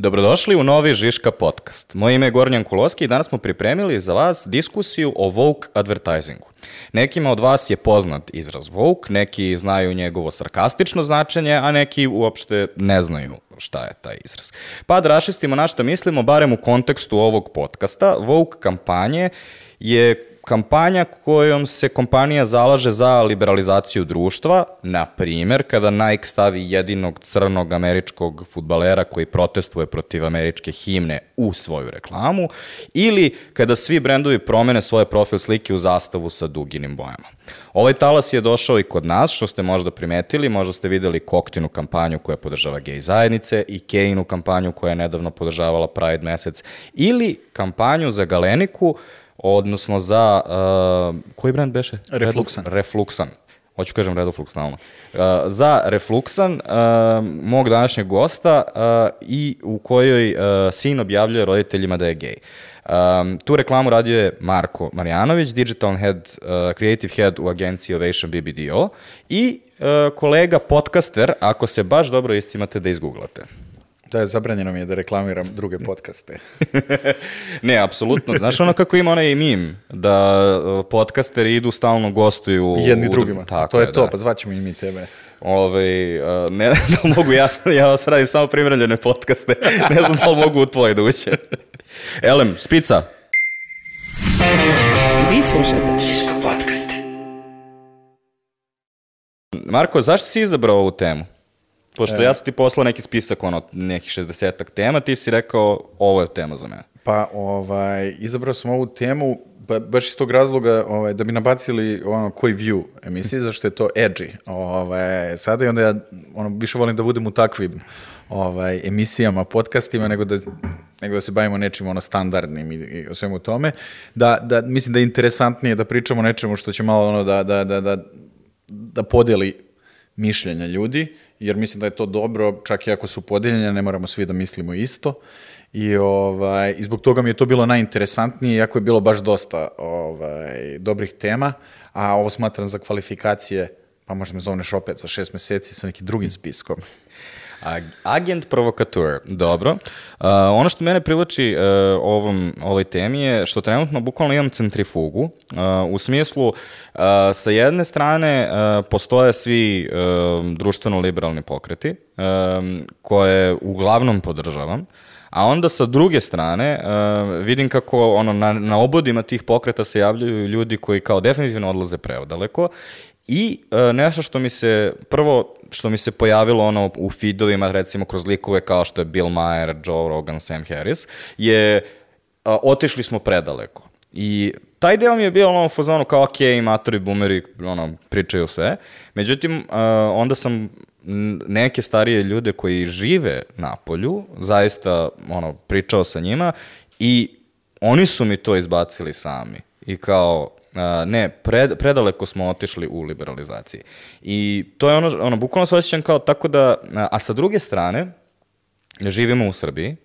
Dobrodošli u novi Žiška podcast. Moje ime je Gornjan Kuloski i danas smo pripremili za vas diskusiju o woke advertisingu. Nekima od vas je poznat izraz woke, neki znaju njegovo sarkastično značenje, a neki uopšte ne znaju šta je taj izraz. Pa da rašistimo na što mislimo, barem u kontekstu ovog podcasta, woke kampanje je kampanja kojom se kompanija zalaže za liberalizaciju društva, na primer, kada Nike stavi jedinog crnog američkog futbalera koji protestuje protiv američke himne u svoju reklamu, ili kada svi brendovi promene svoje profil slike u zastavu sa duginim bojama. Ovaj talas je došao i kod nas, što ste možda primetili, možda ste videli Koktinu kampanju koja podržava gej zajednice i Kejinu kampanju koja je nedavno podržavala Pride mesec, ili kampanju za Galeniku, odnosno za, uh, koji brand beše? Refluxan. Refluxan. Hoću kažem Redoflux stalno. Uh, za Refluxan, uh, mog današnjeg gosta uh, i u kojoj uh, sin objavljuje roditeljima da je gej. Um, tu reklamu radio je Marko Marjanović, digital head, uh, creative head u agenciji Ovation BBDO i uh, kolega podcaster, ako se baš dobro iscimate da izgooglate. Da, zabranjeno mi je da reklamiram druge podcaste. ne, apsolutno. Znaš ono kako ima onaj mim, da uh, podcasteri idu stalno gostuju... Jedni u, drugima. Tako to je, je to, da. pa zvaćemo i mi tebe. Ove, uh, ne znam da li mogu, ja, ja vas radim samo primrljene podcaste, ne znam da li mogu u tvoje da uće. Elem, spica. Vi slušate Šiško podcast. Marko, zašto si izabrao ovu temu? Pošto E. ja sam ti poslao neki spisak, ono, nekih 60-ak tema, ti si rekao, ovo je tema za mene. Pa, ovaj, izabrao sam ovu temu ba, baš iz tog razloga ovaj, da bi nabacili ono koji view emisije, zašto je to edgy. Ovaj, sada i onda ja ono, više volim da budem u takvim ovaj, emisijama, podcastima, nego da, nego da se bavimo nečim ono standardnim i, i o svemu tome. Da, da, mislim da je interesantnije da pričamo nečemu što će malo ono da, da, da, da, da podeli mišljenja ljudi, jer mislim da je to dobro, čak i ako su podeljene, ne moramo svi da mislimo isto. I, ovaj, I zbog toga mi je to bilo najinteresantnije, iako je bilo baš dosta ovaj, dobrih tema, a ovo smatram za kvalifikacije, pa možda me zovneš opet za šest meseci sa nekim drugim spiskom. Ag- Agent provokateur, dobro. Uh, ono što mene privlači uh, ovom, ovoj temi je što trenutno bukvalno imam centrifugu, uh, u smislu uh, sa jedne strane uh, postoje svi uh, društveno-liberalni pokreti um, koje uglavnom podržavam, A onda sa druge strane uh, vidim kako ono, na, na obodima tih pokreta se javljaju ljudi koji kao definitivno odlaze preodaleko i uh, nešto što mi se, prvo što mi se pojavilo ono u feedovima recimo kroz likove kao što je Bill Maher, Joe Rogan, Sam Harris, je uh, otišli smo predaleko. I taj deo mi je bio ono u fazonu kao ok, matori, boomeri, ono, pričaju sve. Međutim, uh, onda sam neke starije ljude koji žive na polju, zaista ono, pričao sa njima i oni su mi to izbacili sami. I kao, a, ne, pred, predaleko smo otišli u liberalizaciji. I to je ono, ono bukvalno se osjećam kao tako da, a, sa druge strane, živimo u Srbiji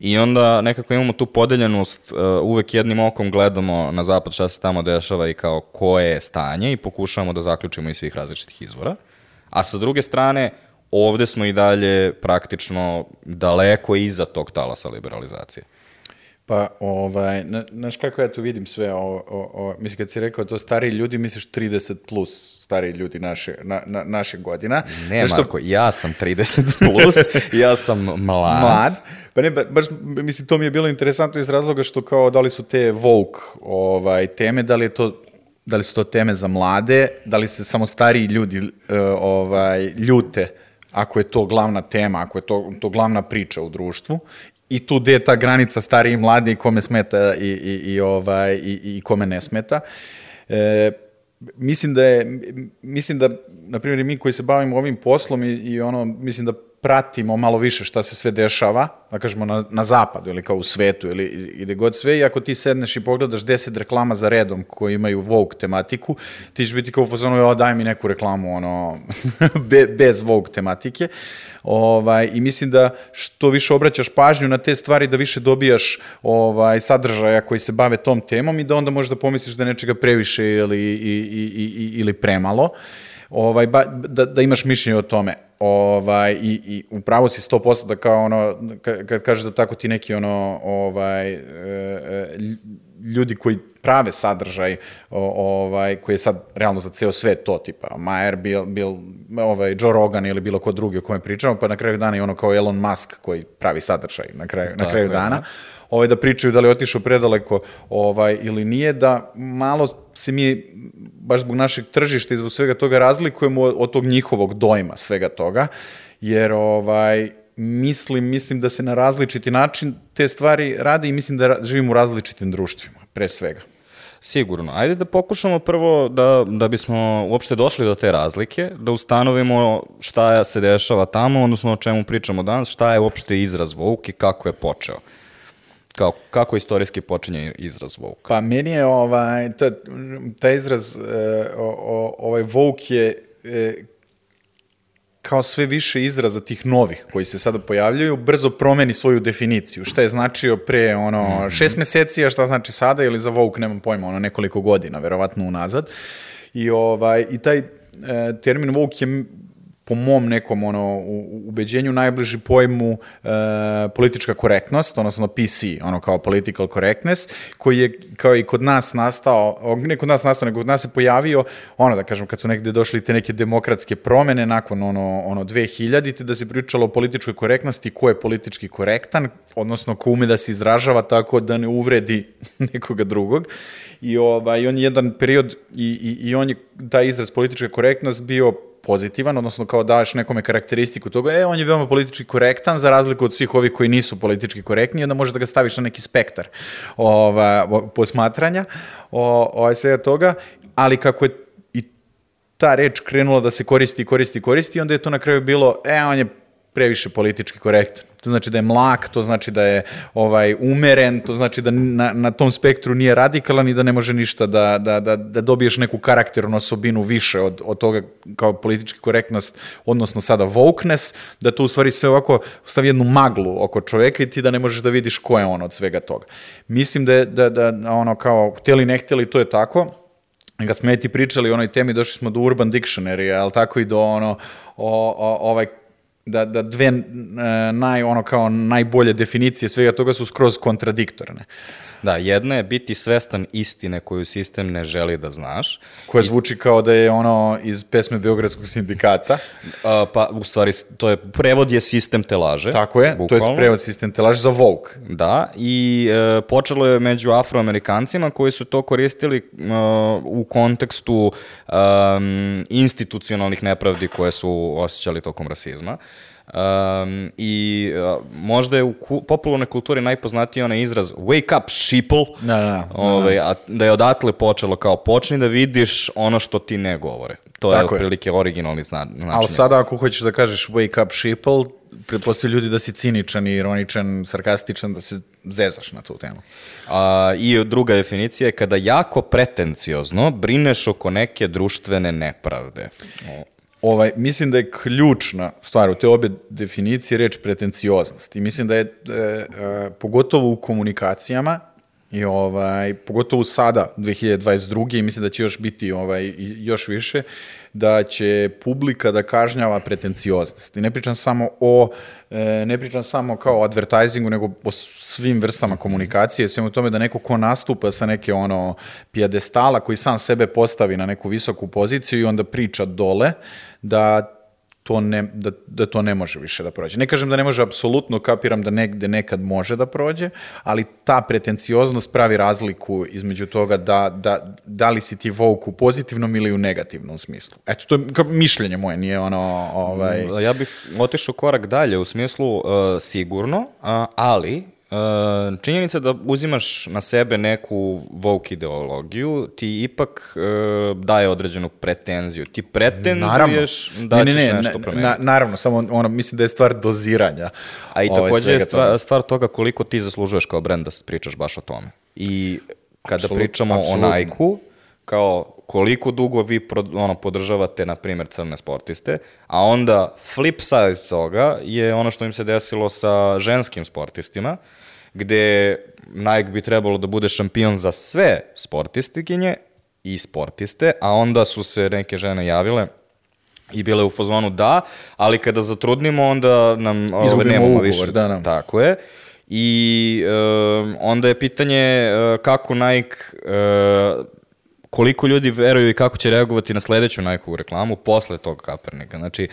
i onda nekako imamo tu podeljenost, uh, uvek jednim okom gledamo na zapad šta se tamo dešava i kao koje je stanje i pokušavamo da zaključimo iz svih različitih izvora. A sa druge strane, ovde smo i dalje praktično daleko iza tog talasa liberalizacije. Pa, ovaj, na- znaš kako ja tu vidim sve ovo, o, o, mislim kad si rekao to stariji ljudi, misliš 30 plus stariji ljudi naše, na, na, naše godina. Ne, Znaš što- Marko, ja sam 30 plus, ja sam mlad. mlad. Pa ne, ba- baš, mislim, to mi je bilo interesantno iz razloga što kao da li su te woke ovaj, teme, da li je to da li su to teme za mlade, da li se samo stariji ljudi e, ovaj, ljute ako je to glavna tema, ako je to, to glavna priča u društvu i tu gde je ta granica stariji i mladi kome smeta i, i, i, ovaj, i, i kome ne smeta. E, mislim da je, mislim da, na primjer, mi koji se bavimo ovim poslom i, i ono, mislim da pratimo malo više šta se sve dešava, da kažemo na, na zapadu ili kao u svetu ili, gde god sve i ako ti sedneš i pogledaš 10 reklama za redom koji imaju Vogue tematiku, ti ćeš biti kao u fazonu, jo, daj mi neku reklamu, ono, be, bez Vogue tematike. Ovaj, I mislim da što više obraćaš pažnju na te stvari, da više dobijaš ovaj, sadržaja koji se bave tom temom i da onda možda pomisliš da nečega previše ili, i, i, i, ili premalo ovaj, ba, da, da imaš mišljenje o tome. Ovaj, i, i upravo si 100% da kao ono, ka- kad kažeš da tako ti neki ono, ovaj, e, e, ljudi koji prave sadržaj ovaj, koji je sad realno za ceo svet to, tipa Mayer, Bill, Bill, ovaj, Joe Rogan ili bilo ko drugi o kome pričamo, pa na kraju dana i ono kao Elon Musk koji pravi sadržaj na kraju, na kraju dana. da. Ovaj, da pričaju da li otišao predaleko ovaj, ili nije, da malo se mi, baš zbog našeg tržišta i zbog svega toga, razlikujemo od, tog njihovog dojma svega toga, jer ovaj, mislim, mislim da se na različiti način te stvari rade i mislim da živimo u različitim društvima, pre svega. Sigurno. Ajde da pokušamo prvo da, da bismo uopšte došli do te razlike, da ustanovimo šta se dešava tamo, odnosno o čemu pričamo danas, šta je uopšte izraz Vouk i kako je počeo. Kao, kako istorijski počinje izraz Vouk? Pa meni je ovaj, to, taj izraz, e, o, o, ovaj woke je e, kao sve više izraza tih novih koji se sada pojavljaju, brzo promeni svoju definiciju. Šta je značio pre ono šest meseci, a šta znači sada ili za woke, nemam pojma, ono nekoliko godina, verovatno unazad. I, ovaj, i taj e, termin woke je po mom nekom ono, ubeđenju najbliži pojmu e, politička korektnost, odnosno PC, ono kao political correctness, koji je kao i kod nas nastao, ne kod nas nastao, nego kod nas se pojavio, ono da kažem, kad su negde došli te neke demokratske promene nakon ono, ono 2000 da se pričalo o političkoj korektnosti, ko je politički korektan, odnosno ko ume da se izražava tako da ne uvredi nekoga drugog. I ovaj, on je jedan period i, i, i on je taj izraz politička korektnost bio pozitivan, odnosno kao daš nekome karakteristiku toga, e, on je veoma politički korektan, za razliku od svih ovih koji nisu politički korektni, onda možeš da ga staviš na neki spektar ova, posmatranja o, o, svega toga, ali kako je i ta reč krenula da se koristi, koristi, koristi, onda je to na kraju bilo, e, on je previše politički korektan. To znači da je mlak, to znači da je ovaj umeren, to znači da na, na tom spektru nije radikalan i da ne može ništa da, da, da, da dobiješ neku karakternu osobinu više od, od toga kao politički korektnost, odnosno sada wokeness, da to u stvari sve ovako stavi jednu maglu oko čoveka i ti da ne možeš da vidiš ko je on od svega toga. Mislim da, je, da, da ono kao, htjeli ne htjeli, to je tako, kad smo ja ti pričali o onoj temi, došli smo do Urban Dictionary, ali tako i do ono, o, o, ovaj, da, da dve e, naj, ono kao najbolje definicije svega toga su skroz kontradiktorne. Da, jedna je biti svestan istine koju sistem ne želi da znaš, Koja zvuči kao da je ono iz pesme Beogradskog sindikata. a, pa u stvari to je, prevod je sistem te laže. Tako je, to bukvalno. je prevod sistem telaž za Vogue. Da, i e, počelo je među afroamerikancima koji su to koristili e, u kontekstu um, institucionalnih nepravdi koje su osjećali tokom rasizma. Um, I e, možda je u ku, popularnoj kulturi najpoznatiji onaj izraz wake up sheeple, Da, da, da. ovaj, a da je odatle počelo kao počni da vidiš ono što ti ne govore. To Tako je je. otprilike originalni zna, način. Ali sada ako hoćeš da kažeš wake up sheeple, pretpostavljaju ljudi da si ciničan ironičan, sarkastičan, da se zezaš na tu temu. A, I druga definicija je kada jako pretenciozno brineš oko neke društvene nepravde. O, Ovaj, mislim da je ključna stvar u te obje definicije reč pretencioznost. I mislim da je, e, e, pogotovo u komunikacijama, i ovaj, pogotovo sada, 2022. i mislim da će još biti ovaj, još više, da će publika da kažnjava pretencioznost. I ne pričam samo o, e, ne pričam samo kao o advertisingu, nego o svim vrstama komunikacije, svemu u tome da neko ko nastupa sa neke ono pijedestala koji sam sebe postavi na neku visoku poziciju i onda priča dole, da to ne, da, da to ne može više da prođe. Ne kažem da ne može apsolutno, kapiram da negde nekad može da prođe, ali ta pretencioznost pravi razliku između toga da, da, da li si ti vouk u pozitivnom ili u negativnom smislu. Eto, to je mišljenje moje, nije ono... Ovaj, Ja bih otišao korak dalje u smislu uh, sigurno, a, ali uh, činjenica da uzimaš na sebe neku woke ideologiju ti ipak uh, daje određenu pretenziju. Ti pretenduješ da ćeš nešto promeniti. na, naravno, samo ono, mislim da je stvar doziranja. A i ovaj, takođe je svega toga. stvar, stvar toga koliko ti zaslužuješ kao brend da pričaš baš o tome. I kada Apsolut- pričamo apsolutno. o Nike-u, kao koliko dugo vi pro, ono, podržavate, na primjer, crne sportiste, a onda flip side toga je ono što im se desilo sa ženskim sportistima, gde Nike bi trebalo da bude šampion za sve sportistikinje i sportiste, a onda su se neke žene javile i bile u fazonu da, ali kada zatrudnimo onda nam ove, nemamo ugovor, više. da, da. Tako je. I e, onda je pitanje e, kako Nike, e, koliko ljudi veruju i kako će reagovati na sledeću Nike-ovu reklamu posle tog Kaepernika. Znači,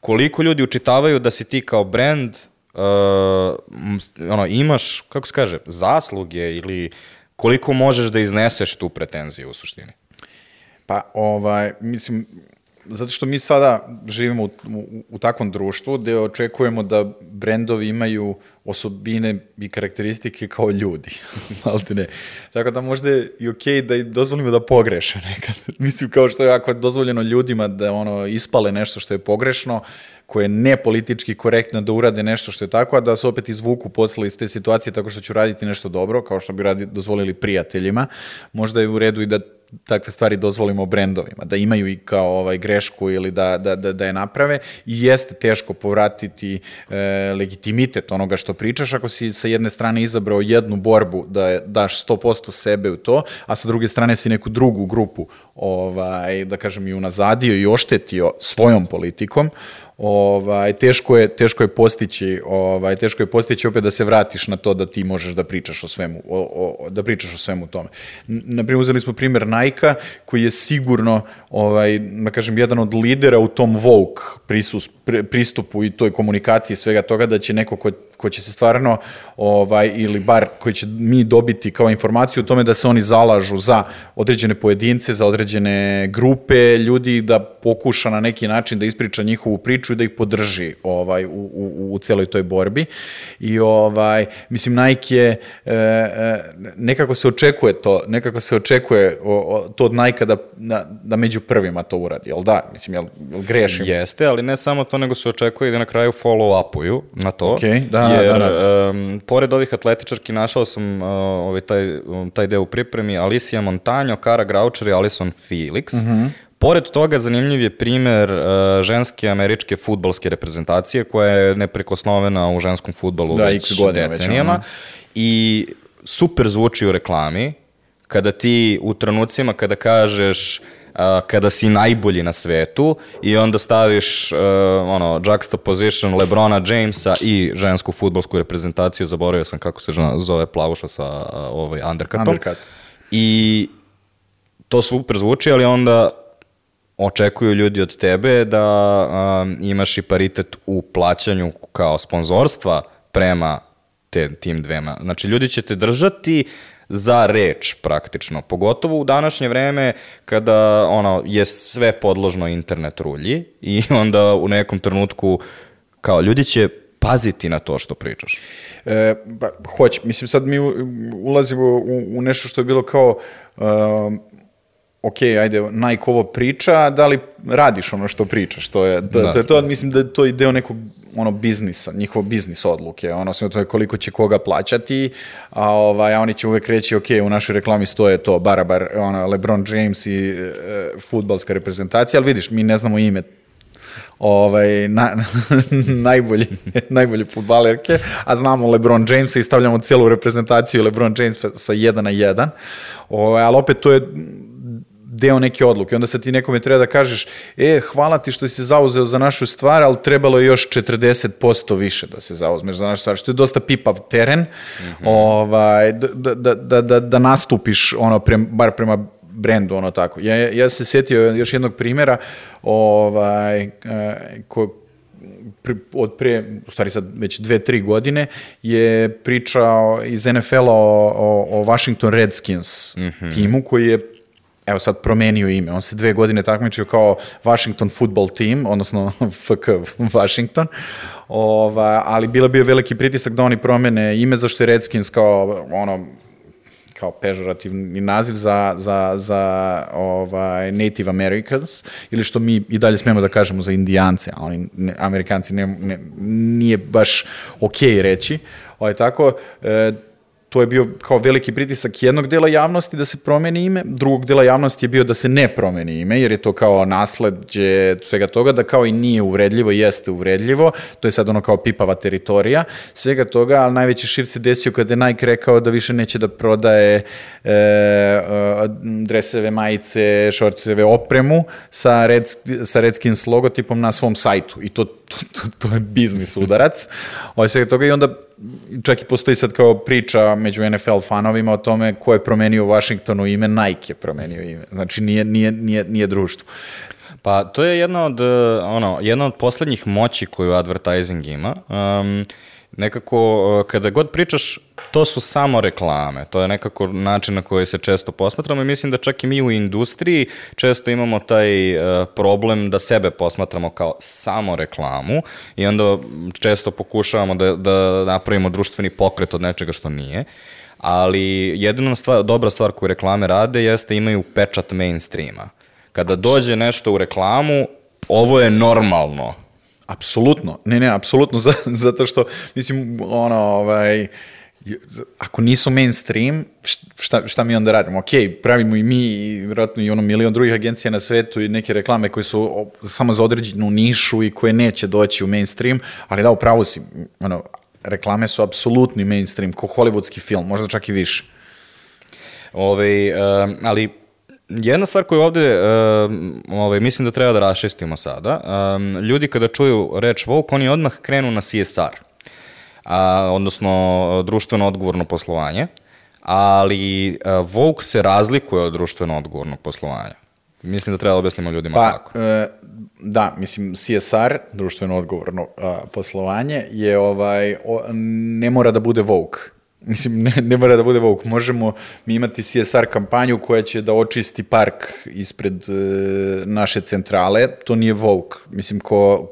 koliko ljudi učitavaju da si ti kao brand ono, imaš, kako se kaže, zasluge ili koliko možeš da izneseš tu pretenziju u suštini. Pa, ovaj, mislim, zato što mi sada živimo u, u, u takvom društvu gde očekujemo da brendovi imaju osobine i karakteristike kao ljudi, malte ne. Tako da možda je i okej okay da dozvolimo da pogreše nekad. Mislim, kao što je ako je dozvoljeno ljudima da ono ispale nešto što je pogrešno, koje je ne politički korektno da urade nešto što je tako, a da se opet izvuku posle iz te situacije tako što ću raditi nešto dobro, kao što bi radi, dozvolili prijateljima. Možda je u redu i da takve stvari dozvolimo brendovima, da imaju i kao ovaj grešku ili da, da, da, da je naprave i jeste teško povratiti e, legitimitet onoga što pričaš ako si sa jedne strane izabrao jednu borbu da je, daš 100% sebe u to, a sa druge strane si neku drugu grupu ovaj, da kažem i unazadio i oštetio svojom politikom, ovaj teško je teško je postići ovaj teško je postići opet da se vratiš na to da ti možeš da pričaš o svemu o, o, da pričaš o svemu tome. Na primjer uzeli smo primer Nike koji je sigurno ovaj da kažem jedan od lidera u tom woke prisus, pristupu i toj komunikaciji svega toga da će neko ko ko će se stvarno, ovaj, ili bar koji će mi dobiti kao informaciju o tome da se oni zalažu za određene pojedince, za određene grupe ljudi, da pokuša na neki način da ispriča njihovu priču i da ih podrži ovaj, u, u, u celoj toj borbi. I ovaj, mislim, Nike je, e, e, nekako se očekuje to, nekako se očekuje o, o, to od Nike da, da, da među prvima to uradi, jel da? Mislim, jel, jel grešim? Jeste, ali ne samo to, nego se očekuje da na kraju follow-upuju na to. Okay, da, jer, da, da. Um, pored ovih atletičarki našao sam uh, ovaj, taj, um, taj deo u pripremi, Alicia Montanjo, Kara Graučer i Alison Felix. Mm -hmm. Pored toga, zanimljiv je primer uh, ženske američke futbalske reprezentacije koja je neprekosnovena u ženskom futbalu da, već x godina decenijama. Već, I super zvuči u reklami, kada ti u trenucima kada kažeš uh, kada si najbolji na svetu i onda staviš uh, ono juxtaposition Lebrona Jamesa i žensku futbolsku reprezentaciju, zaboravio sam kako se zove plavuša sa uh, ovaj undercutom. Undercut. I to super zvuči, ali onda očekuju ljudi od tebe da um, imaš i paritet u plaćanju kao sponzorstva prema te, tim dvema. Znači, ljudi će te držati za reč praktično, pogotovo u današnje vreme kada ono je sve podložno internet rulji i onda u nekom trenutku kao ljudi će paziti na to što pričaš. E, pa, hoće. Mislim, sad mi ulazimo u, u nešto što je bilo kao um, ok, ajde, Nike ovo priča, da li radiš ono što pričaš, to je, to, da. to je to, mislim da je to i deo nekog ono biznisa, njihovo biznis odluke, ono sve to je koliko će koga plaćati, a ovaj a oni će uvek reći ok, u našoj reklami stoje to barabar, ono LeBron James i e, fudbalska reprezentacija, ali vidiš, mi ne znamo ime ovaj, na, najbolji, najbolje futbalerke, a znamo LeBron Jamesa i stavljamo cijelu reprezentaciju LeBron James sa 1 na 1. Ovaj, ali opet to je deo neke odluke. Onda sad ti nekome treba da kažeš, e, hvala ti što si se zauzeo za našu stvar, ali trebalo je još 40% više da se zauzmeš za našu stvar, što je dosta pipav teren, mm -hmm. ovaj, da, da, da, da, da nastupiš ono, prem, bar prema brendu, ono tako. Ja, ja se setio još jednog primjera, ovaj, ko, pri, od pre, u stvari sad već dve, tri godine, je pričao iz NFL-a o, o, o Washington Redskins mm -hmm. timu koji je evo sad promenio ime, on se dve godine takmičio kao Washington Football Team, odnosno FK Washington, Ova, ali bila bio veliki pritisak da oni promene ime, zašto je Redskins kao ono, kao pežorativni naziv za, za, za ovaj, Native Americans, ili što mi i dalje smemo da kažemo za indijance, a oni, ne, amerikanci ne, ne, nije baš okej okay reći. Ovaj, tako, e, to je bio kao veliki pritisak jednog dela javnosti da se promeni ime, drugog dela javnosti je bio da se ne promeni ime, jer je to kao nasledđe svega toga, da kao i nije uvredljivo, jeste uvredljivo, to je sad ono kao pipava teritorija, svega toga, ali najveći šir se desio kada je Nike rekao da više neće da prodaje e, e, dreseve, majice, šorceve, opremu sa, Red, sa Redskins logotipom na svom sajtu i to, to, to, to je biznis udarac. Ovo svega toga i onda čak i postoji sad kao priča među NFL fanovima o tome ko je promenio Washingtonu ime, Nike je promenio ime. Znači nije, nije, nije, nije društvo. Pa to je jedna od, ono, jedna od poslednjih moći koju advertising ima. Um, nekako, eh, kada god pričaš, to su samo reklame. To je nekako način na koji se često posmatramo i mislim da čak i mi u industriji često imamo taj uh, problem da sebe posmatramo kao samo reklamu i onda često pokušavamo da, da napravimo društveni pokret od nečega što nije. Ali jedina stvar, dobra stvar koju reklame rade jeste imaju pečat mainstreama. Kada dođe nešto u reklamu, ovo je normalno. Apsolutno. Ne, ne, apsolutno, zato što, mislim, ono, ovaj, ako nisu mainstream, šta, šta mi onda radimo? Ok, pravimo i mi, i vjerojatno i ono milion drugih agencija na svetu i neke reklame koje su samo za određenu nišu i koje neće doći u mainstream, ali da, upravo si, ono, reklame su apsolutni mainstream, ko hollywoodski film, možda čak i više. Ove, uh, ali jedna stvar koju ovde uh, ovaj, mislim da treba da rašestimo sada, um, ljudi kada čuju reč Vogue, oni odmah krenu na CSR, a, odnosno društveno odgovorno poslovanje, ali uh, Vogue se razlikuje od društveno odgovornog poslovanja. Mislim da treba da objasnimo ljudima pa, kako. E, da, mislim, CSR, društveno odgovorno a, poslovanje, je ovaj, o, ne mora da bude Vogue. Mislim, ne, ne mora da bude Vogue. Možemo mi imati CSR kampanju koja će da očisti park ispred e, naše centrale. To nije Vogue. Mislim, ko,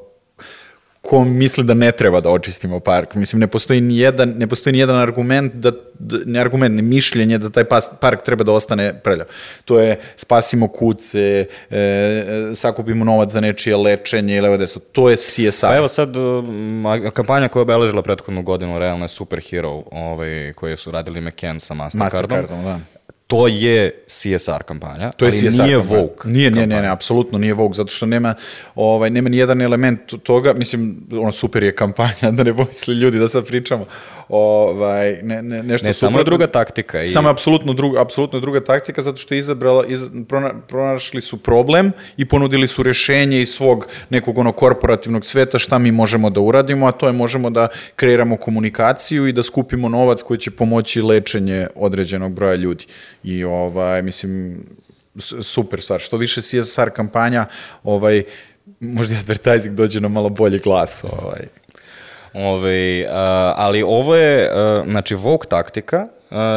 ko misli da ne treba da očistimo park. Mislim, ne postoji ni jedan, ne postoji ni jedan argument, da, da, ne argument, ne mišljenje da taj pas, park treba da ostane prljav. To je spasimo kuce, e, sakupimo novac za nečije lečenje ili deso. To je CSR. Pa evo sad, um, kampanja koja je obeležila prethodnu godinu, realno je Superhero, ovaj, koji su radili McCann sa Mastercardom. Mastercardom, da to je CSR kampanja, to je ali CSR nije kampanja. Vogue. Nije, kampanja. ne, ne, ne, apsolutno nije Vogue, zato što nema, ovaj, nema ni jedan element toga, mislim, ono super je kampanja, da ne pomisli ljudi da sad pričamo, ovaj, ne, ne, nešto Ne, samo je druga taktika. I... Samo je apsolutno druga, apsolutno druga taktika, zato što je izabrala, iz, prona, pronašli su problem i ponudili su rešenje iz svog nekog ono korporativnog sveta šta mi možemo da uradimo, a to je možemo da kreiramo komunikaciju i da skupimo novac koji će pomoći lečenje određenog broja ljudi i ovaj, mislim, super stvar. Što više CSR kampanja, ovaj, možda i advertising dođe na malo bolji glas. Ovaj. Ove, uh, ali ovo je, znači, Vogue taktika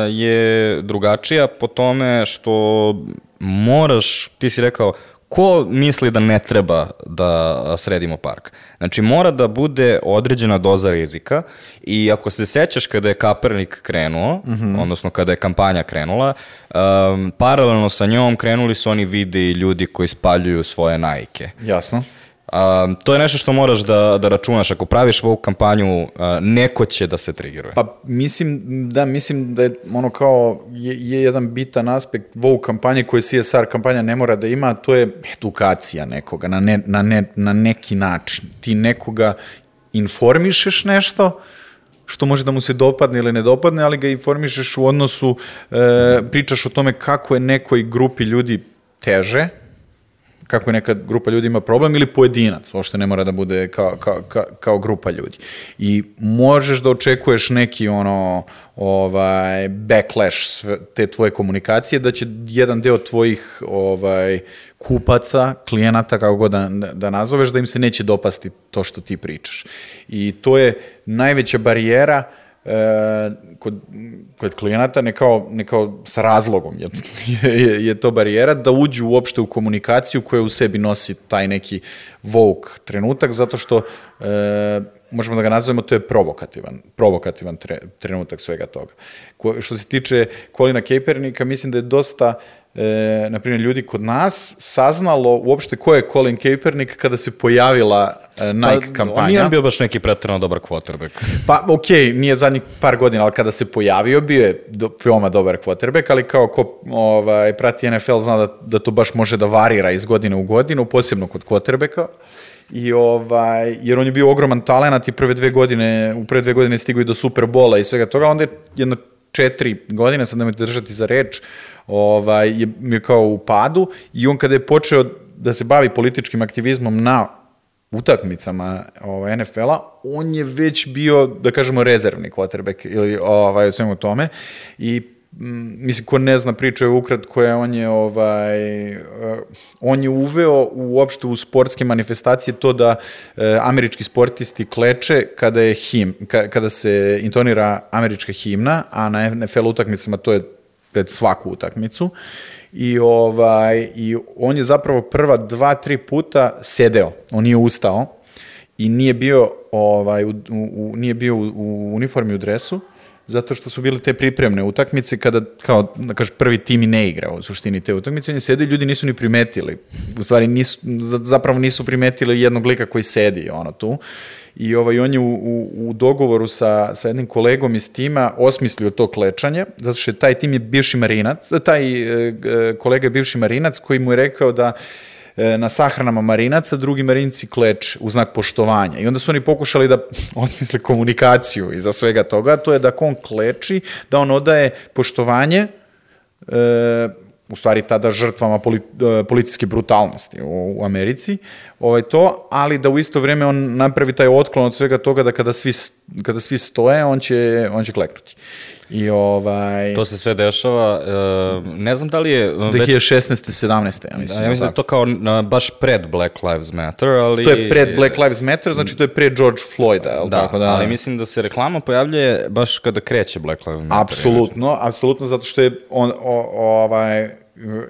je drugačija po tome što moraš, ti si rekao, ko misli da ne treba da sredimo park? Znači, mora da bude određena doza rizika i ako se sećaš kada je Kapernik krenuo, mm -hmm. odnosno kada je kampanja krenula, um, paralelno sa njom krenuli su oni videi ljudi koji spaljuju svoje najke. Jasno. Um, to je nešto što moraš da, da računaš. Ako praviš ovu kampanju, neko će da se trigiruje. Pa mislim da, mislim da je ono kao je, je jedan bitan aspekt Vogue kampanje koje CSR kampanja ne mora da ima, to je edukacija nekoga na, ne, na, ne, na neki način. Ti nekoga informišeš nešto, što može da mu se dopadne ili ne dopadne, ali ga informišeš u odnosu, e, pričaš o tome kako je nekoj grupi ljudi teže, kako neka grupa ljudi ima problem ili pojedinac, uopšte ne mora da bude kao, kao, kao, kao grupa ljudi. I možeš da očekuješ neki ono ovaj backlash sve, te tvoje komunikacije da će jedan deo tvojih ovaj kupaca, klijenata kako god da, da nazoveš da im se neće dopasti to što ti pričaš. I to je najveća barijera uh, e, kod, kod klijenata ne kao, ne kao sa razlogom je, je, je to barijera da uđu uopšte u komunikaciju koja u sebi nosi taj neki Vogue trenutak, zato što e, možemo da ga nazovemo, to je provokativan, provokativan tre, trenutak svega toga. Ko, što se tiče Kolina Kaepernika, mislim da je dosta e, na primjer, ljudi kod nas saznalo uopšte ko je Colin Kaepernick kada se pojavila e, Nike Pa, kampanja. On nije bio baš neki pretrano dobar quarterback. Pa, okej, nije zadnjih par godina, ali kada se pojavio, bio je do, veoma dobar quarterback, ali kao ko ovaj, prati NFL zna da, da to baš može da varira iz godine u godinu, posebno kod quarterbacka. I ovaj, jer on je bio ogroman talenat i prve dve godine, u prve dve godine stigao i do Superbola i svega toga, onda je jedno četiri godine, sad nemojte držati za reč, ovaj, je, je kao u padu i on kada je počeo da se bavi političkim aktivizmom na utakmicama ovaj, NFL-a, on je već bio, da kažemo, rezervni quarterback ili ovaj, svemu tome i mislim, ko ne zna priča je ukratko je, on je ovaj, eh, on je uveo uopšte u sportske manifestacije to da eh, američki sportisti kleče kada je him, ka, kada se intonira američka himna, a na NFL utakmicama to je pred svaku utakmicu. I ovaj i on je zapravo prva dva tri puta sedeo. On nije ustao i nije bio ovaj u, u- nije bio u, u uniformi u dresu zato što su bile te pripremne utakmice kada kao da kažeš prvi tim i ne igra u suštini te utakmice. On je sedeo i ljudi nisu ni primetili. U stvari nisu za- zapravo nisu primetili jednog lika koji sedi ono tu. I ovaj, on je u, u, u dogovoru sa, sa jednim kolegom iz tima osmislio to klečanje, zato što je taj tim je bivši marinac, taj e, kolega je bivši marinac koji mu je rekao da na sahranama marinaca drugi marinci kleč u znak poštovanja. I onda su oni pokušali da osmisle komunikaciju iza svega toga, to je da ako on kleči, da on odaje poštovanje e, u stvari tada žrtvama poli, e, policijske brutalnosti u, u Americi, ovaj to, ali da u isto vrijeme on napravi taj otklon od svega toga da kada svi, kada svi stoje, on će, on će kleknuti. I ovaj... To se sve dešava, e, ne znam da li je... e, već- 2016. 17. ja mislim. Ja mislim da je to kao na, baš pred Black Lives Matter, ali... To je pred Black Lives Matter, znači to je pre George Floyda, je li Da, tako da? ali mislim da se reklama pojavljuje baš kada kreće Black Lives Matter. Apsolutno, apsolutno, zato što je on, o, ovaj,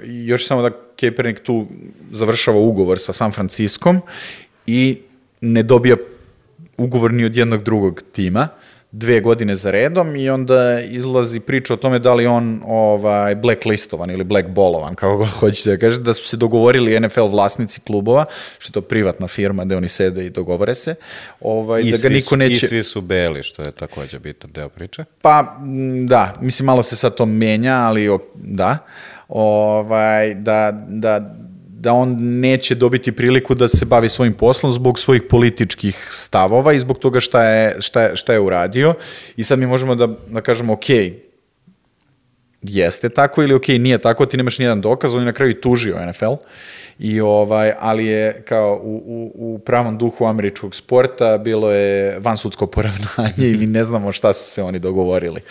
još samo da Kaepernick tu završava ugovor sa San Franciskom i ne dobija ugovor ni od jednog drugog tima dve godine za redom i onda izlazi priča o tome da li on ovaj blacklistovan ili blackballovan, kako god hoćete da kažete, da su se dogovorili NFL vlasnici klubova, što je to privatna firma gde oni sede i dogovore se, ovaj, I, da ga niko su- neće... I svi su beli, što je takođe bitan deo priče. Pa, da, mislim, malo se sad to menja, ali da. Ovaj, da, da, da on neće dobiti priliku da se bavi svojim poslom zbog svojih političkih stavova i zbog toga šta je, šta je, šta je uradio. I sad mi možemo da, da kažemo, ok, jeste tako ili ok, nije tako, ti nemaš nijedan dokaz, on je na kraju i tužio NFL, i ovaj, ali je kao u, u, u pravom duhu američkog sporta bilo je vansudsko poravnanje i mi ne znamo šta su se oni dogovorili.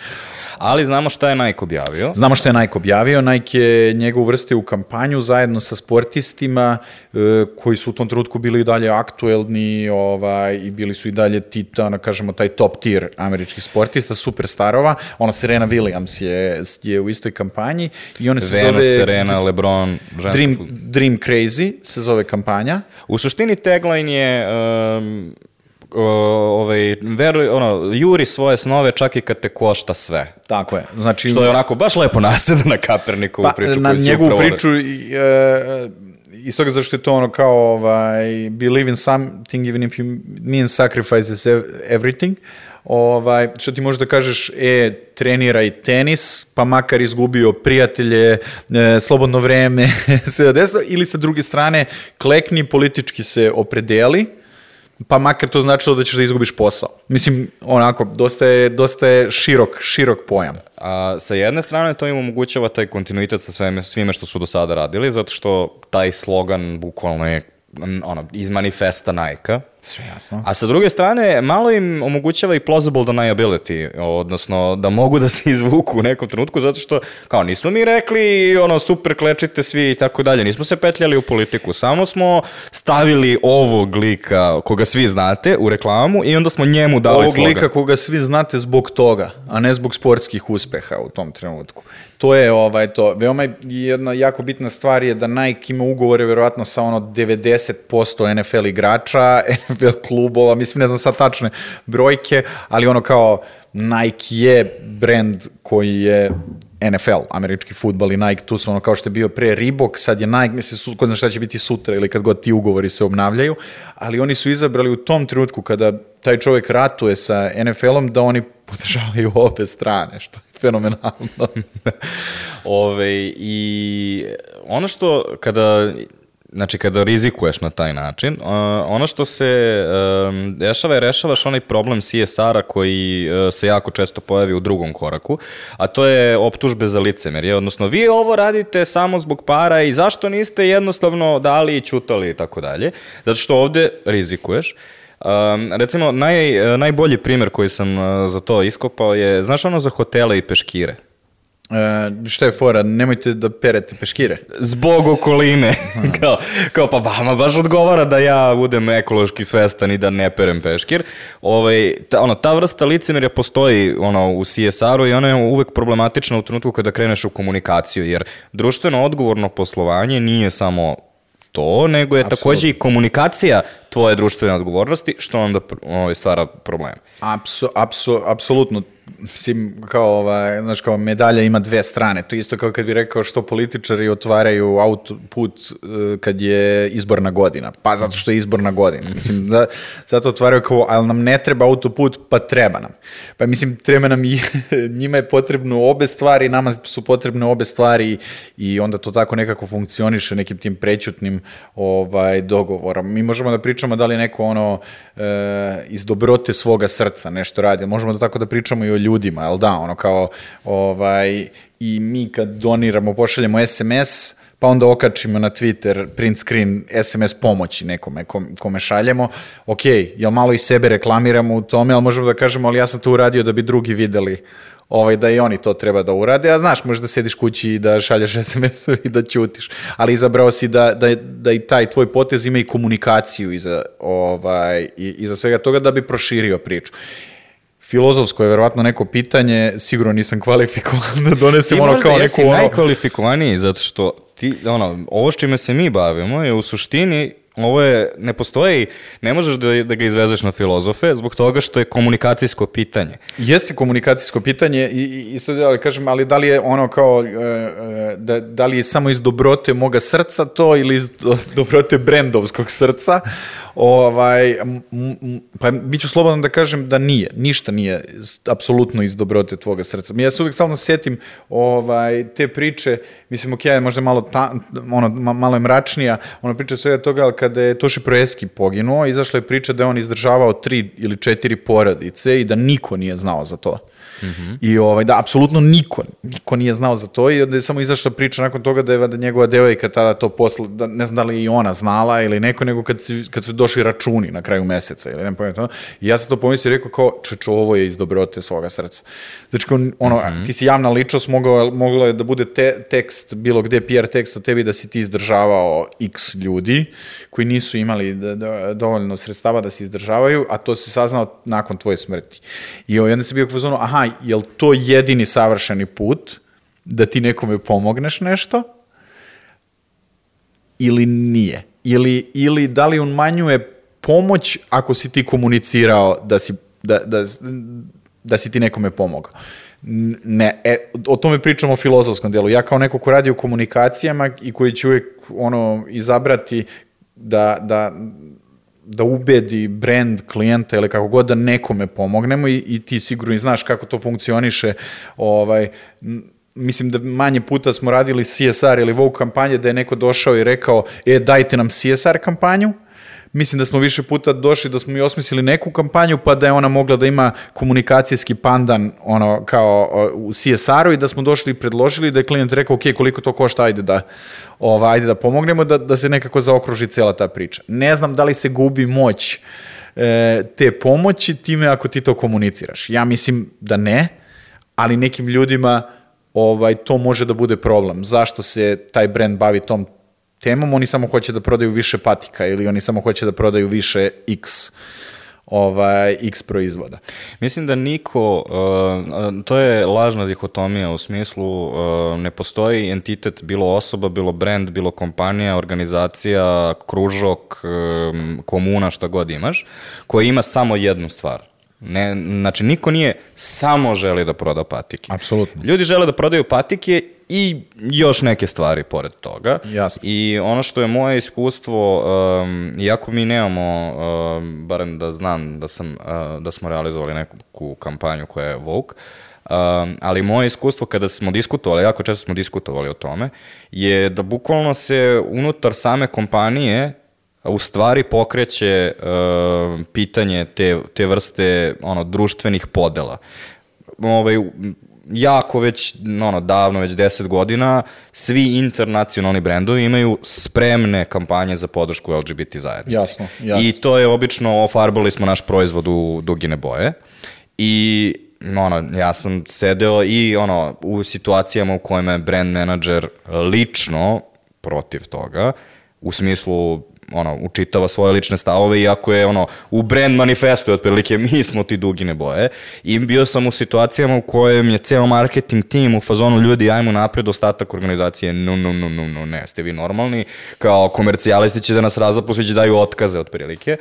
Ali znamo šta je Nike objavio. Znamo što je Nike objavio, Nike je njega uvrstio u kampanju zajedno sa sportistima e, koji su u tom trenutku bili i dalje aktuelni ovaj, i bili su i dalje ti, ono, kažemo, taj top tier američkih sportista, superstarova. Ona Serena Williams je, je u istoj kampanji i ona se Venus, zove Serena, LeBron, ženski Dream, Dream Crazy se zove kampanja. U suštini tagline je um, o, ovaj, veruj, ono, juri svoje snove čak i kad te košta sve. Tako je. Znači, Što je onako baš lepo naseda na Kapernikovu Pa, priču. na njegovu priču, e, iz toga zašto je to ono kao ovaj, believe in something even if you mean sacrifices ev- everything, ovaj, što ti možeš da kažeš, e, treniraj tenis, pa makar izgubio prijatelje, e, slobodno vreme, sve desno, ili sa druge strane, klekni, politički se opredeli, pa makar to značilo da ćeš da izgubiš posao. Mislim, onako, dosta je, dosta je širok, širok pojam. A sa jedne strane to im omogućava taj kontinuitet sa sveme, svime što su do sada radili, zato što taj slogan bukvalno je ono, iz manifesta Nike-a. Sve jasno. A sa druge strane, malo im omogućava i plausible deniability, odnosno da mogu da se izvuku u nekom trenutku, zato što, kao, nismo mi rekli, ono, super, klečite svi i tako dalje, nismo se petljali u politiku, samo smo stavili ovog lika, koga svi znate, u reklamu i onda smo njemu dali ovog slogan. lika koga svi znate zbog toga, a ne zbog sportskih uspeha u tom trenutku. To je ovaj to. Veoma je jedna jako bitna stvar je da Nike ima ugovore verovatno sa ono 90% NFL igrača. NFL klubova, mislim ne znam sad tačne brojke, ali ono kao Nike je brand koji je NFL, američki futbal i Nike, tu su ono kao što je bio pre Reebok, sad je Nike, mislim, ko zna šta će biti sutra ili kad god ti ugovori se obnavljaju, ali oni su izabrali u tom trenutku kada taj čovjek ratuje sa NFL-om da oni podržavaju obe strane, što je fenomenalno. Ove, I ono što kada Znači, kada rizikuješ na taj način, uh, ono što se um, dešava je rešavaš onaj problem CSR-a koji uh, se jako često pojavi u drugom koraku, a to je optužbe za licemerje, odnosno vi ovo radite samo zbog para i zašto niste jednostavno dali i ćutali i tako dalje, zato što ovde rizikuješ. Um, recimo, naj, najbolji primer koji sam uh, za to iskopao je, znaš ono za hotele i peškire? E, šta je fora, nemojte da perete peškire. Zbog okoline. kao, kao, pa vama baš odgovara da ja budem ekološki svestan i da ne perem peškir. Ovaj, ta, ono, ta vrsta licemerja postoji ono, u CSR-u i ona je uvek problematična u trenutku kada kreneš u komunikaciju, jer društveno odgovorno poslovanje nije samo to, nego je Absolut. takođe i komunikacija tvoje društvene odgovornosti, što onda ovaj, stvara problem. Apsu, apsu, apsolutno mislim, kao, ovaj, znaš, kao medalja ima dve strane. To je isto kao kad bi rekao što političari otvaraju autoput eh, kad je izborna godina. Pa zato što je izborna godina. Mislim, za, zato otvaraju kao, ali nam ne treba autoput, pa treba nam. Pa mislim, treba nam i njima je potrebno obe stvari, nama su potrebne obe stvari i onda to tako nekako funkcioniše nekim tim prećutnim ovaj, dogovorom. Mi možemo da pričamo da li neko ono e, iz dobrote svoga srca nešto radi. Možemo da tako da pričamo i o ljudima, jel da, ono kao, ovaj, i mi kad doniramo, pošaljemo SMS, pa onda okačimo na Twitter print screen SMS pomoći nekome kome šaljemo, ok, jel malo i sebe reklamiramo u tome, ali možemo da kažemo, ali ja sam to uradio da bi drugi videli ovaj, da i oni to treba da urade, a znaš, možeš da sediš kući i da šalješ SMS i da ćutiš, ali izabrao si da, da, da i taj tvoj potez ima i komunikaciju iza, ovaj, iza svega toga da bi proširio priču filozofsko je verovatno neko pitanje, sigurno nisam kvalifikovan da donesem ono kao neku ono... najkvalifikovaniji, zato što ti, ono, ovo s čime se mi bavimo je u suštini ovo je, ne postoji, ne možeš da, da ga izvezeš na filozofe zbog toga što je komunikacijsko pitanje. Jeste komunikacijsko pitanje i, i isto da li kažem, ali da li je ono kao, e, e, da, da li je samo iz dobrote moga srca to ili iz dobrote brendovskog srca, ovaj, pa bit ću slobodan da kažem da nije, ništa nije apsolutno iz dobrote tvoga srca. Ja se uvijek stalno setim ovaj, te priče, mislim, ok, možda malo, ta, ono, malo je mračnija, ona priča svega toga, ali kada je Toši Proeski poginuo, izašla je priča da je on izdržavao tri ili četiri porodice i da niko nije znao za to. Mm -hmm. I ovaj, da, apsolutno niko, niko nije znao za to i onda je samo izašla priča nakon toga da je da njegova devojka tada to posle, da, ne znam da li i ona znala ili neko, nego kad, si, kad su došli računi na kraju meseca ili ne pojma I ja sam to pomislio i rekao kao, čeč, ovo je iz dobrote svoga srca. Znači, ono, mm -hmm. ti si javna ličnost, moglo, moglo je da bude te, tekst, bilo gde PR tekst o tebi da si ti izdržavao x ljudi koji nisu imali da, da, dovoljno sredstava da se izdržavaju, a to se saznao nakon tvoje smrti. I onda se bio kvazono, aha, je li to jedini savršeni put da ti nekome pomogneš nešto ili nije? Ili, ili da li umanjuje pomoć ako si ti komunicirao da si, da, da, da si ti nekome pomogao? Ne, e, o tome pričamo o filozofskom delu. Ja kao neko ko radi u komunikacijama i koji će uvijek ono, izabrati da, da, da ubedi brand klijenta ili kako god da nekome pomognemo i, i ti sigurno i znaš kako to funkcioniše ovaj, mislim da manje puta smo radili CSR ili Vogue kampanje da je neko došao i rekao e dajte nam CSR kampanju mislim da smo više puta došli da smo i osmislili neku kampanju pa da je ona mogla da ima komunikacijski pandan ono kao u CSR-u i da smo došli i predložili da je klijent rekao ok, koliko to košta, ajde da ovaj, ajde da pomognemo da, da se nekako zaokruži cela ta priča. Ne znam da li se gubi moć e, te pomoći time ako ti to komuniciraš. Ja mislim da ne, ali nekim ljudima ovaj to može da bude problem. Zašto se taj brand bavi tom temom, oni samo hoće da prodaju više patika ili oni samo hoće da prodaju više X ovaj, x proizvoda. Mislim da niko, uh, to je lažna dihotomija u smislu uh, ne postoji entitet, bilo osoba, bilo brand, bilo kompanija, organizacija, kružok, um, komuna, šta god imaš, koja ima samo jednu stvar. Ne, znači, niko nije samo želi da proda patike. Apsolutno. Ljudi žele da prodaju patike i još neke stvari pored toga. Jasno. I ono što je moje iskustvo, um, iako mi nemamo, um, barem da znam da, sam, uh, da smo realizovali neku kampanju koja je Vogue, Um, ali moje iskustvo kada smo diskutovali, jako često smo diskutovali o tome, je da bukvalno se unutar same kompanije u stvari pokreće uh, pitanje te, te vrste ono, društvenih podela. Ovaj, jako već, ono, davno, već 10 godina, svi internacionalni brendovi imaju spremne kampanje za podršku LGBT zajednici. Jasno, jasno. I to je obično, ofarbali smo naš proizvod u dugine boje i ono, ja sam sedeo i ono, u situacijama u kojima je brand manager lično protiv toga, u smislu ono, učitava svoje lične stavove, iako je ono, u brand manifestu je otprilike mi smo ti dugine boje. I bio sam u situacijama u kojem je ceo marketing tim u fazonu ljudi, ajmo napred, ostatak organizacije, no, no, no, no, no, ne, ste vi normalni, kao komercijalisti će da nas razapu, svi će daju otkaze otprilike.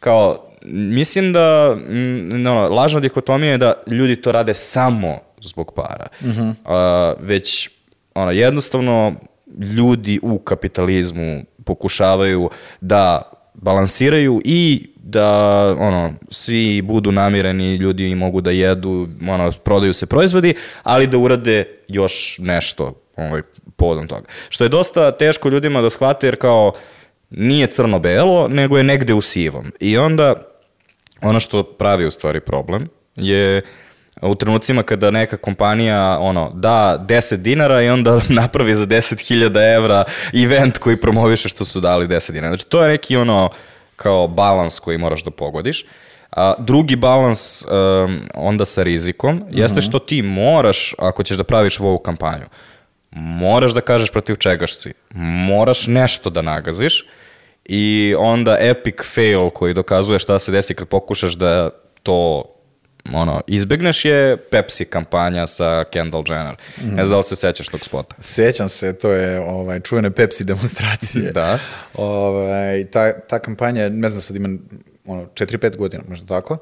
Kao, mislim da, m, no, lažna dihotomija je da ljudi to rade samo zbog para. Mm -hmm. A, već, ono, jednostavno, ljudi u kapitalizmu pokušavaju da balansiraju i da ono svi budu namireni, ljudi mogu da jedu, ono prodaju se proizvodi, ali da urade još nešto ovaj povodom toga. Što je dosta teško ljudima da shvate jer kao nije crno-belo, nego je negde u sivom. I onda ono što pravi u stvari problem je u trenucima kada neka kompanija ono, da 10 dinara i onda napravi za 10.000 evra event koji promoviše što su dali 10 dinara. Znači, to je neki ono kao balans koji moraš da pogodiš. A, drugi balans um, onda sa rizikom jeste što ti moraš, ako ćeš da praviš ovu kampanju, moraš da kažeš protiv čega si. Moraš nešto da nagaziš i onda epic fail koji dokazuje šta se desi kad pokušaš da to ono, izbegneš je Pepsi kampanja sa Kendall Jenner. Mm. Ne znam da li se sećaš tog spota. Sećam se, to je ovaj, čuvene Pepsi demonstracije. Da. Ovaj, ta, ta kampanja, ne znam sad ima ono, 4-5 godina, možda tako.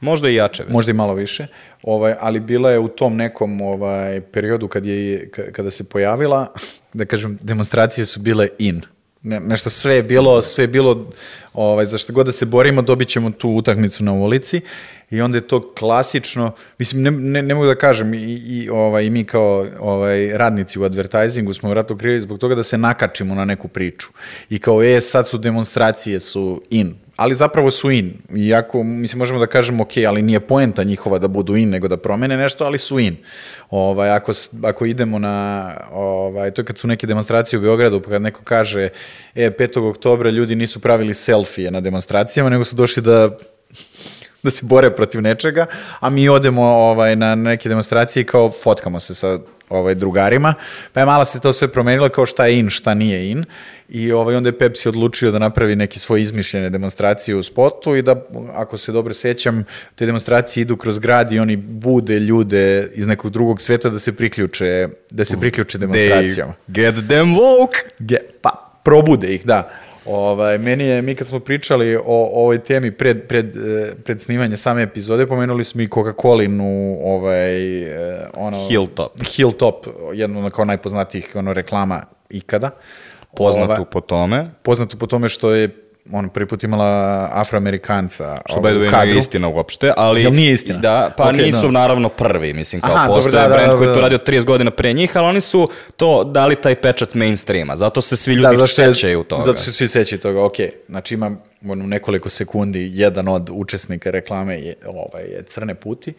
Možda i jače. Već. Možda i malo više, ovaj, ali bila je u tom nekom ovaj, periodu kad je, kada se pojavila, da kažem, demonstracije su bile in. Ne, nešto sve je bilo, sve je bilo, ovaj, za što god da se borimo, dobit ćemo tu utakmicu na ulici i onda je to klasično, mislim, ne, ne, ne mogu da kažem, i, i, ovaj, mi kao ovaj, radnici u advertisingu smo vratno krivi zbog toga da se nakačimo na neku priču. I kao, e, sad su demonstracije su in, ali zapravo su in. Iako, mislim, možemo da kažemo, ok, ali nije poenta njihova da budu in, nego da promene nešto, ali su in. Ovaj, ako, ako idemo na, ovaj, to je kad su neke demonstracije u Beogradu, pa kad neko kaže, e, 5. oktobra ljudi nisu pravili selfije na demonstracijama, nego su došli da da se bore protiv nečega, a mi odemo ovaj, na neke demonstracije i kao fotkamo se sa ovaj, drugarima, pa je malo se to sve promenilo kao šta je in, šta nije in i ovaj, onda je Pepsi odlučio da napravi neke svoje izmišljene demonstracije u spotu i da, ako se dobro sećam, te demonstracije idu kroz grad i oni bude ljude iz nekog drugog sveta da se priključe, da se priključe demonstracijama. They get them woke! Ge, pa, probude ih, da. Ovaj, meni je, mi kad smo pričali o, o ovoj temi pred, pred, eh, pred snimanje same epizode, pomenuli smo i Coca-Colinu, ovaj, eh, ono... Hilltop. Hilltop, jedno od kao najpoznatijih ono, reklama ikada. Poznatu Ovaj, po tome. poznatu po tome što je on prvi put imala afroamerikanca Što ovaj, u kadru. nije istina uopšte, ali... Jel nije istina? Da, pa Okej, nisu da. naravno prvi, mislim, kao Aha, dobro, postoje da, da, brand da, koji da. to radio 30 godina pre njih, ali oni su to dali taj pečat mainstreama, zato se svi ljudi je- sećaju toga. Zato se svi sećaju toga, ok. Znači ima ono, nekoliko sekundi, jedan od učesnika reklame je, ovaj, je Crne puti.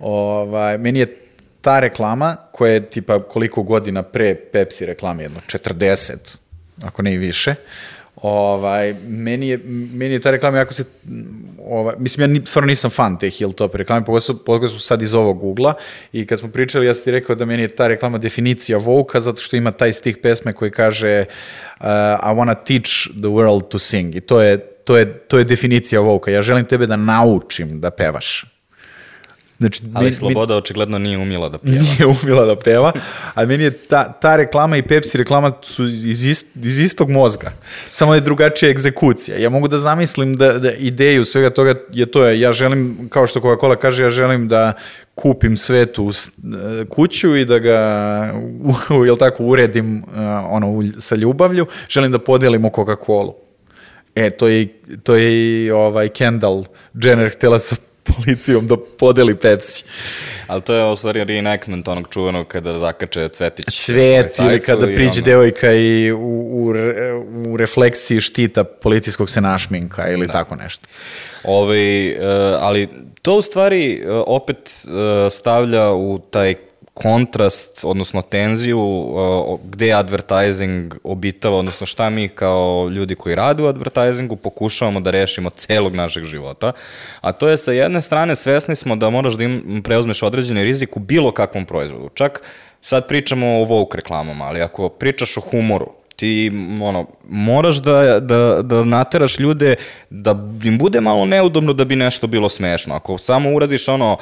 Ovaj, meni je ta reklama, koja je tipa koliko godina pre Pepsi reklame, jedno 40, ako ne i više, Ovaj, meni, je, meni je ta reklama jako se, ovaj, mislim, ja ni, stvarno nisam fan te Hilltop reklame, pogotovo su sad iz ovog ugla i kad smo pričali, ja sam ti rekao da meni je ta reklama definicija Voka, zato što ima taj stih pesme koji kaže uh, I wanna teach the world to sing i to je to je, to je definicija Vouka. Ja želim tebe da naučim da pevaš. Znači, Ali mi- mi- Sloboda očigledno nije umila da pjeva. nije umila da peva, a meni je ta, ta reklama i Pepsi reklama su iz, ist, iz istog mozga, samo je drugačija egzekucija. Ja mogu da zamislim da, da ideju svega toga je to, je, ja želim, kao što Coca-Cola kaže, ja želim da kupim svetu e, kuću i da ga, u, jel tako, uredim uh, ono, sa ljubavlju, želim da podelimo Coca-Colu. E, to je, to je ovaj Kendall Jenner htjela sa policijom da podeli Pepsi. Ali to je u stvari reenactment onog čuvenog kada zakače cvetić. cvet ili policajcu kada i priđe ono- devojka i u, u, u refleksiji štita policijskog se našminka ili tako nešto. Ovaj, e, ali to u stvari e, opet e, stavlja u taj kontrast, odnosno tenziju o- gde advertising obitava, odnosno šta mi kao ljudi koji rade u advertisingu pokušavamo da rešimo celog našeg života. A to je sa jedne strane svesni smo da moraš da im preuzmeš određeni rizik u bilo kakvom proizvodu. Čak sad pričamo o Vogue reklamama, ali ako pričaš o humoru, ti ono, moraš da, da, da nateraš ljude da im bude malo neudobno da bi nešto bilo smešno. Ako samo uradiš ono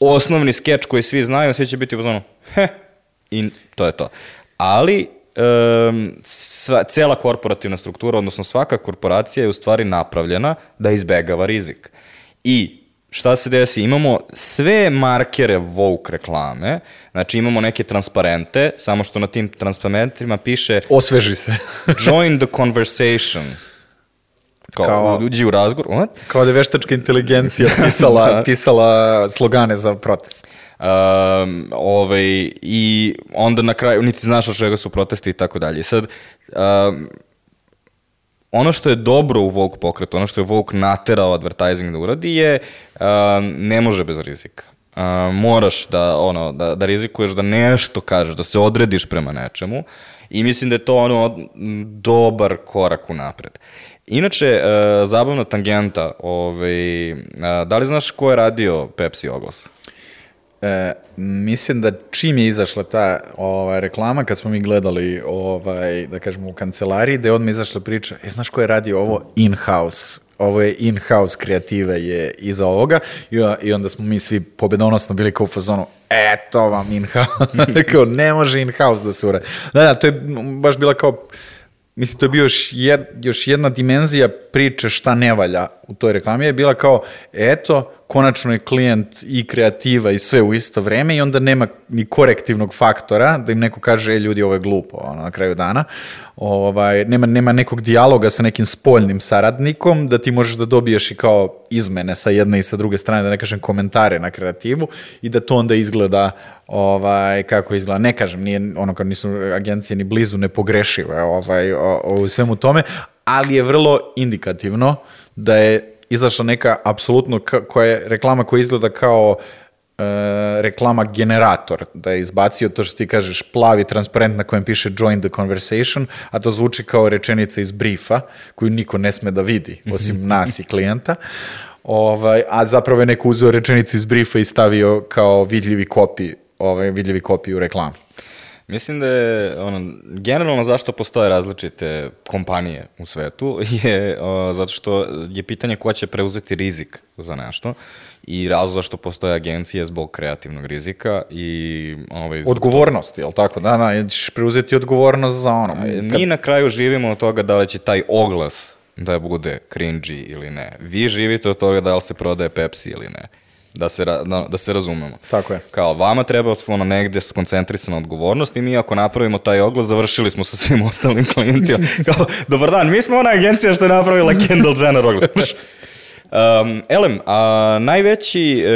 osnovni skeč koji svi znaju, svi će biti u zonu, he, i to je to. Ali, um, sva, cela korporativna struktura, odnosno svaka korporacija je u stvari napravljena da izbegava rizik. I šta se desi? Imamo sve markere Vogue reklame, znači imamo neke transparente, samo što na tim transparentima piše Osveži se. join the conversation. Kao, Kao- uđi u razgovor. What? Kao da je veštačka inteligencija pisala, Da. pisala slogane za protest. Um, ovaj, I onda na kraju, niti znaš od čega su protesti i tako dalje. Sad, um, ono što je dobro u Vogue pokretu, ono što je Vogue naterao advertising da uradi je um, ne može bez rizika. Um, moraš da, ono, da, da rizikuješ, da nešto kažeš, da se odrediš prema nečemu i mislim da je to ono dobar korak u napred. Inače, uh, zabavna tangenta, ovaj, uh, da li znaš ko je radio Pepsi oglas? E, mislim da čim je izašla ta ovaj, reklama, kad smo mi gledali ovaj, da kažemo u kancelariji, da je odmah izašla priča, e, znaš ko je radio ovo in-house? Ovo je in-house kreative je iza ovoga i, i onda smo mi svi pobedonosno bili kao u fazonu, eto vam in-house, kao ne može in-house da se uradi. Da, da, to je baš bila kao Mislim, to je bio još, jed, još jedna dimenzija priče šta ne valja u toj reklami je bila kao, eto, konačno je klijent i kreativa i sve u isto vreme i onda nema ni korektivnog faktora da im neko kaže, e, ljudi, ovo je glupo, ono, na kraju dana. Ovaj, nema, nema nekog dijaloga sa nekim spoljnim saradnikom da ti možeš da dobiješ i kao izmene sa jedne i sa druge strane, da ne kažem komentare na kreativu i da to onda izgleda ovaj, kako izgleda. Ne kažem, nije ono kao nisu agencije ni blizu nepogrešive ovaj, o, o, u svemu tome, ali je vrlo indikativno da je izašla neka apsolutno koja je reklama koja izgleda kao e, reklama generator, da je izbacio to što ti kažeš plavi transparent na kojem piše join the conversation, a to zvuči kao rečenica iz briefa koju niko ne sme da vidi, osim nas i klijenta. Ovaj, a zapravo je neko uzeo rečenicu iz briefa i stavio kao vidljivi kopi, ovaj, vidljivi kopi u reklamu. Mislim da je, ono, generalno zašto postoje različite kompanije u svetu je o, zato što je pitanje ko će preuzeti rizik za nešto i razlog zašto postoje agencije zbog kreativnog rizika i ovaj, zbog Odgovornost, jel tako? Da, da, ćeš preuzeti odgovornost za ono. Mi na kraju živimo od toga da li će taj oglas da bude cringy ili ne. Vi živite od toga da li se prodaje Pepsi ili ne. Da se, da, da se razumemo. Tako je. Kao, vama treba ono negde skoncentrisana odgovornost i mi ako napravimo taj oglas, završili smo sa svim ostalim klijentima. Kao, dobar dan, mi smo ona agencija što je napravila Kendall Jenner oglas. Um, Elem, a najveći, e,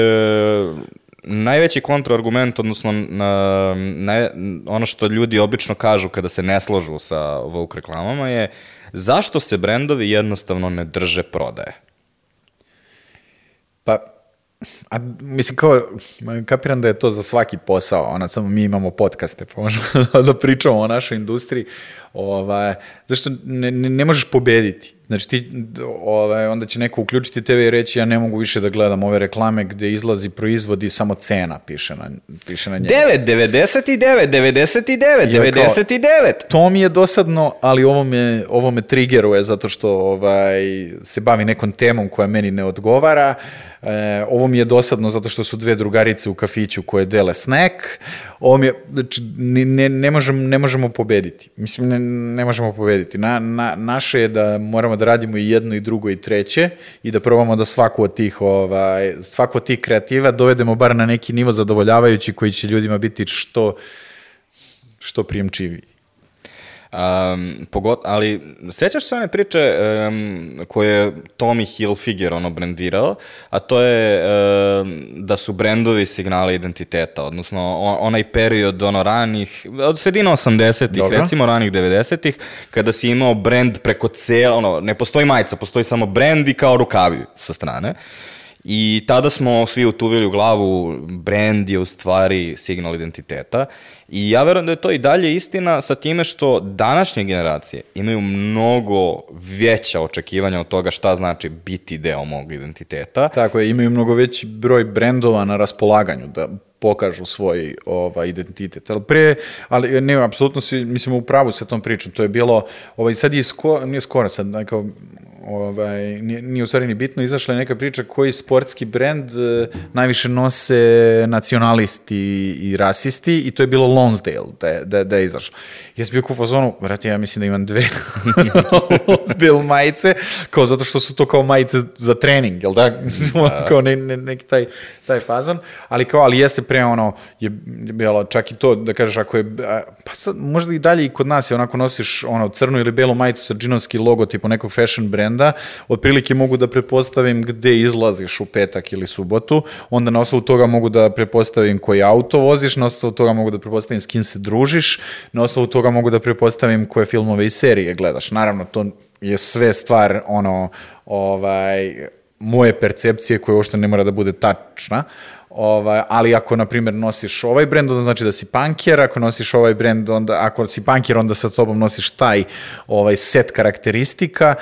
najveći kontraargument, odnosno na, na, ono što ljudi obično kažu kada se ne složu sa Vogue reklamama je zašto se brendovi jednostavno ne drže prodaje? Pa, a, mislim kao, kapiram da je to za svaki posao, ona samo mi imamo podcaste, pa možemo da pričamo o našoj industriji, ovaj, zašto ne, ne, ne možeš pobediti, Znači ti, ovaj, onda će neko uključiti TV i reći ja ne mogu više da gledam ove reklame gde izlazi proizvod i samo cena piše na, piše na njega. 9, 99, 99, Jer kao- 99. To mi je dosadno, ali ovo me, ovo me triggeruje zato što ovaj, se bavi nekom temom koja meni ne odgovara. E, ovo mi je dosadno zato što su dve drugarice u kafiću koje dele snack. Ovo mi je, znači, ne, ne, možem, ne možemo pobediti. Mislim, ne, ne možemo pobediti. Na, na, naše je da moramo da radimo i jedno i drugo i treće i da probamo da svaku od tih, ovaj, svaku od tih kreativa dovedemo bar na neki nivo zadovoljavajući koji će ljudima biti što, što prijemčiviji. Um, pogot, ali sećaš se one priče um, koje je Tommy Hilfiger ono brendirao, a to je um, da su brendovi signali identiteta, odnosno on, onaj period ono ranih, od sredina 80-ih, Dobro. recimo ranih 90-ih, kada si imao brend preko cijela, ono, ne postoji majica, postoji samo brend i kao rukavi sa strane. I tada smo svi utuvili u glavu, brand je u stvari signal identiteta. I ja verujem da je to i dalje istina sa time što današnje generacije imaju mnogo veća očekivanja od toga šta znači biti deo mog identiteta. Tako je, imaju mnogo veći broj brendova na raspolaganju da pokažu svoj ovaj, identitet. Ali pre, ali ne, apsolutno si, mislim, u pravu sa tom pričom. To je bilo, ovaj, sad je sko, nije skoro, sad nekao, ovaj, nije, nije u stvari ni bitno, izašla je neka priča koji sportski brend eh, najviše nose nacionalisti i rasisti i to je bilo Lonsdale da je, da, da je izašlo. Ja sam bio u fazonu, brate, ja mislim da imam dve Lonsdale majice, kao zato što su to kao majice za trening, jel da? kao ne, ne, neki taj, taj fazon, ali kao, ali jeste pre ono, je bilo čak i to, da kažeš, ako je, a, pa sad, možda i dalje i kod nas je onako nosiš ono crnu ili belu majicu sa džinovski logotipom nekog fashion brenda, otprilike mogu da prepostavim gde izlaziš u petak ili subotu, onda na osnovu toga mogu da prepostavim koji auto voziš, na osnovu toga mogu da prepostavim s kim se družiš, na osnovu toga mogu da prepostavim koje filmove i serije gledaš. Naravno, to je sve stvar ono, ovaj, moje percepcije koja uopšte ne mora da bude tačna, Ovaj, ali ako, na primjer, nosiš ovaj brend, onda znači da si punker, ako nosiš ovaj brend, onda, ako si punker, onda sa tobom nosiš taj ovaj, set karakteristika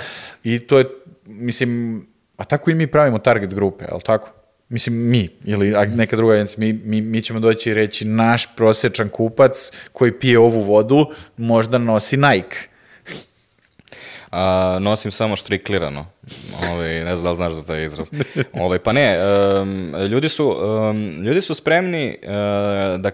i to je, mislim, a tako i mi pravimo target grupe, je li tako? Mislim, mi, ili neka druga agencija, mi, mi, mi ćemo doći i reći naš prosječan kupac koji pije ovu vodu možda nosi Nike. A, nosim samo štriklirano. Ovaj, ne znam da li znaš za taj izraz. Ovaj, pa ne, em, ljudi, su, em, ljudi su spremni e, da...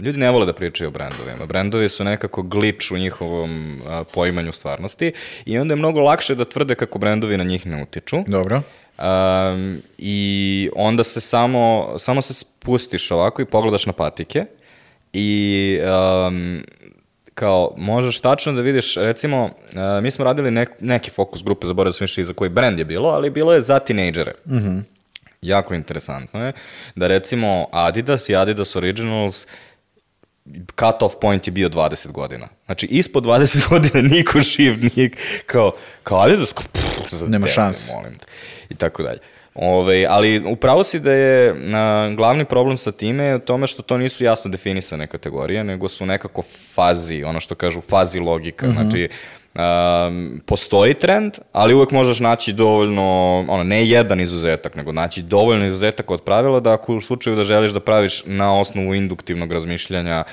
Ljudi ne vole da pričaju o brendovima. Brendovi su nekako glič u njihovom a, poimanju stvarnosti i onda je mnogo lakše da tvrde kako brendovi na njih ne utiču. Dobro. Um, I onda se samo, samo se spustiš ovako i pogledaš na patike i um, kao možeš tačno da vidiš, recimo, uh, mi smo radili nek, neki fokus grupe, zaboravio sam više i za koji brend je bilo, ali bilo je za tinejdžere. Mm Jako interesantno je da recimo Adidas i Adidas Originals cut off point je bio 20 godina. Znači, ispod 20 godina niko živ nije kao, kao Adidas, kao, pff, za Nema šanse. molim te. I tako dalje. Ove, ali upravo si da je a, glavni problem sa time je u tome što to nisu jasno definisane kategorije, nego su nekako fazi, ono što kažu fazi logika. Znači, um, postoji trend, ali uvek možeš naći dovoljno, ono, ne jedan izuzetak, nego naći dovoljno izuzetak od pravila da ako u slučaju da želiš da praviš na osnovu induktivnog razmišljanja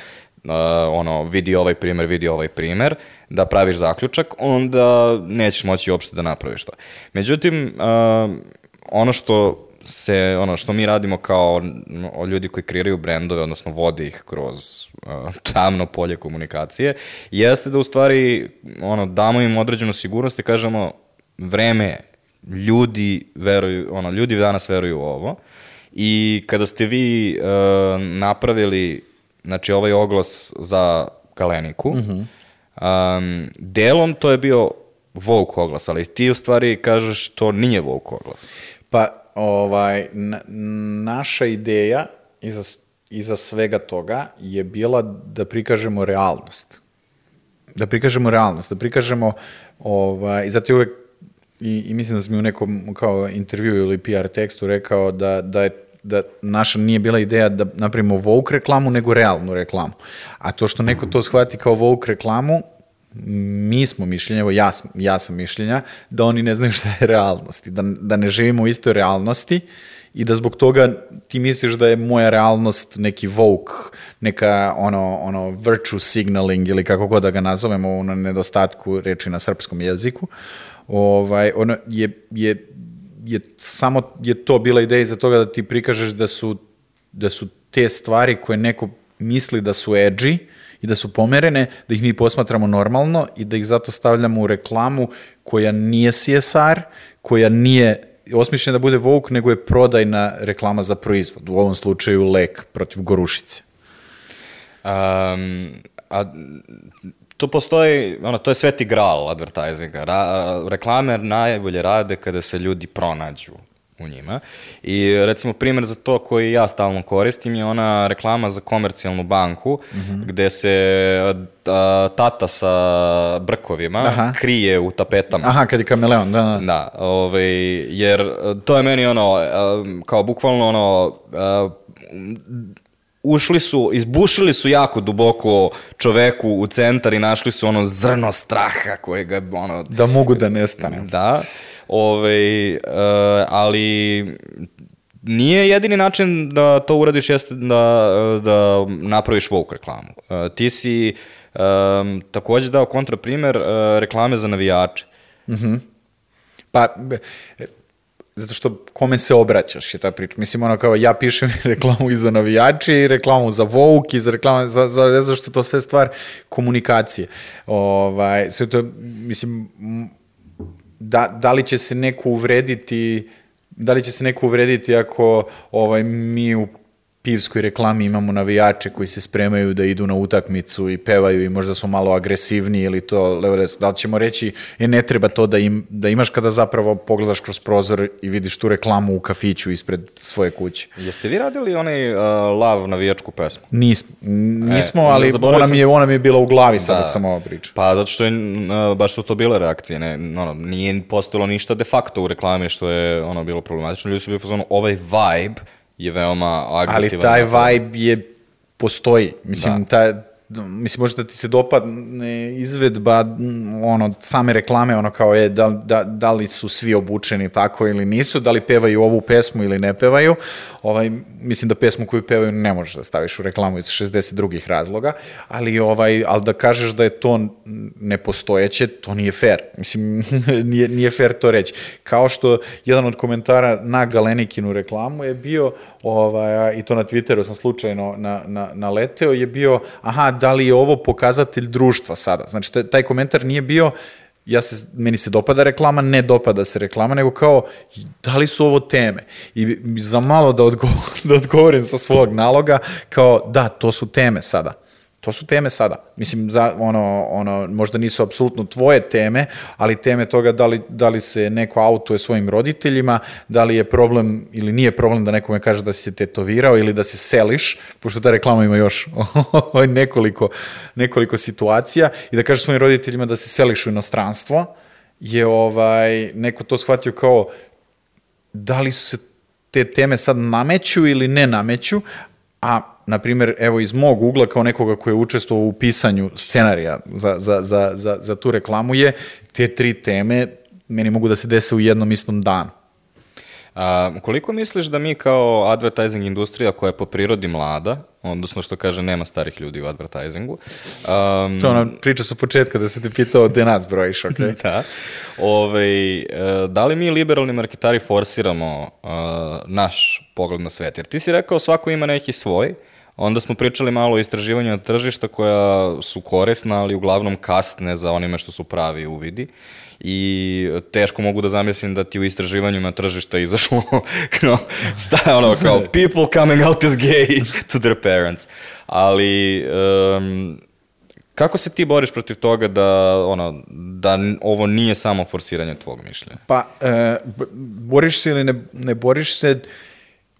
uh, ono, vidi ovaj primer, vidi ovaj primer, da praviš zaključak, onda nećeš moći uopšte da napraviš to. Međutim, uh, ono što se, ono što mi radimo kao no, ljudi koji kreiraju brendove, odnosno vode ih kroz uh, tamno polje komunikacije, jeste da u stvari ono, damo im određenu sigurnost i kažemo vreme ljudi veruju, ono, ljudi danas veruju u ovo. I kada ste vi uh, napravili znači ovaj oglas za Galeniku, um, delom to je bio Vogue oglas, ali ti u stvari kažeš to nije Vogue oglas. Pa, ovaj, na, naša ideja iza, iza svega toga je bila da prikažemo realnost. Da prikažemo realnost, da prikažemo, ovaj, zato je uvek, i, i mislim da sam mi u nekom kao intervju ili PR tekstu rekao da, da je da naša nije bila ideja da napravimo Vogue reklamu, nego realnu reklamu. A to što neko to shvati kao Vogue reklamu, mi smo mišljenja, evo ja, ja sam mišljenja, da oni ne znaju šta je realnost i da, da ne živimo u istoj realnosti i da zbog toga ti misliš da je moja realnost neki woke, neka ono, ono virtue signaling ili kako god da ga nazovemo u nedostatku reči na srpskom jeziku. Ovaj, ono je, je, je samo je to bila ideja iza toga da ti prikažeš da su, da su te stvari koje neko misli da su edgy i da su pomerene, da ih mi posmatramo normalno i da ih zato stavljamo u reklamu koja nije CSR, koja nije osmišljena da bude woke, nego je prodajna reklama za proizvod, u ovom slučaju lek protiv gorušice. Um, a to postoji, ono, to je sveti gral advertisinga. Ra, reklame najbolje rade kada se ljudi pronađu u njima. I recimo primjer za to koji ja stalno koristim je ona reklama za komercijalnu banku gde se a, tata sa brkovima Aha. krije u tapetama. Aha, kad je kameleon, da, da. Da, ovaj, jer uh, to je meni ono, um, kao bukvalno ono, uh, ušli su, izbušili su jako duboko čoveku u centar i našli su ono zrno straha koje ga, ono, Da mogu da nestane. da, ovaj, uh, ali nije jedini način da to uradiš jeste da, da napraviš woke reklamu. Uh, ti si um, takođe dao kontraprimer uh, reklame za navijače. Pa, be, e, zato što kome se obraćaš je ta priča. Mislim, ono kao ja pišem reklamu i za navijače i reklamu za Vouk i za reklamu, za, za, znam što to sve stvar komunikacije. Ovaj, sve to, mislim, da, da li će se neko uvrediti da li će se neko uvrediti ako ovaj, mi u pivskoj reklami imamo navijače koji se spremaju da idu na utakmicu i pevaju i možda su malo agresivni ili to levo desno. Da li ćemo reći, je ne treba to da, im, da imaš kada zapravo pogledaš kroz prozor i vidiš tu reklamu u kafiću ispred svoje kuće. Jeste vi radili onaj uh, lav navijačku pesmu? Nis, nismo, E, ali ona sam- mi, je, ona mi je bila u glavi sad Da. dok sam ovo pričao. Pa zato što je, uh, baš su to bile reakcije, ne, ono, nije postojalo ništa de facto u reklami što je ono bilo problematično. Ljudi su bili fazonu, ovaj vibe je veoma Ali agresivan. taj vibe je, postoji. Mislim, taj, mislim, može da ti se dopadne izvedba m, ono, same reklame, ono kao je, da, da, da li su svi obučeni tako ili nisu, da li pevaju ovu pesmu ili ne pevaju. Ovaj, mislim da pesmu koju pevaju ne možeš da staviš u reklamu iz 60 drugih razloga, ali, ovaj, ali da kažeš da je to nepostojeće, to nije fair. Mislim, nije, nije fair to reći. Kao što jedan od komentara na Galenikinu reklamu je bio, ovaj, i to na Twitteru sam slučajno na, na, naleteo, je bio, aha, da li je ovo pokazatelj društva sada? Znači, taj- komentar nije bio, ja se, meni se dopada reklama, ne dopada se reklama, nego kao, da li su ovo teme? I za malo da, odgo da odgovorim sa svog naloga, kao, da, to su teme sada. To su teme sada. Mislim, za, ono, ono, možda nisu apsolutno tvoje teme, ali teme toga da li, da li se neko autuje svojim roditeljima, da li je problem ili nije problem da nekome kaže da si se tetovirao ili da se seliš, pošto ta reklama ima još nekoliko, nekoliko situacija, i da kaže svojim roditeljima da se seliš u inostranstvo, je ovaj, neko to shvatio kao da li su se te teme sad nameću ili ne nameću, a na primjer, evo iz mog ugla kao nekoga koji je učestvovao u pisanju scenarija za, za, za, za, za tu reklamu je, te tri teme meni mogu da se dese u jednom istom danu. A, koliko misliš da mi kao advertising industrija koja je po prirodi mlada, odnosno što kaže nema starih ljudi u advertisingu, um, To ona priča sa početka da se te pitao gde nas brojiš, ok? da, ovaj, e, da li mi liberalni marketari forsiramo uh, naš pogled na svet? Jer ti si rekao svako ima neki svoj, onda smo pričali malo o istraživanju na tržišta koja su korisna, ali uglavnom kasne za onime što su pravi uvidi i teško mogu da zamislim da ti u istraživanju na tržišta izašlo kao, sta, ono, kao people coming out as gay to their parents. Ali um, kako se ti boriš protiv toga da, ono, da ovo nije samo forsiranje tvog mišljenja? Pa, e, boriš se ili ne, ne boriš se,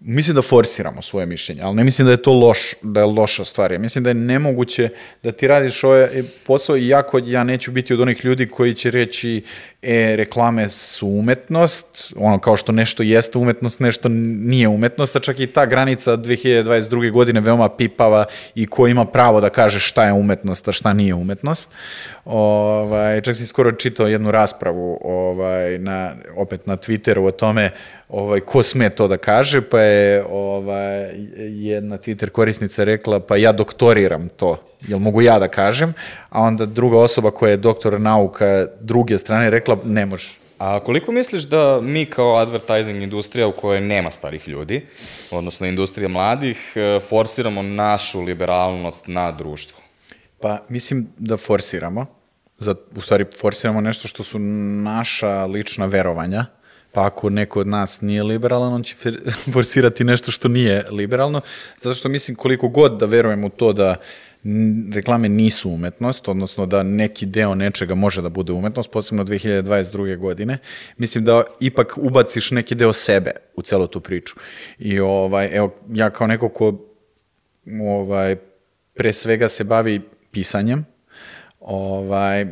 mislim da forsiramo svoje mišljenje, ali ne mislim da je to loš, da je loša stvar. Ja mislim da je nemoguće da ti radiš ovaj posao i jako ja neću biti od onih ljudi koji će reći e, reklame su umetnost, ono kao što nešto jeste umetnost, nešto nije umetnost, a čak i ta granica 2022. godine veoma pipava i ko ima pravo da kaže šta je umetnost, a šta nije umetnost. Ovaj, čak sam skoro čitao jednu raspravu ovaj, na, opet na Twitteru o tome ovaj, ko sme to da kaže, pa je ovaj, jedna Twitter korisnica rekla, pa ja doktoriram to, jel mogu ja da kažem, a onda druga osoba koja je doktor nauka druge strane rekla, ne može. A koliko misliš da mi kao advertising industrija u kojoj nema starih ljudi, odnosno industrija mladih, e, forsiramo našu liberalnost na društvo? Pa mislim da forsiramo, za, u stvari forsiramo nešto što su naša lična verovanja, pa ako neko od nas nije liberalan, on će forsirati nešto što nije liberalno, zato što mislim koliko god da verujem u to da reklame nisu umetnost, odnosno da neki deo nečega može da bude umetnost, posebno 2022. godine, mislim da ipak ubaciš neki deo sebe u celu tu priču. I ovaj, evo, ja kao neko ko ovaj, pre svega se bavi pisanjem, ovaj,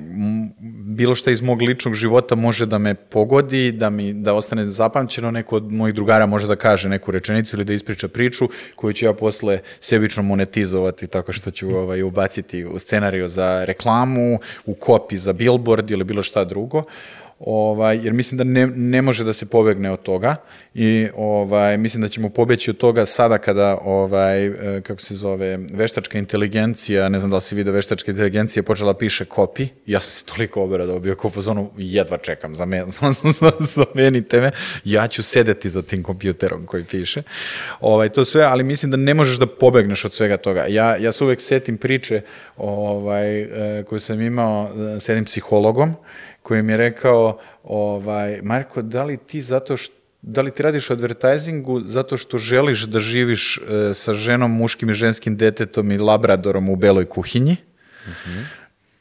bilo šta iz mog ličnog života može da me pogodi, da mi da ostane zapamćeno, neko od mojih drugara može da kaže neku rečenicu ili da ispriča priču koju ću ja posle sebično monetizovati tako što ću ovaj, ubaciti u scenariju za reklamu, u kopi za billboard ili bilo šta drugo. Uh, ovaj, jer mislim da ne, ne može da se pobegne od toga i ovaj, mislim da ćemo pobeći od toga sada kada, ovaj, e, kako se zove, veštačka inteligencija, ne znam da li si vidio, veštačka inteligencija počela piše kopi, ja sam se toliko oberadao bio kao pozonu, jedva čekam, za me, zamenite me, ja ću sedeti za tim kompjuterom koji piše. Ovaj, to sve, ali mislim da ne možeš da pobegneš od svega toga. Ja, ja se uvek setim priče ovaj, e, koju sam imao e, s jednim psihologom, koji mi je rekao, ovaj, Marko, da li ti zato što da li ti radiš u advertisingu zato što želiš da živiš e, sa ženom, muškim i ženskim detetom i labradorom u beloj kuhinji? Mm -hmm.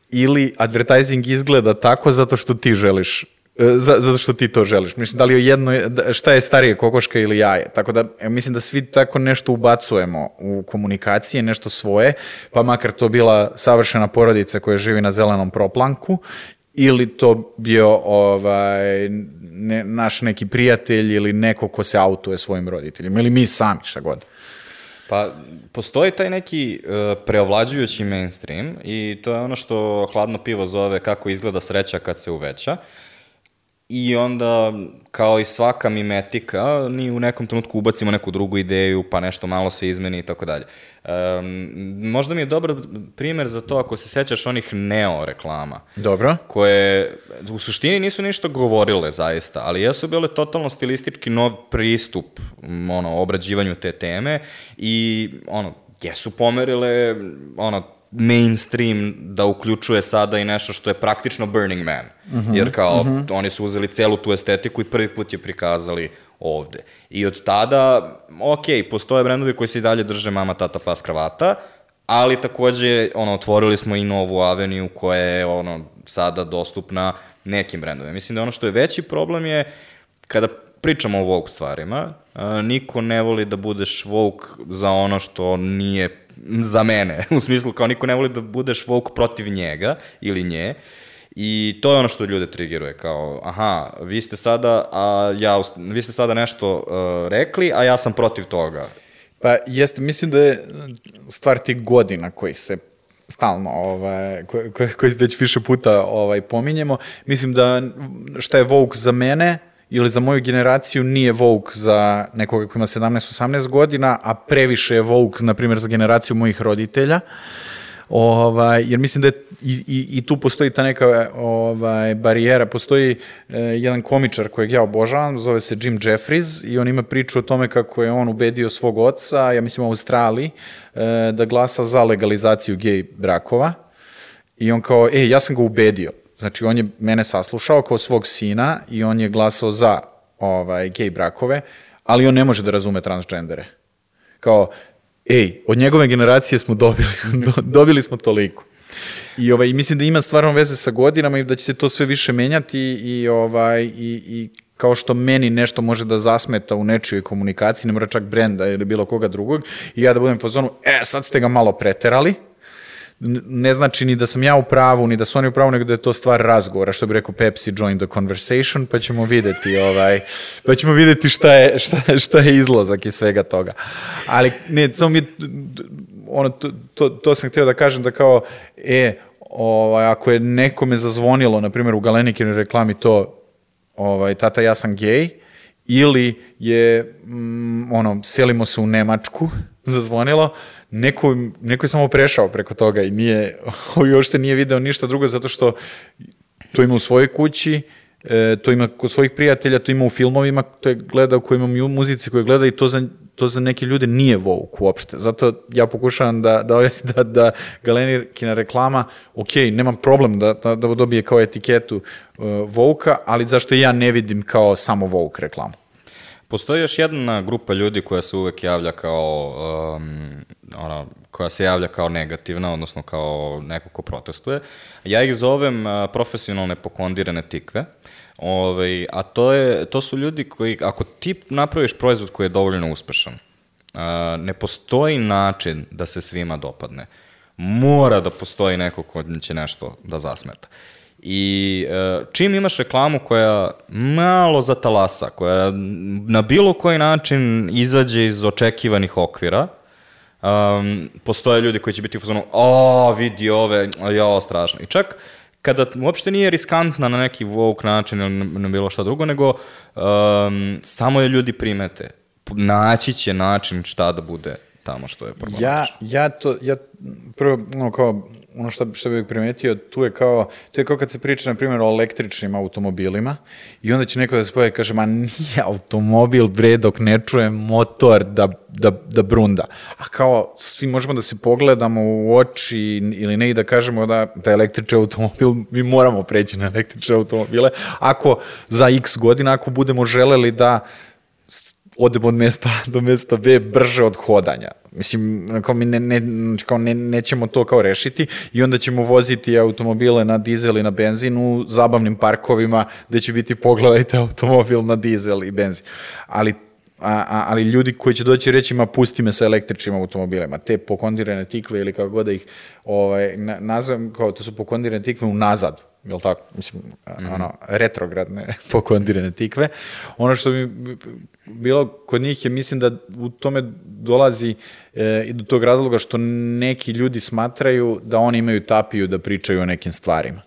Ili advertising izgleda tako zato što ti želiš e, zato što ti to želiš. Mislim, da li je jedno, da, šta je starije, kokoška ili jaje? Tako da, mislim da svi tako nešto ubacujemo u komunikacije, nešto svoje, pa makar to bila savršena porodica koja živi na zelenom proplanku ili to bio ovaj, ne, naš neki prijatelj ili neko ko se autuje svojim roditeljima ili mi sami, šta god. Pa, postoji taj neki uh, preovlađujući mainstream i to je ono što hladno pivo zove kako izgleda sreća kad se uveća. I onda, kao i svaka mimetika, mi u nekom trenutku ubacimo neku drugu ideju, pa nešto malo se izmeni i tako dalje. Možda mi je dobar primer za to ako se sećaš onih neo reklama. Dobro. Koje u suštini nisu ništa govorile zaista, ali jesu bile totalno stilistički nov pristup ono, obrađivanju te teme i ono, jesu pomerile ono, mainstream da uključuje sada i nešto što je praktično Burning Man. Uh mhm, -huh, Jer kao, uh mhm. -huh. oni su uzeli celu tu estetiku i prvi put je prikazali ovde. I od tada, ok, postoje brendovi koji se i dalje drže mama, tata, pas, kravata, ali takođe, ono, otvorili smo i novu aveniju koja je, ono, sada dostupna nekim brendovima. Mislim da ono što je veći problem je, kada pričamo o Vogue stvarima, niko ne voli da budeš Vogue za ono što nije za mene, u smislu kao niko ne voli da budeš Vogue protiv njega ili nje, I to je ono što ljude triggeruje, kao, aha, vi ste sada, a ja, vi ste sada nešto uh, rekli, a ja sam protiv toga. Pa jeste, mislim da je stvar tih godina kojih se stalno, ovaj, koji ko, ko već više puta ovaj, pominjemo. Mislim da šta je Vogue za mene ili za moju generaciju nije Vogue za nekoga ko ima 17-18 godina, a previše je Vogue, na primjer, za generaciju mojih roditelja. Ovaj, jer mislim da je i, i, i tu postoji ta neka ovaj, barijera. Postoji eh, jedan komičar kojeg ja obožavam, zove se Jim Jeffries i on ima priču o tome kako je on ubedio svog oca, ja mislim u Australiji, eh, da glasa za legalizaciju gej brakova. I on kao, ej, ja sam ga ubedio. Znači, on je mene saslušao kao svog sina i on je glasao za ovaj, gej brakove, ali on ne može da razume transgendere. Kao, ej, od njegove generacije smo dobili, dobili smo toliko. I ovaj, mislim da ima stvarno veze sa godinama i da će se to sve više menjati i, ovaj, i, i kao što meni nešto može da zasmeta u nečijoj komunikaciji, ne mora čak brenda ili bilo koga drugog, i ja da budem u fazonu, e, sad ste ga malo preterali, ne znači ni da sam ja u pravu, ni da su oni u pravu, nego da je to stvar razgovora, što bi rekao Pepsi, join the conversation, pa ćemo videti, ovaj, pa ćemo videti šta je, šta, šta je izlazak iz svega toga. Ali, ne, samo mi, ono, to, to, to sam htio da kažem da kao, e, ovaj, ako je nekome zazvonilo, na primjer u Galenikinoj reklami to, ovaj, tata ja sam gej, ili je, mm, ono, selimo se u Nemačku, zazvonilo, neko, neko je samo prešao preko toga i nije, i uopšte nije video ništa drugo zato što to ima u svojoj kući, e, to ima kod svojih prijatelja, to ima u filmovima, to je gleda, ko ima mu- muzici koje gleda i to za, to za neke ljude nije woke uopšte. Zato ja pokušavam da, da objasnim da, da Galenirkina reklama, ok, nemam problem da, da, da dobije kao etiketu uh, woke ali zašto ja ne vidim kao samo woke reklamu? Postoji još jedna grupa ljudi koja se uvek javlja kao, um, ona, koja se javlja kao negativna, odnosno kao neko ko protestuje. Ja ih zovem uh, profesionalne pokondirane tikve. Ovaj, a to, je, to su ljudi koji, ako ti napraviš proizvod koji je dovoljno uspešan, uh, ne postoji način da se svima dopadne. Mora da postoji neko ko će nešto da zasmeta. I e, čim imaš reklamu koja malo zatalasa, koja na bilo koji način izađe iz očekivanih okvira, um, postoje ljudi koji će biti u fazonu, o, vidi ove, jo, strašno. I čak kada uopšte nije riskantna na neki woke način ili na bilo šta drugo, nego um, samo je ljudi primete. Naći će način šta da bude tamo što je problematično. Ja, ja to, ja prvo, ono kao, ono što, što bih primetio, tu je kao, to je kao kad se priča, na primjer, o električnim automobilima i onda će neko da se pojavi i kaže, ma nije automobil, bre, dok ne čuje motor da, da, da brunda. A kao, svi možemo da se pogledamo u oči ili ne i da kažemo da, da električni automobil, mi moramo preći na električne automobile, ako za x godina, ako budemo želeli da odemo od mesta do mesta B brže od hodanja. Mislim, kao mi ne, ne, znači kao ne, nećemo to kao rešiti i onda ćemo voziti automobile na dizel i na benzin u zabavnim parkovima gde će biti pogledajte automobil na dizel i benzin. Ali a, a, ali ljudi koji će doći reći ma pusti me sa električnim automobilima, te pokondirane tikve ili kako god da ih ovaj, na, nazovem, kao to su pokondirane tikve unazad, jel tako? Mislim, mm -hmm. ono, retrogradne pokondirane tikve. Ono što mi bilo kod njih je, mislim da u tome dolazi e, i do tog razloga što neki ljudi smatraju da oni imaju tapiju da pričaju o nekim stvarima.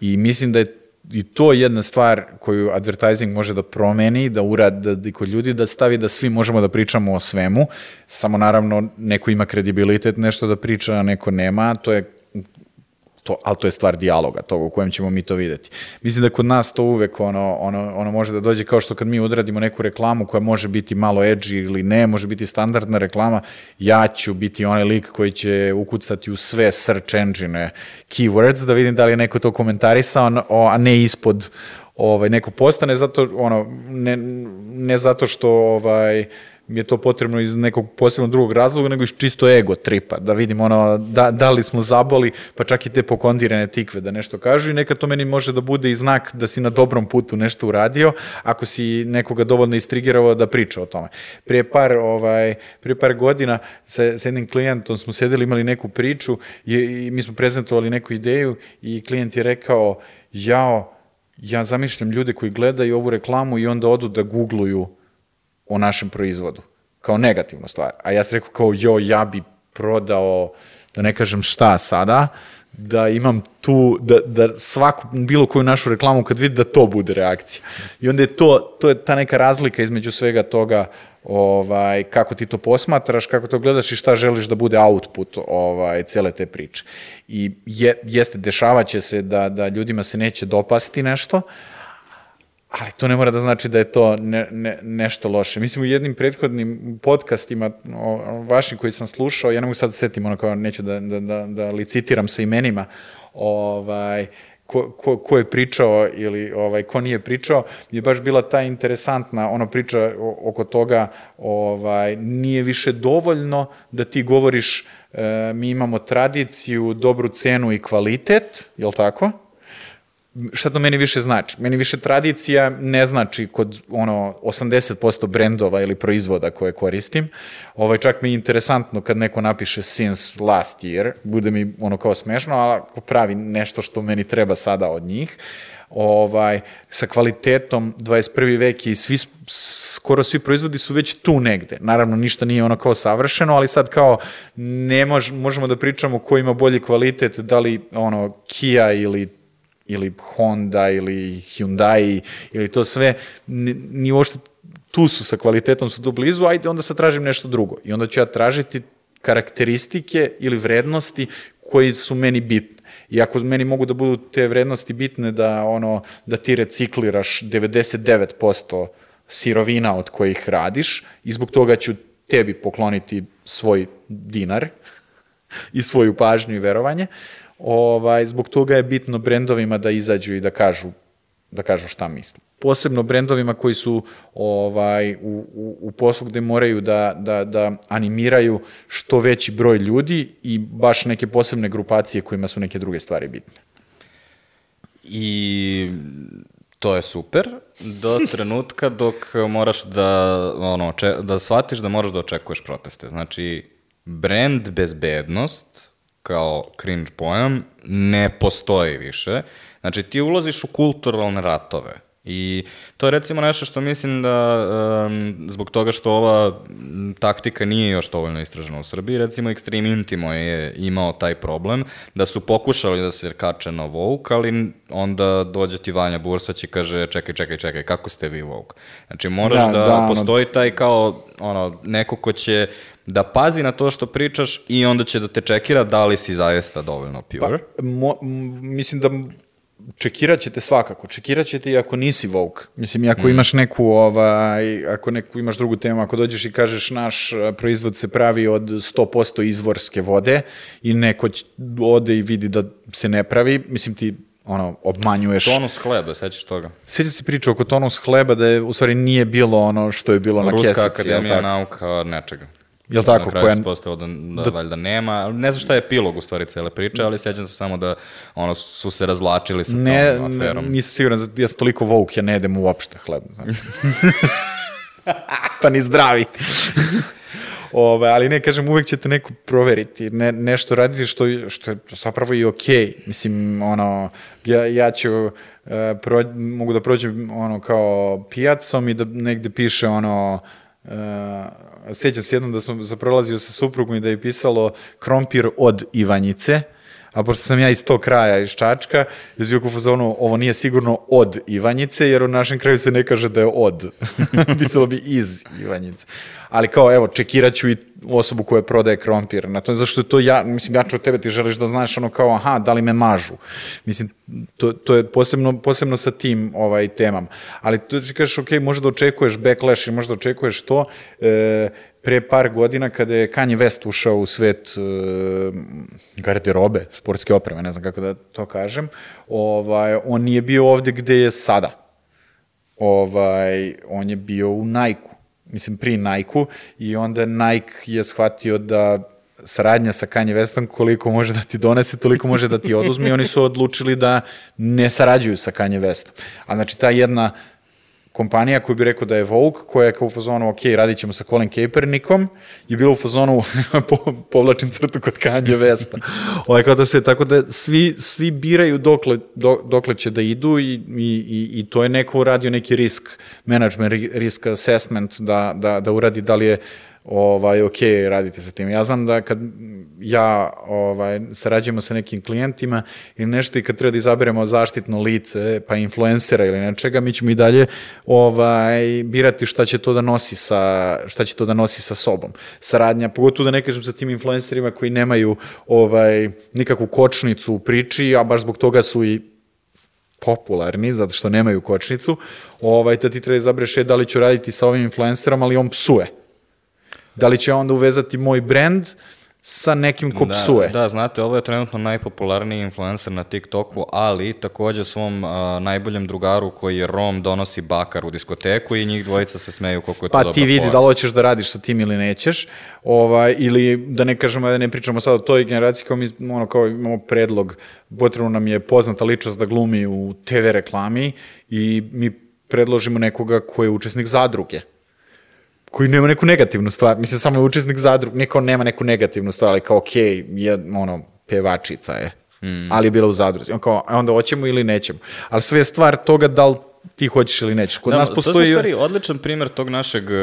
I mislim da je i to je jedna stvar koju advertising može da promeni, da uradi da, kod ljudi, da stavi da svi možemo da pričamo o svemu, samo naravno neko ima kredibilitet nešto da priča, a neko nema, to je to, ali to je stvar dijaloga, toga u kojem ćemo mi to videti. Mislim da kod nas to uvek ono, ono, ono može da dođe kao što kad mi odradimo neku reklamu koja može biti malo edgy ili ne, može biti standardna reklama, ja ću biti onaj lik koji će ukucati u sve search engine keywords da vidim da li je neko to komentarisao, a ne ispod ovaj, neko postane, zato, ono, ne, ne zato što ovaj, je to potrebno iz nekog posebnog drugog razloga, nego iz čisto ego tripa, da vidim ono, da, da li smo zaboli, pa čak i te pokondirane tikve da nešto kažu i nekad to meni može da bude i znak da si na dobrom putu nešto uradio, ako si nekoga dovoljno istrigirao da priča o tome. Prije par, ovaj, prije par godina sa, sa jednim klijentom smo sedeli, imali neku priču i, i mi smo prezentovali neku ideju i klijent je rekao, jao, ja zamišljam ljude koji gledaju ovu reklamu i onda odu da googluju o našem proizvodu, kao negativnu stvar. A ja sam rekao kao, jo, ja bi prodao, da ne kažem šta sada, da imam tu, da, da svaku, bilo koju našu reklamu kad vidi da to bude reakcija. I onda je to, to je ta neka razlika između svega toga ovaj, kako ti to posmatraš, kako to gledaš i šta želiš da bude output ovaj, cele te priče. I je, jeste, dešavaće se da, da ljudima se neće dopasti nešto, ali to ne mora da znači da je to ne, ne, nešto loše. Mislim, u jednim prethodnim podcastima o, vašim koji sam slušao, ja ne mogu sad da setim, ono kao neću da, da, da, da licitiram sa imenima, ovaj, ko, ko, ko je pričao ili ovaj, ko nije pričao, je baš bila ta interesantna ono priča oko toga ovaj, nije više dovoljno da ti govoriš e, mi imamo tradiciju, dobru cenu i kvalitet, je li tako? Šta to meni više znači? Meni više tradicija ne znači kod ono 80% brendova ili proizvoda koje koristim. Ovaj, čak mi je interesantno kad neko napiše since last year, bude mi ono kao smešno, ali ako pravi nešto što meni treba sada od njih, ovaj, sa kvalitetom 21. vek i svi, skoro svi proizvodi su već tu negde. Naravno, ništa nije ono kao savršeno, ali sad kao ne mož, možemo da pričamo ko ima bolji kvalitet, da li ono Kia ili ili Honda ili Hyundai ili to sve, ni, ni uopšte tu su sa kvalitetom, su tu blizu, ajde onda sad tražim nešto drugo. I onda ću ja tražiti karakteristike ili vrednosti koji su meni bitne. I ako meni mogu da budu te vrednosti bitne da ono da ti recikliraš 99% sirovina od kojih radiš i zbog toga ću tebi pokloniti svoj dinar i svoju pažnju i verovanje, ovaj, zbog toga je bitno brendovima da izađu i da kažu, da kažu šta misle. Posebno brendovima koji su ovaj, u, u, u poslu gde moraju da, da, da animiraju što veći broj ljudi i baš neke posebne grupacije kojima su neke druge stvari bitne. I to je super do trenutka dok moraš da ono če, da shvatiš da moraš da očekuješ proteste. Znači brand bezbednost kao cringe pojam ne postoji više. Znači ti ulaziš u kulturalne ratove. I to je recimo nešto što mislim da um, zbog toga što ova taktika nije još dovoljno istražena u Srbiji, recimo Extreme Intimo je imao taj problem da su pokušali da se kače na Vogue, ali onda dođe ti Vanja Bursać i kaže čekaj, čekaj, čekaj, kako ste vi Vogue? Znači moraš da, da, da postoji taj kao ono, neko ko će da pazi na to što pričaš i onda će da te čekira da li si zaista dovoljno pure. Pa, mo, mislim da čekirat ćete svakako, čekirat ćete i ako nisi Vogue. Mislim, i ako mm. imaš neku, ovaj, ako neku imaš drugu temu, ako dođeš i kažeš naš eh, proizvod se pravi od 100% izvorske vode i neko ode i vidi da se ne pravi, mislim ti ono, obmanjuješ. Tonus hleba, sećaš toga? Seća se priča oko tonus hleba da je, u stvari nije bilo ono što je bilo Ruska na kesici. Ruska akademija nauka nečega. Jel tako? Na kraju koja... se postao da, da, da, valjda nema. Ne znam šta je epilog u stvari cele priče, ali sećam se samo da ono, su se razlačili sa ne, tom aferom. Ne, nisam siguran, ja sam toliko vouk, ja ne jedem uopšte hleb, znači. pa ni zdravi. Ove, ali ne, kažem, uvek ćete neko proveriti, ne, nešto raditi što, što je zapravo i okej. Okay. Mislim, ono, ja, ja ću, uh, pro, mogu da prođem ono kao pijacom i da negde piše ono, uh, sjećam se jednom da sam zaprolazio sa suprugom i da je pisalo krompir od Ivanjice, a pošto sam ja iz tog kraja, iz Čačka, izbio u fazonu, ovo nije sigurno od Ivanjice, jer u našem kraju se ne kaže da je od. Pisalo bi iz Ivanjice. Ali kao, evo, čekirat ću i osobu koja prodaje krompir. Na to, zašto je to ja, mislim, ja ću od tebe, ti želiš da znaš ono kao, aha, da li me mažu. Mislim, to, to je posebno, posebno sa tim ovaj, temam. Ali tu ti kažeš, ok, možda da očekuješ backlash i možda očekuješ to, e, pre par godina kada je Kanye West ušao u svet uh, garderobe, sportske opreme, ne znam kako da to kažem, ovaj, on nije bio ovde gde je sada. Ovaj, on je bio u Nike-u, mislim pri Nike-u i onda Nike je shvatio da saradnja sa Kanye Westom koliko može da ti donese, toliko može da ti oduzme i oni su odlučili da ne sarađuju sa Kanye Westom. A znači ta jedna kompanija koju bi rekao da je Vogue, koja je kao u fazonu, ok, radit ćemo sa Colin Kaepernickom, je bilo u fazonu, po, povlačim crtu kod Kanye Vesta. Ovaj, kao da sve, tako da svi, svi biraju dokle, do, dokle će da idu i, i, i, to je neko uradio neki risk management, risk assessment da, da, da uradi da li je ovaj, ok, radite sa tim. Ja znam da kad ja ovaj, sarađujemo sa nekim klijentima ili nešto i kad treba da izaberemo zaštitno lice, pa influencera ili nečega, mi ćemo i dalje ovaj, birati šta će to da nosi sa, šta će to da nosi sa sobom. Saradnja, pogotovo da ne kažem sa tim influencerima koji nemaju ovaj, nikakvu kočnicu u priči, a baš zbog toga su i popularni, zato što nemaju kočnicu, ovaj, da ti treba izabreš je da li ću raditi sa ovim influencerom, ali on psuje da li će onda uvezati moj brand sa nekim ko da, psuje. Da, znate, ovo je trenutno najpopularniji influencer na TikToku, ali takođe svom a, najboljem drugaru koji je Rom donosi bakar u diskoteku i njih dvojica se smeju koliko je to Pa dobra ti vidi fora. da li hoćeš da radiš sa tim ili nećeš, ovaj, ili da ne kažemo da ne pričamo sad o toj generaciji kao mi ono, kao imamo predlog, potrebno nam je poznata ličnost da glumi u TV reklami i mi predložimo nekoga ko je učesnik zadruge koji nema neku negativnu stvar, mislim samo je učesnik zadrug, neko nema neku negativnu stvar, ali kao okej, je ono, pevačica je, Hmm. ali je bila u zadruzi. On kao, a onda hoćemo ili nećemo. Ali sve je stvar toga da li ti hoćeš ili nećeš. Kod Da, nas To postoji... je u stvari odličan primjer tog našeg e,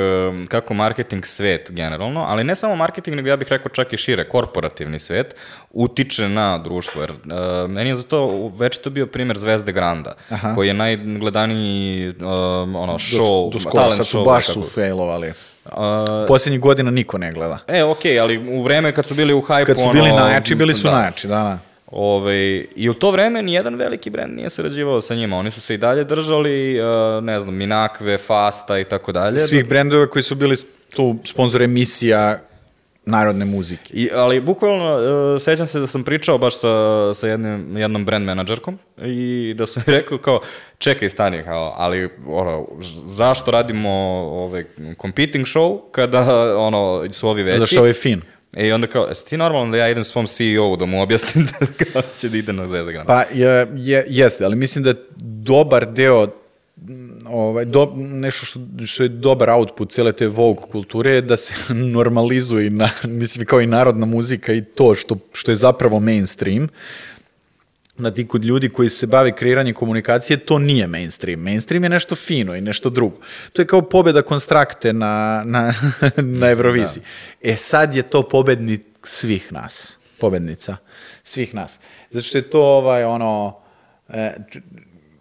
kako marketing svet generalno, ali ne samo marketing, nego ja bih rekao čak i šire, korporativni svet, utiče na društvo. Jer, e, meni je za to već to bio primjer Zvezde Granda, Aha. koji je najgledaniji um, ono, show, do skoro, talent sad su show, baš su failovali. A, Posljednjih godina niko ne gleda. E, okej, ali u vreme kad su bili u hype Kad su bili ono, najjači, bili su da. najjači, da, da. Ove, I u to vreme nijedan veliki brend nije sarađivao sa njima. Oni su se i dalje držali, uh, ne znam, Minakve, Fasta i tako dalje. Svih brendova koji su bili tu sponzor emisija narodne muzike. I, ali bukvalno, uh, sećam se da sam pričao baš sa, sa jednim, jednom brand menadžerkom i da sam rekao kao, čekaj stani, kao, ali ono, zašto radimo ovaj competing show kada ono, su ovi veći? Zašto ovo je fin? E, onda kao, jesi ti normalno da ja idem svom CEO-u da mu objasnim da kao će da ide na Zvezda Granda? Pa je, je, jeste, ali mislim da dobar deo ovaj, do, nešto što, što je dobar output cele te Vogue kulture je da se normalizuje na, mislim kao i narodna muzika i to što, što je zapravo mainstream na ti kod ljudi koji se bave kreiranjem komunikacije, to nije mainstream. Mainstream je nešto fino i nešto drugo. To je kao pobjeda konstrakte na, na, na Euroviziji. E sad je to pobednik svih nas. Pobednica. Svih nas. Zato što je to ovaj, ono, e,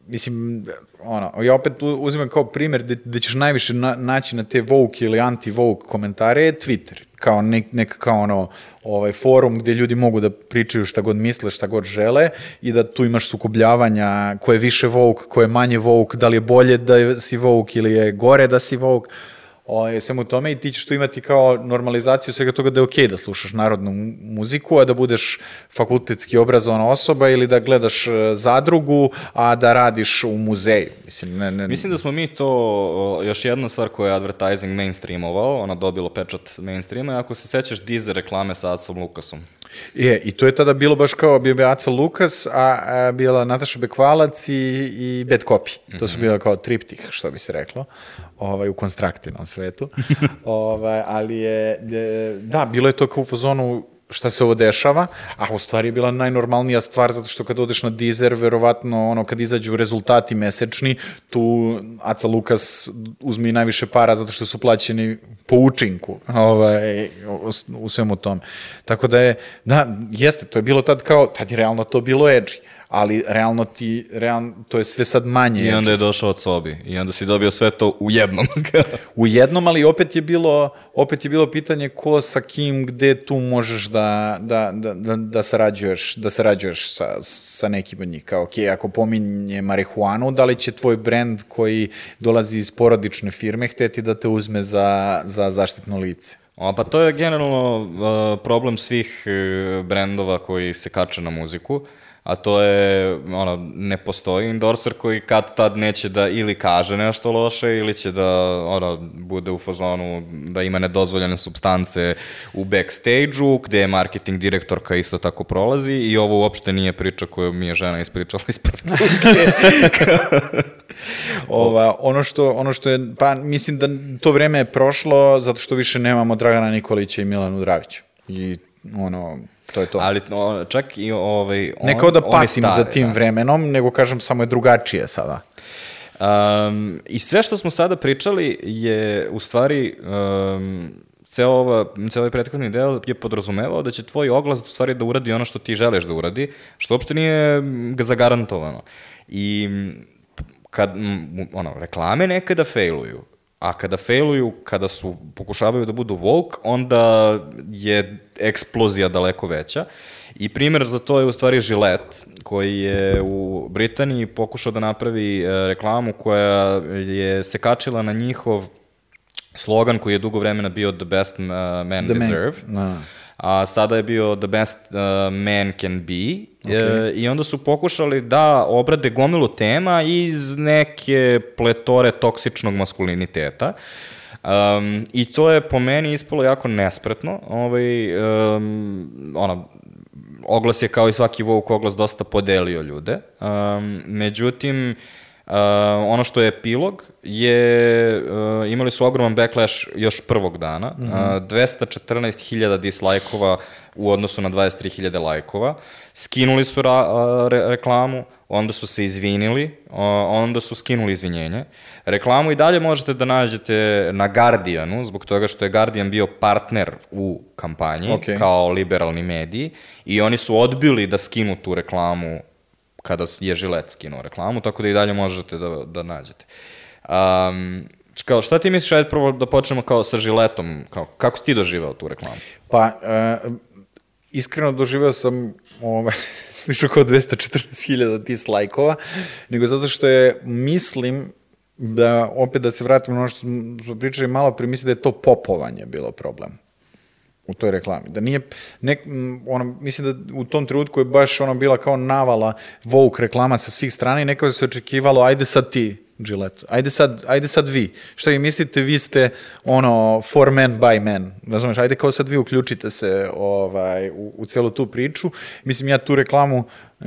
mislim, ono, ja opet uzimam kao primjer gde, gde ćeš najviše na, naći na te woke ili anti-woke komentare je Twitter, kao nek, nek kao ono, ovaj forum gde ljudi mogu da pričaju šta god misle, šta god žele i da tu imaš sukobljavanja ko je više woke, ko je manje woke, da li je bolje da si woke ili je gore da si woke, o, svemu tome i ti ćeš tu imati kao normalizaciju svega toga da je okej da slušaš narodnu mu- muziku, a da budeš fakultetski obrazovana osoba ili da gledaš e, zadrugu, a da radiš u muzeju. Mislim, ne, ne, Mislim da smo mi to, još jedna stvar koja je advertising mainstreamovao, ona dobila pečat mainstreama, ako se sećaš Deezer reklame sa Acom Lukasom. Je, i to je tada bilo baš kao, bio bi Aca Lukas, a, a bila Nataša Bekvalac i, i Bad Copy. To su bila kao triptih, što bi se reklo, ovaj, u konstraktivnom svetu. ovaj, ali je, da, bilo je to kao u fazonu šta se ovo dešava, a u stvari je bila najnormalnija stvar, zato što kad odeš na Deezer, verovatno, ono, kad izađu rezultati mesečni, tu Aca Lukas uzme najviše para zato što su plaćeni po učinku ovaj, u svemu tome. Tako da je, da, jeste, to je bilo tad kao, tad je realno to bilo edgy, ali realno ti, realno, to je sve sad manje I onda je došao od sobi. I onda si dobio sve to u jednom. U jednom, ali opet je bilo, opet je bilo pitanje ko sa kim, gde tu možeš da, da, da, da, da sarađuješ, da sarađuješ sa, sa nekim od njih. Kao, ok, ako pominje marihuanu, da li će tvoj brend koji dolazi iz porodične firme hteti da te uzme za, za zaštitno lice? O, pa to je generalno uh, problem svih uh, brendova koji se kače na muziku, a to je, ono, ne postoji endorser koji kad tad neće da ili kaže nešto loše ili će da, ono, bude u fazonu da ima nedozvoljene substance u backstage-u, gde je marketing direktorka isto tako prolazi i ovo uopšte nije priča koju mi je žena ispričala ruke. Ova, ono, što, ono što je, pa mislim da to vreme je prošlo zato što više nemamo Dragana Nikolića i Milanu Dravića. I ono, to je to. Ali no, čak i ovaj... On, ne kao da patim za stari, tim da. vremenom, nego kažem samo je drugačije sada. Um, I sve što smo sada pričali je u stvari um, ceo, ova, ceo ovaj prethodni deo je podrazumevao da će tvoj oglas u stvari da uradi ono što ti želiš da uradi, što uopšte nije zagarantovano. I kad, ono, reklame nekada failuju, a kada failuju, kada su, pokušavaju da budu woke, onda je eksplozija daleko veća. I primjer za to je u stvari Gillette, koji je u Britaniji pokušao da napravi e, reklamu koja je se kačila na njihov slogan koji je dugo vremena bio The Best uh, Man The man- Deserve. A sada je bio The Best uh, Man Can Be. Okay. E, I onda su pokušali da obrade gomilu tema iz neke pletore toksičnog maskuliniteta. Um, I to je po meni ispalo jako nespretno. Ovaj, um, ona, oglas je kao i svaki Vogue oglas dosta podelio ljude. Um, međutim, Uh, ono što je epilog je, uh, imali su ogroman backlash još prvog dana, mm -hmm. uh, 214.000 dislajkova u odnosu na 23.000 lajkova, skinuli su ra, uh, re, reklamu, onda su se izvinili, uh, onda su skinuli izvinjenje. Reklamu i dalje možete da nađete na Guardianu, zbog toga što je Guardian bio partner u kampanji, okay. kao liberalni mediji, i oni su odbili da skinu tu reklamu kada je Žilet skinuo reklamu, tako da i dalje možete da, da nađete. Um, kao, šta ti misliš, ajde prvo da počnemo kao sa Žiletom, kao, kako si ti doživeo tu reklamu? Pa, uh, iskreno doživeo sam ovaj, slično kao 214.000 dislajkova, nego zato što je, mislim, da opet da se vratim na ono što smo pričali malo pre, mislim da je to popovanje bilo problem u toj reklami. Da nije, nek, ono, mislim da u tom trenutku je baš ono bila kao navala Vogue reklama sa svih strana i nekako se očekivalo, ajde sad ti, Gillette. Ajde sad, ajde sad vi. Šta vi mislite, vi ste ono for men by men. Razumeš, ajde kao sad vi uključite se ovaj, u, u celu tu priču. Mislim, ja tu reklamu uh, uh,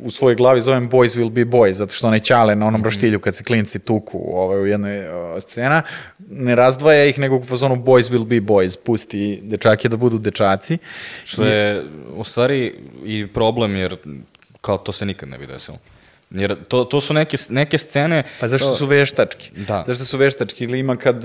u svojoj glavi zovem Boys will be boys, zato što onaj čale na onom mhm. roštilju kad se klinci tuku ovaj, u jednoj uh, scena, ne razdvaja ih nego u fazonu Boys will be boys, pusti dečake da budu dečaci. Što je u stvari i problem jer kao to se nikad ne bi desilo. Jer to, to su neke, neke scene... Pa zašto to... su veštački? Da. Zašto su veštački? Ili ima kad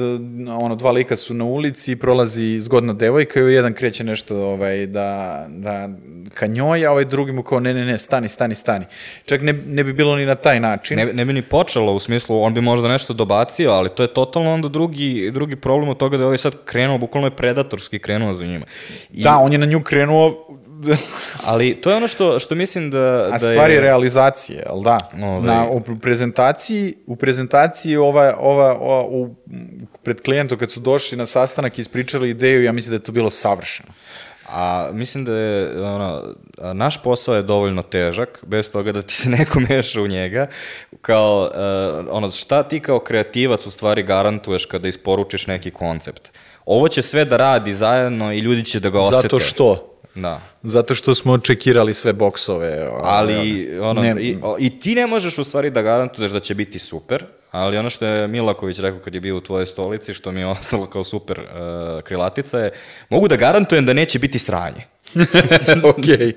ono, dva lika su na ulici i prolazi zgodna devojka i jedan kreće nešto ovaj, da, da ka njoj, a ovaj drugi mu kao ne, ne, ne, stani, stani, stani. Čak ne, ne bi bilo ni na taj način. Ne, ne bi ni počelo u smislu, on bi možda nešto dobacio, ali to je totalno onda drugi, drugi problem od toga da je ovaj sad krenuo, bukvalno je predatorski krenuo za njima. I... Da, on je na nju krenuo ali to je ono što, što mislim da... A stvar je realizacije, ali da? Ove... Na, u prezentaciji, u prezentaciji ova, ova, ova u, pred klijentom kad su došli na sastanak i ispričali ideju, ja mislim da je to bilo savršeno. A mislim da je, ono, naš posao je dovoljno težak, bez toga da ti se neko meša u njega, kao, uh, ono, šta ti kao kreativac u stvari garantuješ kada isporučiš neki koncept? Ovo će sve da radi zajedno i ljudi će da ga osete. Zato što? Da. Zato što smo čekirali sve boksove. Ali, ono, ne, i, i ti ne možeš u stvari da garantuješ da će biti super, ali ono što je Milaković rekao kad je bio u tvojoj stolici, što mi je ostalo kao super uh, krilatica je, mogu da garantujem da neće biti sranje. Okej.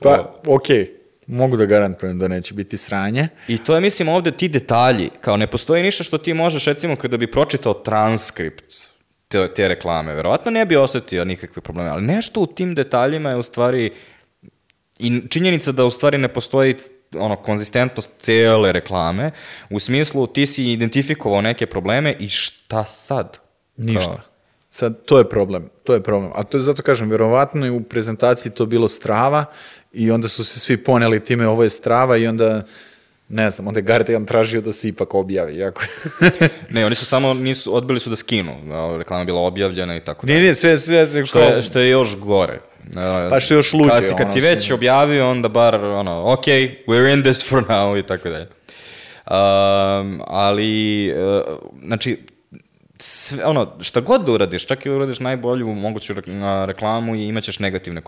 Pa. Okay mogu da garantujem da neće biti sranje. I to je, mislim, ovde ti detalji, kao ne postoji ništa što ti možeš, recimo, kada bi pročitao transkript te, te reklame. Verovatno ne bi osetio nikakve probleme, ali nešto u tim detaljima je u stvari i činjenica da u stvari ne postoji ono, konzistentnost cele reklame, u smislu ti si identifikovao neke probleme i šta sad? Ništa. Kao... Sad, to je problem, to je problem. A to je zato kažem, verovatno je u prezentaciji to bilo strava i onda su se svi poneli time ovo je strava i onda ne znam, onda je Guardian tražio da se ipak objavi, jako. ne, oni su samo, nisu, odbili su da skinu, reklama bila objavljena i tako da. Nije, nije, sve, sve, sve što, je, što je još gore. Pa što je još luđe. Kad, si, kad ono, si već objavio, onda bar, ono, ok, we're in this for now i tako dalje. Um, ali, uh, znači, sve, ono, šta god da uradiš, čak i uradiš najbolju moguću reklamu i imaćeš negativne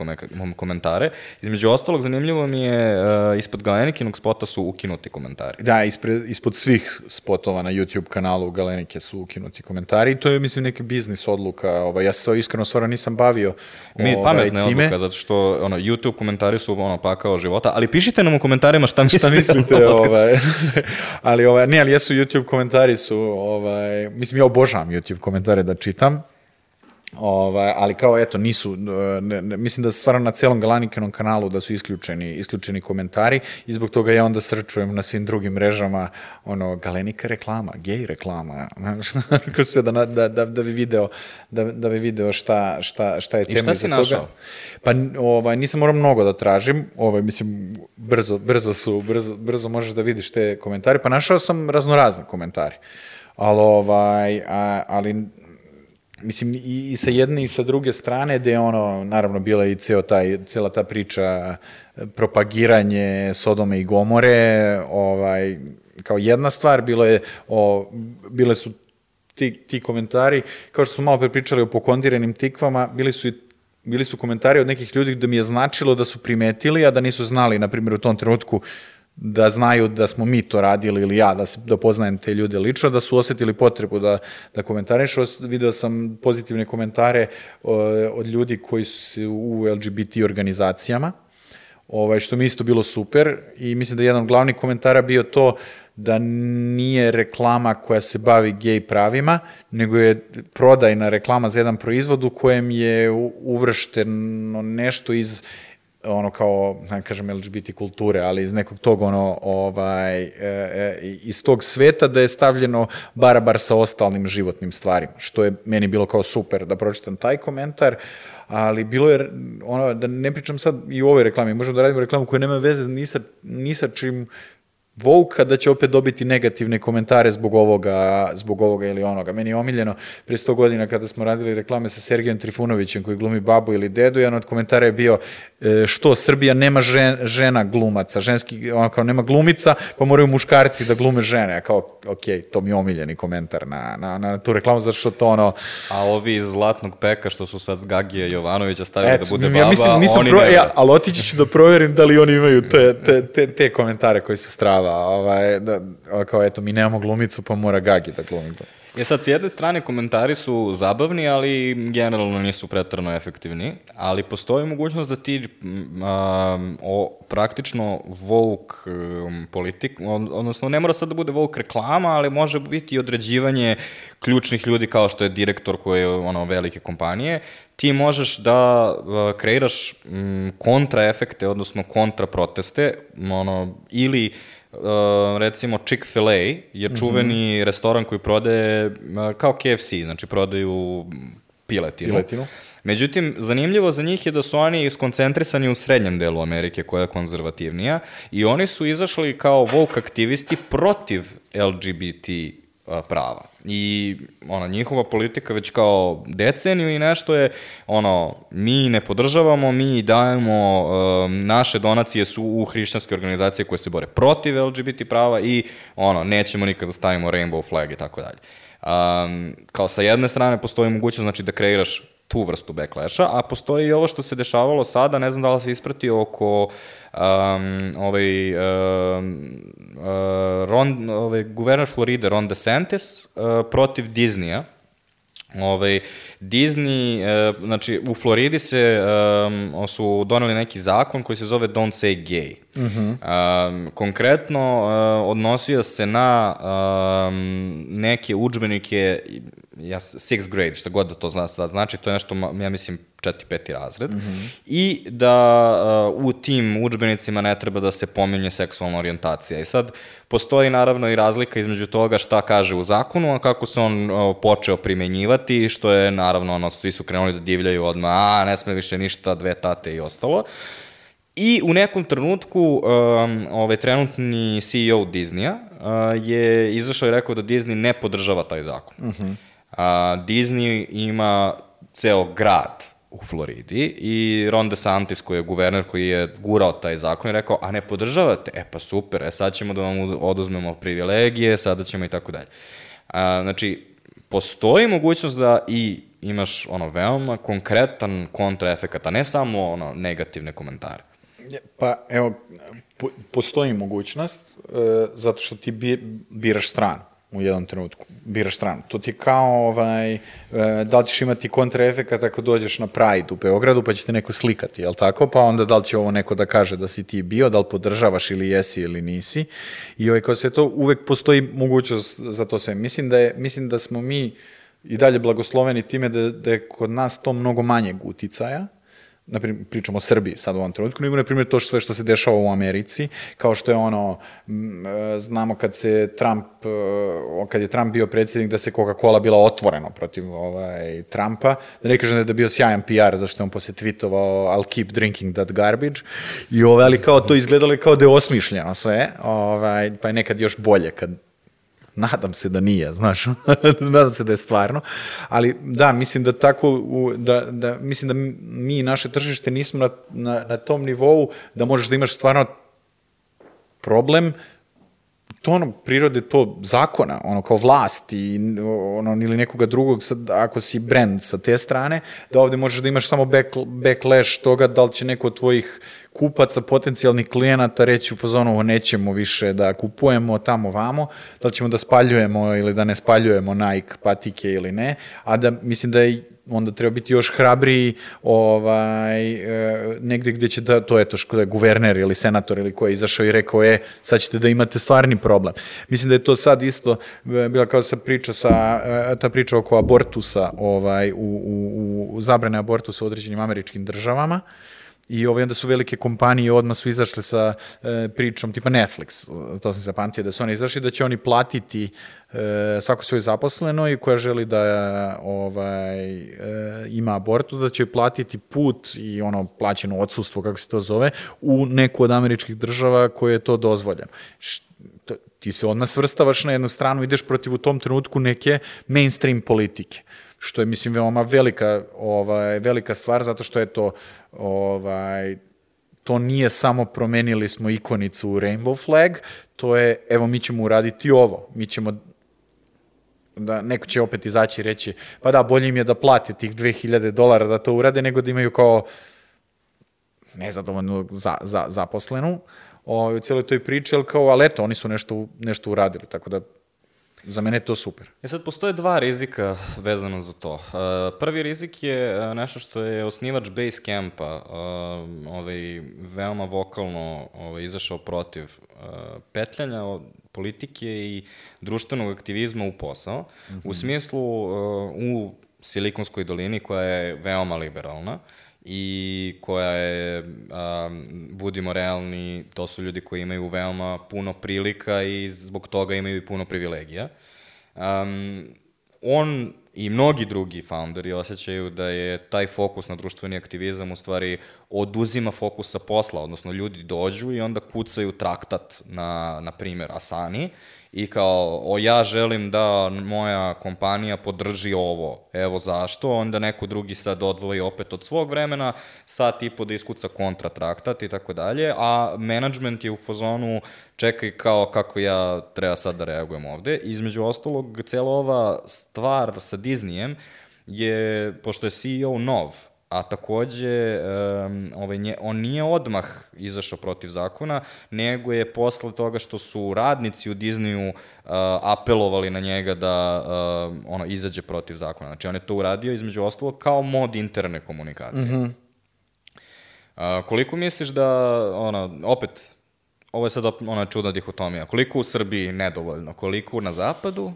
komentare. Između ostalog, zanimljivo mi je, uh, ispod Galenikinog spota su ukinuti komentari. Da, ispred, ispod svih spotova na YouTube kanalu Galenike su ukinuti komentari i to je, mislim, neki biznis odluka. Ovaj, ja se iskreno stvarno nisam bavio Mi, ovaj, pametna time. odluka, zato što ono, YouTube komentari su ono, pakao života, ali pišite nam u komentarima šta mislite, šta mislite ovaj, ali, ovaj, ne, ali jesu YouTube komentari su, ovaj, mislim, ja obožavam obožavam YouTube komentare da čitam. Ovaj, ali kao eto nisu ne, ne, mislim da stvarno na celom Galanikenom kanalu da su isključeni isključeni komentari i zbog toga ja onda srčujem na svim drugim mrežama ono Galenika reklama, gej reklama. Kako se da, da, da, da bi video da, da bi video šta, šta, šta je tema I šta si toga. našao? Pa ovaj nisam morao mnogo da tražim, ovaj mislim brzo brzo su brzo brzo možeš da vidiš te komentare, pa našao sam raznorazne komentare ali, ovaj, a, ali mislim, i, i sa jedne i sa druge strane, gde je ono, naravno, bila i ceo taj, cela ta priča propagiranje Sodome i Gomore, ovaj, kao jedna stvar, bilo je, o, bile su ti, ti komentari, kao što smo malo pre pričali o pokondiranim tikvama, bili su i bili su komentari od nekih ljudi da mi je značilo da su primetili, a da nisu znali, na primjer, u tom trenutku da znaju da smo mi to radili ili ja, da, se, da poznajem te ljude lično, da su osetili potrebu da, da komentarišu. Video sam pozitivne komentare o, od ljudi koji su u LGBT organizacijama, ovaj, što mi isto bilo super i mislim da je jedan od glavnih komentara bio to da nije reklama koja se bavi gej pravima, nego je prodajna reklama za jedan proizvod u kojem je uvršteno nešto iz ono kao, ne kažem LGBT kulture, ali iz nekog tog ono, ovaj, e, e, iz tog sveta da je stavljeno barabar sa ostalnim životnim stvarima, što je meni bilo kao super da pročitam taj komentar, ali bilo je, ono, da ne pričam sad i u ovoj reklami, možemo da radimo reklamu koja nema veze ni sa, ni sa čim Vouka da će opet dobiti negativne komentare zbog ovoga, zbog ovoga ili onoga. Meni je omiljeno pre 100 godina kada smo radili reklame sa Sergejom Trifunovićem koji glumi babu ili dedu, jedan od komentara je bio e, što Srbija nema žen, žena glumaca, ženski, ono kao nema glumica, pa moraju muškarci da glume žene. A kao, ok, to mi je omiljeni komentar na, na, na tu reklamu, zato što to ono... A ovi iz Zlatnog peka što su sad Gagija Jovanovića stavili Eto, da bude ja baba, mislim, nisam oni pro, ne... ja, ali otići ću da proverim da li oni imaju te, te, te, te komentare koji su strava, ovaj, da, kao eto, mi nemamo glumicu, pa mora Gagi da glumi. E sad, s jedne strane, komentari su zabavni, ali generalno nisu pretrano efektivni, ali postoji mogućnost da ti m, a, o, praktično Vogue um, politik, od, odnosno ne mora sad da bude Vogue reklama, ali može biti i određivanje ključnih ljudi kao što je direktor koje je ono velike kompanije, ti možeš da uh, kreiraš m, kontraefekte, odnosno kontraproteste, ono, ili recimo Chick-fil-A je čuveni mm -hmm. restoran koji prodaje uh, kao KFC, znači prodaju piletinu. Piletinu. Međutim, zanimljivo za njih je da su oni skoncentrisani u srednjem delu Amerike, koja je konzervativnija, i oni su izašli kao woke aktivisti protiv LGBT prava. I ona njihova politika već kao deceniju i nešto je ono mi ne podržavamo, mi dajemo um, naše donacije su u hrišćanske organizacije koje se bore protiv LGBT prava i ono nećemo nikada da stavimo rainbow flag i tako dalje. Um, kao sa jedne strane postoji mogućnost znači da kreiraš tu vrstu backlasha, a postoji i ovo što se dešavalo sada, ne znam da li se ispratio oko um, ovaj, um, uh, Ron, ovaj, guverner Floride Ron DeSantis uh, protiv Disneya, Ovaj, Disney, uh, znači u Floridi se um, su doneli neki zakon koji se zove Don't Say Gay. Uh -huh. um, konkretno uh, odnosio se na um, neke učbenike ja, sixth grade, šta god da to zna, znači, to je nešto, ja mislim, četiri, peti razred, mm -hmm. i da uh, u tim učbenicima ne treba da se pominje seksualna orijentacija. I sad, postoji naravno i razlika između toga šta kaže u zakonu, a kako se on uh, počeo primenjivati, što je naravno, ono, svi su krenuli da divljaju odmah, a ne sme više ništa, dve tate i ostalo. I u nekom trenutku um, ovaj trenutni CEO Disneya uh, je izašao i rekao da Disney ne podržava taj zakon. Mm -hmm. A, Disney ima ceo grad u Floridi i Ron DeSantis koji je guverner koji je gurao taj zakon i rekao, a ne podržavate? E pa super, e sad ćemo da vam oduzmemo privilegije, sada ćemo i tako dalje. A, znači, postoji mogućnost da i imaš ono veoma konkretan kontraefekat, a ne samo ono negativne komentare. Pa evo, po, postoji mogućnost, e, zato što ti bi, biraš stranu u jednom trenutku, biraš stranu. To ti je kao, ovaj, e, da li ćeš imati kontraefekat ako dođeš na Pride u Beogradu, pa će te neko slikati, jel tako? Pa onda da li će ovo neko da kaže da si ti bio, da li podržavaš ili jesi ili nisi. I ovaj, kao se to, uvek postoji mogućnost za to sve. Mislim da, je, mislim da smo mi i dalje blagosloveni time da, da je kod nas to mnogo manjeg uticaja, na primjer, pričamo o Srbiji sad u ovom trenutku, nego na primjer to sve što se dešava u Americi, kao što je ono, e, znamo kad se Trump, e, kad je Trump bio predsjednik, da se Coca-Cola bila otvoreno protiv ovaj, Trumpa, da ne kažem da je bio sjajan PR, zašto je on posle tweetovao I'll keep drinking that garbage, i ovaj, ali kao to izgledalo kao da je osmišljeno sve, ovaj, pa je nekad još bolje kad Nadam se da nije, znaš, nadam se da je stvarno, ali da, mislim da tako, u- da, da, mislim da mi i naše tržište nismo na, na, na tom nivou da možeš da imaš stvarno problem to ono, prirode to zakona, ono kao vlast i ono, ili nekoga drugog, sad, ako si brand sa te strane, da ovde možeš da imaš samo back, backlash toga da li će neko od tvojih kupaca, potencijalnih klijenata reći u fazonu "Ovo nećemo više da kupujemo tamo vamo, da li ćemo da spaljujemo ili da ne spaljujemo Nike patike ili ne, a da mislim da je onda treba biti još hrabriji ovaj, e, negde gde će da, to je to što da je guverner ili senator ili ko je izašao i rekao, e, sad ćete da imate stvarni problem. Mislim da je to sad isto e, bila kao sa priča sa, e, ta priča oko abortusa, ovaj, u, u, u zabrane abortusa u određenim američkim državama, I ovaj, onda su velike kompanije odmah su izašle sa e, pričom, tipa Netflix, to sam zapamtio, da su oni izašli da će oni platiti e, svako svoje zaposleno i koja želi da ovaj, e, ima abortu, da će platiti put i ono plaćeno odsustvo, kako se to zove, u neku od američkih država koje je to dozvoljeno. Š, to, ti se odmah svrstavaš na jednu stranu, ideš protiv u tom trenutku neke mainstream politike što je mislim veoma velika ovaj velika stvar zato što je to ovaj to nije samo promenili smo ikonicu Rainbow Flag, to je evo mi ćemo uraditi ovo. Mi ćemo da neko će opet izaći i reći pa da bolje im je da plate tih 2000 dolara da to urade nego da imaju kao nezadovoljnu za, za, zaposlenu o, u cijeloj toj priči, ali kao, ali eto, oni su nešto, nešto uradili, tako da za mene je to super. E sad, postoje dva rizika vezano za to. Uh, prvi rizik je uh, nešto što je osnivač Basecampa uh, ovaj, veoma vokalno ovaj, izašao protiv uh, petljanja od politike i društvenog aktivizma u posao, mm -hmm. u smislu uh, u Silikonskoj dolini koja je veoma liberalna, i koja je, um, budimo realni, to su ljudi koji imaju veoma puno prilika i zbog toga imaju i puno privilegija. Um, on i mnogi drugi founderi osjećaju da je taj fokus na društveni aktivizam u stvari oduzima fokus sa posla, odnosno ljudi dođu i onda kucaju traktat na, na primjer, Asani i kao, o ja želim da moja kompanija podrži ovo, evo zašto, onda neko drugi sad odvoji opet od svog vremena, sat i po da iskuca kontratraktat i tako dalje, a management je u fazonu čekaj kao kako ja treba sad da reagujem ovde. Između ostalog, cela ova stvar sa Disneyem je, pošto je CEO nov, a takođe um, ovaj, nje, on nije odmah izašao protiv zakona, nego je posle toga što su radnici u Disneyu uh, apelovali na njega da uh, ono izađe protiv zakona. Znači on je to uradio između ostalog kao mod interne komunikacije. Mm -hmm. uh, koliko misliš da, ono, opet, ovo je sad ona čudna dihotomija, koliko u Srbiji nedovoljno, koliko na zapadu,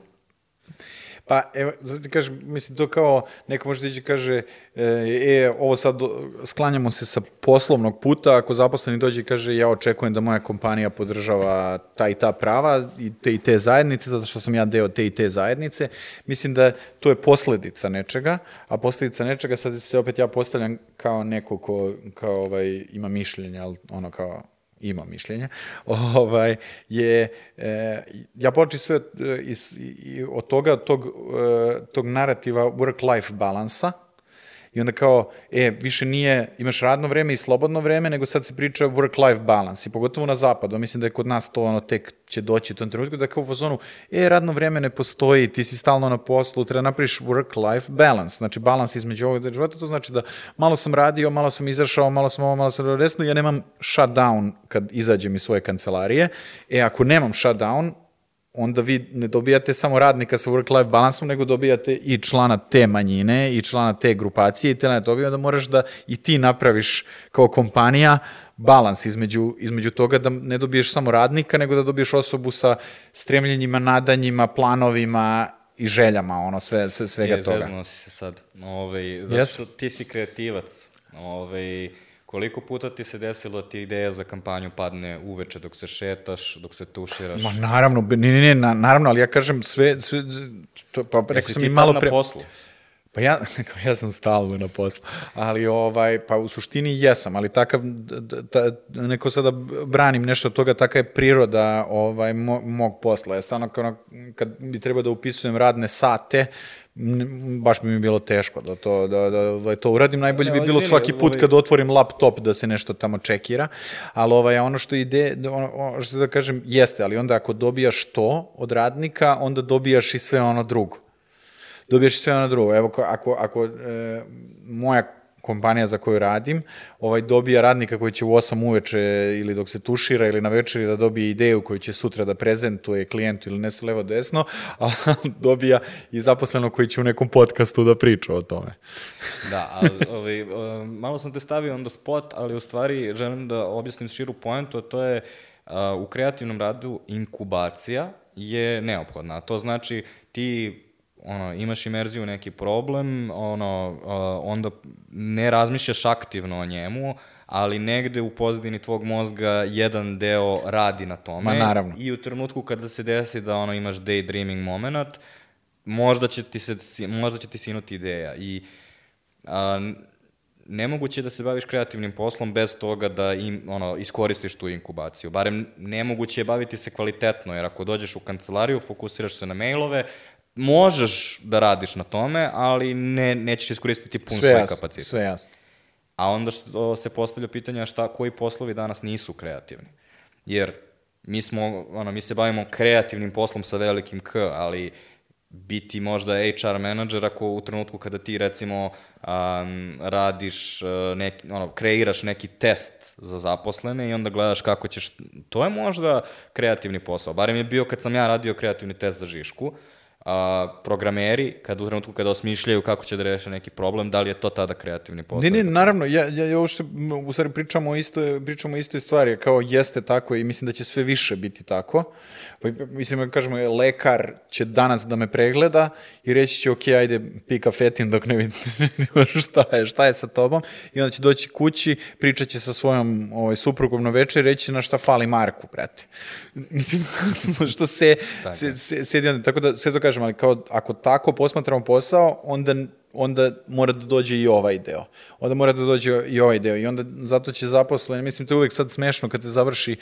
Pa, evo, zato kažem, mislim, to kao, neko može da kaže, e, e, ovo sad, sklanjamo se sa poslovnog puta, ako zaposleni dođe i kaže, ja očekujem da moja kompanija podržava ta i ta prava i te i te zajednice, zato što sam ja deo te i te zajednice, mislim da to je posledica nečega, a posledica nečega, sad se opet ja postavljam kao neko ko, kao, ovaj, ima mišljenje, ali ono kao, ima mišljenje, ovaj, je, e, ja početi sve e, iz, od toga, tog, e, tog narativa work-life balansa, I onda kao, e, više nije, imaš radno vreme i slobodno vreme, nego sad se priča work-life balance. I pogotovo na zapadu, mislim da je kod nas to ono tek će doći u tom trenutku, da kao u fazonu, e, radno vreme ne postoji, ti si stalno na poslu, treba napraviš work-life balance, znači balans između ovog života, to znači da malo sam radio, malo sam izašao, malo sam ovo, malo sam resno, ja nemam shutdown kad izađem iz svoje kancelarije, e, ako nemam shutdown, onda vi ne dobijate samo radnika sa work-life balansom, nego dobijate i člana te manjine i člana te grupacije i te toga, onda moraš da i ti napraviš kao kompanija balans između, između toga da ne dobiješ samo radnika, nego da dobiješ osobu sa stremljenjima, nadanjima, planovima i željama, ono, sve, sve svega je, toga. Je, si se sad. Ove, ovaj, zato Yes. ti si kreativac. Ove, ovaj, koliko puta ti se desilo da ti ideja za kampanju padne uveče dok se šetaš, dok se tuširaš? Ma naravno, ne, ne, ne, na, naravno, ali ja kažem sve, sve to, pa rekao sam i malo na pre... poslu? Pa ja, ja sam stalno na poslu, ali ovaj, pa u suštini jesam, ali takav, ta, neko sada branim nešto od toga, taka je priroda ovaj, mo, mog posla. Ja stvarno kao, kad bi trebao da upisujem radne sate, baš bi mi bilo teško da to, da, da, da to uradim. Najbolje bi bilo svaki put ovaj- kad otvorim laptop da se nešto tamo čekira, ali ovaj, ono što ide, da- ono, ono što da kažem, jeste, ali onda ako dobijaš to od radnika, onda dobijaš i sve ono drugo dobiješ sve ono drugo. Evo, ko- ako, ako e, moja kompanija za koju radim, ovaj dobija radnika koji će u 8 uveče ili dok se tušira ili na večeri da dobije ideju koju će sutra da prezentuje klijentu ili ne se levo desno, a dobija i zaposlenog koji će u nekom podcastu da priča o tome. Da, ali ovaj, malo sam te stavio on the spot, ali u stvari želim da objasnim širu poentu, a to je u kreativnom radu inkubacija je neophodna. To znači ti ono, imaš imerziju neki problem, ono, uh, onda ne razmišljaš aktivno o njemu, ali negde u pozadini tvog mozga jedan deo radi na tome. Ma, naravno. I u trenutku kada se desi da ono imaš daydreaming moment, možda će ti se možda će ti sinuti ideja i a, nemoguće je da se baviš kreativnim poslom bez toga da im, ono, iskoristiš tu inkubaciju. Barem nemoguće je baviti se kvalitetno, jer ako dođeš u kancelariju, fokusiraš se na mailove, možeš da radiš na tome, ali ne, nećeš iskoristiti pun Sve svoj jasno, kapacitet. sve jasno. A onda što se postavlja pitanje šta, koji poslovi danas nisu kreativni. Jer mi smo, ono, mi se bavimo kreativnim poslom sa velikim K, ali biti možda HR menadžer ako u trenutku kada ti recimo um, radiš, uh, neki, ono, kreiraš neki test za zaposlene i onda gledaš kako ćeš, to je možda kreativni posao. Barem je bio kad sam ja radio kreativni test za Žišku, a, programeri, kad u trenutku kada osmišljaju kako će da reše neki problem, da li je to tada kreativni posao? Ne, ne, naravno, ja, ja, ja uopšte, u stvari pričamo o isto, pričamo o istoj stvari, kao jeste tako i mislim da će sve više biti tako. Pa, mislim, da kažemo, lekar će danas da me pregleda i reći će, ok, ajde, pika fetin dok ne vidimo šta je, šta je sa tobom i onda će doći kući, pričat će sa svojom ovaj, suprugom na večer i reći na šta fali Marku, brate. Mislim, što se, se, se, sedi onda, tako da sve to kažem, ali kao ako tako posmatramo posao, onda onda mora da dođe i ovaj deo. Onda mora da dođe i ovaj deo. I onda zato će zaposleni, mislim, to je uvek sad smešno kad se završi e,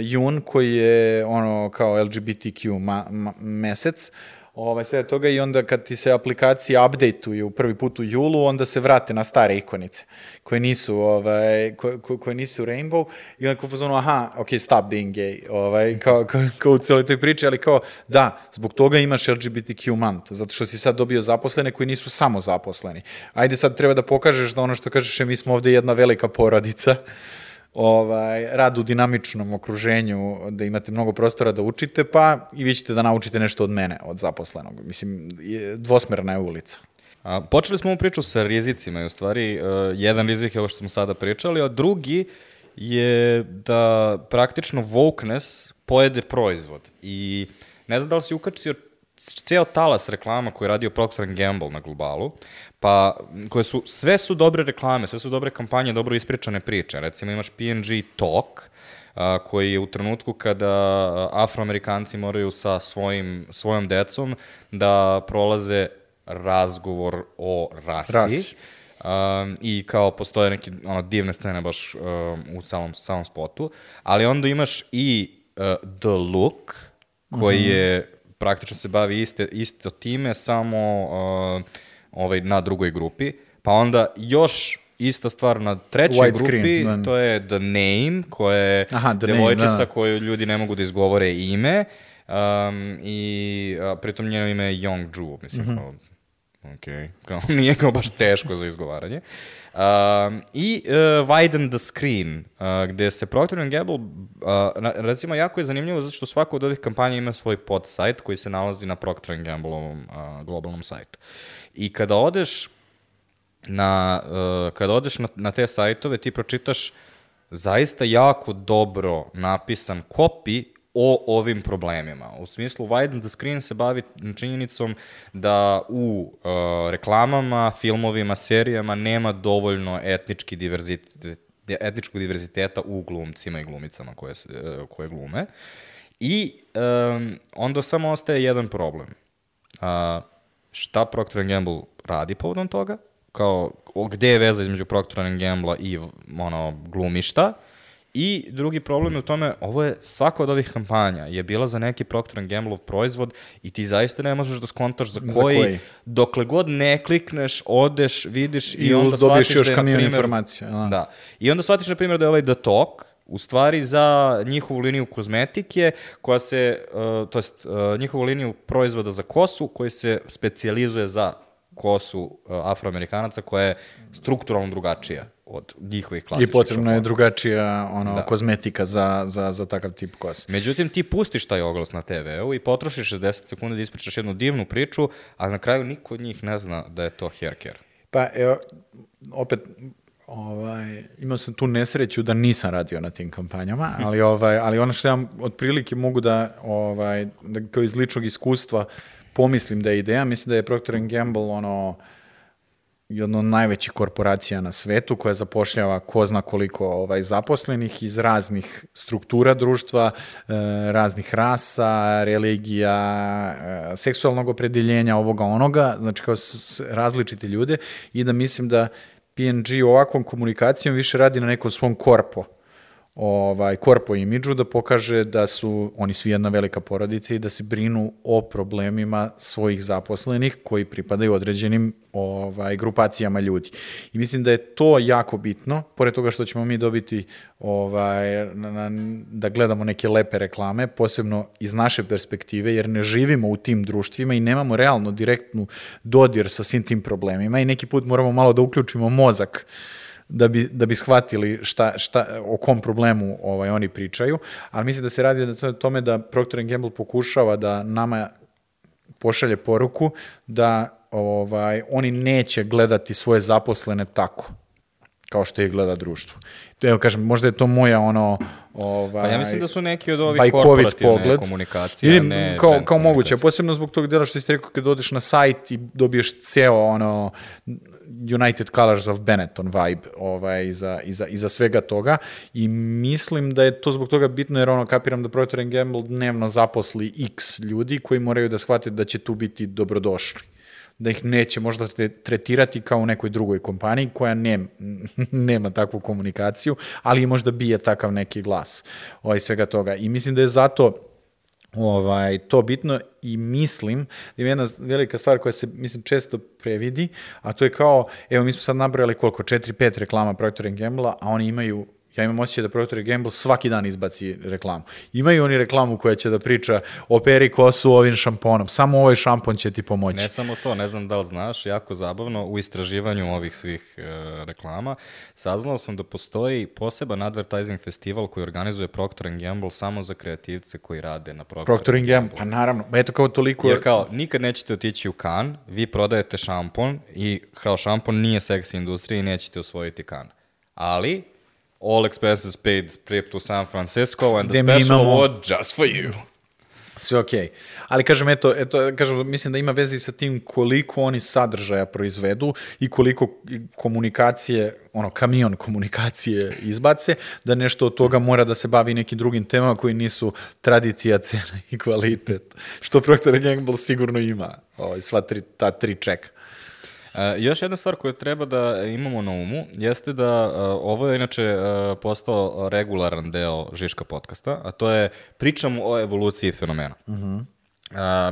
jun, koji je ono kao LGBTQ ma, ma, mesec, ovaj, sve toga i onda kad ti se aplikacije updateuju prvi put u julu, onda se vrate na stare ikonice koje nisu, ovaj, koje, koje, koje nisu rainbow i onda kao fazonu, aha, ok, stop being gay, ovaj, kao, kao, kao u cijeloj toj priči, ali kao, da, zbog toga imaš LGBTQ month, zato što si sad dobio zaposlene koji nisu samo zaposleni. Ajde sad treba da pokažeš da ono što kažeš, e, mi smo ovde jedna velika porodica, ovaj, rad u dinamičnom okruženju, da imate mnogo prostora da učite, pa i vi ćete da naučite nešto od mene, od zaposlenog. Mislim, dvosmerna je ulica. A, počeli smo ovu priču sa rizicima i u stvari uh, jedan rizik je ovo što smo sada pričali, a drugi je da praktično wokeness pojede proizvod. I ne znam da li si ukačio ceo talas reklama koje je radio Procter Gamble na globalu, pa koje su, sve su dobre reklame, sve su dobre kampanje, dobro ispričane priče. Recimo imaš P&G Talk, a, koji je u trenutku kada afroamerikanci moraju sa svojim, svojom decom da prolaze razgovor o rasi. Rasi. Um, I kao postoje neke ono, divne scene baš um, u samom, samom spotu. Ali onda imaš i uh, The Look, koji Mhm. je praktično se bavi iste, isto time, samo uh, ovaj, na drugoj grupi. Pa onda još ista stvar na trećoj White grupi, screen, da. to je The Name, koja je Aha, The Name, devojčica da. koju ljudi ne mogu da izgovore ime. Um, I a, pritom njeno ime je Young mislim, Mhm. kao, ok, kao, nije kao baš teško za izgovaranje. Um, I uh, Widen the Screen, uh, gde se Procter Gamble, uh, na- recimo, jako je zanimljivo zato što svaka od ovih kampanja ima svoj podsajt koji se nalazi na Procter Gambleovom uh, globalnom sajtu. I kada odeš na, uh, kada odeš na, na te sajtove, ti pročitaš zaista jako dobro napisan copy o ovim problemima. U smislu, Widen the Screen se bavi činjenicom da u uh, reklamama, filmovima, serijama nema dovoljno etnički diverzitet, etničkog diverziteta u glumcima i glumicama koje, uh, koje glume. I um, onda samo ostaje jedan problem. Uh, šta Procter Gamble radi povodom toga, kao gde je veza između Procter Gamble i ono, glumišta, I drugi problem je u tome, ovo je, svaka od ovih kampanja je bila za neki Procter Gamble proizvod i ti zaista ne možeš da skontaš za koji, koji? dokle god ne klikneš, odeš, vidiš i, I onda shvatiš da je, na primjer, informacija, da. Da. I onda shvatiš, na primjer, da je ovaj The Talk u stvari za njihovu liniju kozmetike koja se, uh, to jest uh, njihovu liniju proizvoda za kosu koji se specijalizuje za kosu uh, afroamerikanaca koja je strukturalno drugačija od njihovih I klasičnih potrebno je šablona. drugačija ono, Da. kozmetika za, za, za takav tip kose. Međutim, ti pustiš taj oglas na TV-u i potrošiš 60 sekundi da ispričaš jednu divnu priču, a na kraju niko od njih ne zna da je to hair care. Pa evo, opet, ovaj, imao sam tu nesreću da nisam radio na tim kampanjama, ali, ovaj, ali ono što ja otprilike mogu da, ovaj, da kao iz ličnog iskustva pomislim da je ideja, mislim da je Procter Gamble ono, jedna od najvećih korporacija na svetu koja zapošljava ko zna koliko ovaj, zaposlenih iz raznih struktura društva, e, raznih rasa, religija, e, seksualnog opredeljenja, ovoga onoga, znači kao različite ljude. I da mislim da P&G ovakvom komunikacijom više radi na nekom svom korpo ovaj, korpo imidžu da pokaže da su oni svi jedna velika porodica i da se brinu o problemima svojih zaposlenih koji pripadaju određenim ovaj, grupacijama ljudi. I mislim da je to jako bitno, pored toga što ćemo mi dobiti ovaj, na, na, da gledamo neke lepe reklame, posebno iz naše perspektive, jer ne živimo u tim društvima i nemamo realno direktnu dodir sa svim tim problemima i neki put moramo malo da uključimo mozak da bi, da bi shvatili šta, šta, o kom problemu ovaj, oni pričaju, ali mislim da se radi o tome da Procter Gamble pokušava da nama pošalje poruku da ovaj, oni neće gledati svoje zaposlene tako kao što ih gleda društvo. Evo kažem, možda je to moja ono ovaj Pa ja mislim da su neki od ovih korporativne pogled. komunikacije, Ili, ne kao, kao moguće, posebno zbog tog dela što ste rekao kad odeš na sajt i dobiješ ceo ono United Colors of Benetton vibe ovaj, iza, iza, iza svega toga i mislim da je to zbog toga bitno jer ono kapiram da Procter Gamble dnevno zaposli x ljudi koji moraju da shvate da će tu biti dobrodošli da ih neće možda tre- tretirati kao u nekoj drugoj kompaniji koja nem, nema takvu komunikaciju, ali možda bije takav neki glas ovaj, svega toga. I mislim da je zato ovaj, to bitno i mislim da ima jedna velika stvar koja se mislim često previdi, a to je kao, evo mi smo sad nabrali koliko, 4-5 reklama Procter Gamble, a oni imaju ja imam osjećaj da Procter Gamble svaki dan izbaci reklamu. Imaju oni reklamu koja će da priča operi kosu ovim šamponom, samo ovaj šampon će ti pomoći. Ne samo to, ne znam da li znaš, jako zabavno, u istraživanju ovih svih e, reklama, saznao sam da postoji poseban advertising festival koji organizuje Procter Gamble samo za kreativce koji rade na Procter, Procter Gamble, pa naravno, eto kao toliko... Jer kao, nikad nećete otići u kan, vi prodajete šampon i kao šampon nije seksi industrija i nećete osvojiti kan. Ali, all expenses paid trip to San Francisco and the Gde special imamo- award just for you. Sve okej. Okay. Ali kažem, eto, eto, kažem, mislim da ima veze i sa tim koliko oni sadržaja proizvedu i koliko komunikacije, ono, kamion komunikacije izbace, da nešto od toga mora da se bavi nekim drugim temama koji nisu tradicija, cena i kvalitet. Što Procter Gamble sigurno ima, ovaj, sva tri, ta tri čeka. E, još jedna stvar koju treba da imamo na umu jeste da e, ovo je inače e, postao regularan deo Žiška podcasta, a to je pričamo o evoluciji fenomena. Uh -huh.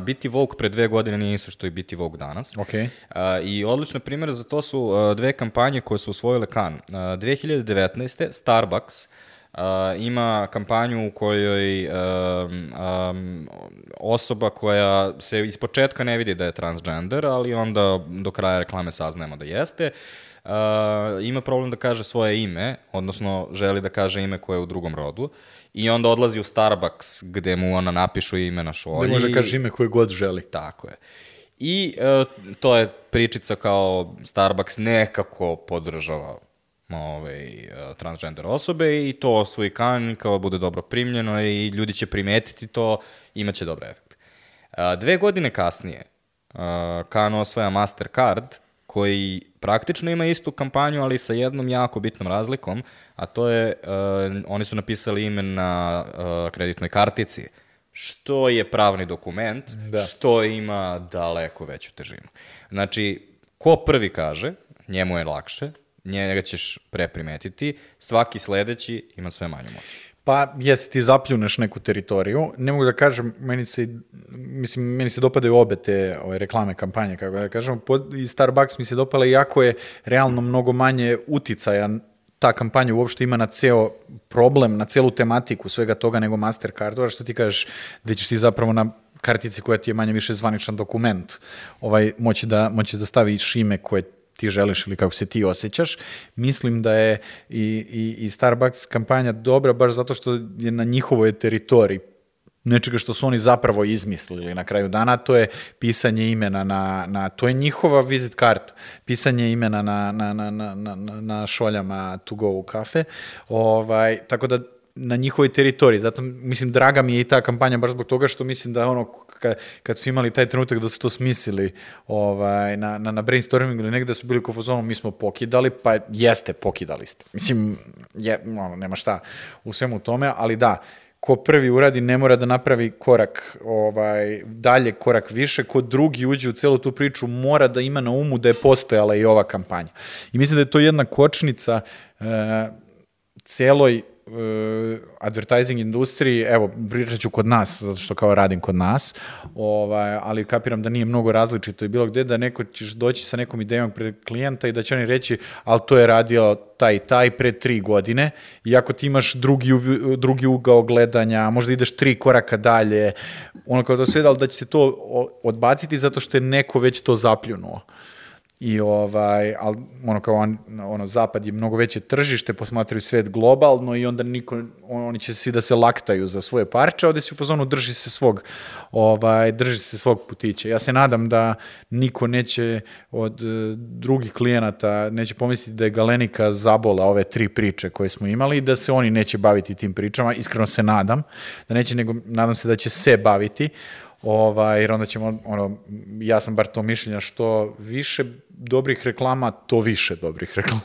biti Vogue pre dve godine nije isto što i biti Vogue danas. Okej. A, I odlične primjere za to su a, dve kampanje koje su osvojile kan. A, 2019. Starbucks a, ima kampanju u kojoj um, um, osoba koja se iz početka ne vidi da je transgender, ali onda do kraja reklame saznajemo da jeste, uh, ima problem da kaže svoje ime, odnosno želi da kaže ime koje je u drugom rodu, i onda odlazi u Starbucks gde mu ona napišu ime na šolji. Da može kaže ime koje god želi. Tako je. I e, to je pričica kao Starbucks nekako podržava ovaj, e, transgender osobe i to osvoji kan kao bude dobro primljeno i ljudi će primetiti to, imaće dobar efekt. A, dve godine kasnije a, kan osvaja Mastercard koji praktično ima istu kampanju, ali sa jednom jako bitnom razlikom, a to je, uh, oni su napisali ime na uh, kreditnoj kartici, što je pravni dokument, Da. što ima daleko veću težinu. Znači, ko prvi kaže, njemu je lakše, njega ćeš pre primetiti, svaki sledeći ima sve manju moć. Pa, jesi ti zapljuneš neku teritoriju, ne mogu da kažem, meni se, mislim, meni se dopadaju obe te ove, reklame, kampanje, kako da kažem, i Starbucks mi se dopala, iako je realno mnogo manje uticaja ta kampanja uopšte ima na ceo problem, na celu tematiku svega toga nego Mastercardova, što ti kažeš, da ćeš ti zapravo na kartici koja ti je manje više zvaničan dokument, ovaj, moći, da, moći da staviš ime koje ti želiš ili kako se ti osjećaš. Mislim da je i, i, i Starbucks kampanja dobra baš zato što je na njihovoj teritoriji nečega što su oni zapravo izmislili na kraju dana, to je pisanje imena na, na to je njihova vizit karta, pisanje imena na, na, na, na, na, na- na šoljama to go u kafe, ovaj, tako da na njihovoj teritoriji, zato mislim draga mi je i ta kampanja baš zbog toga što mislim da ono kad, kad su imali taj trenutak da su to smislili ovaj, na, na, na brainstormingu ili negde da su bili kao fazonu, mi smo pokidali, pa jeste, pokidali ste. Mislim, je, ono, nema šta u svemu tome, ali da, ko prvi uradi ne mora da napravi korak ovaj dalje, korak više, ko drugi uđe u celu tu priču mora da ima na umu da je postojala i ova kampanja. I mislim da je to jedna kočnica e, celoj advertising industriji, evo, pričat ću kod nas, zato što kao radim kod nas, ovaj, ali kapiram da nije mnogo različito i bilo gde, da neko ćeš doći sa nekom idejom pred klijenta i da će oni reći, ali to je radio taj i taj pre tri godine, iako ti imaš drugi, drugi ugao gledanja, možda ideš tri koraka dalje, ono kao da sve, ali da će se to odbaciti zato što je neko već to zapljunuo i ovaj, ali ono kao on, ono, zapad je mnogo veće tržište, posmatraju svet globalno i onda niko, on- oni će svi da se laktaju za svoje parče, ovde si u fazonu drži se svog, ovaj, drži se svog putića. Ja se nadam da niko neće od e, drugih klijenata, neće pomisliti da je Galenika zabola ove tri priče koje smo imali i da se oni neće baviti tim pričama, iskreno se nadam, da neće, nego nadam se da će se baviti, ovaj, jer onda ćemo, ono, ja sam bar to mišljenja, što više dobrih reklama, to više dobrih reklama.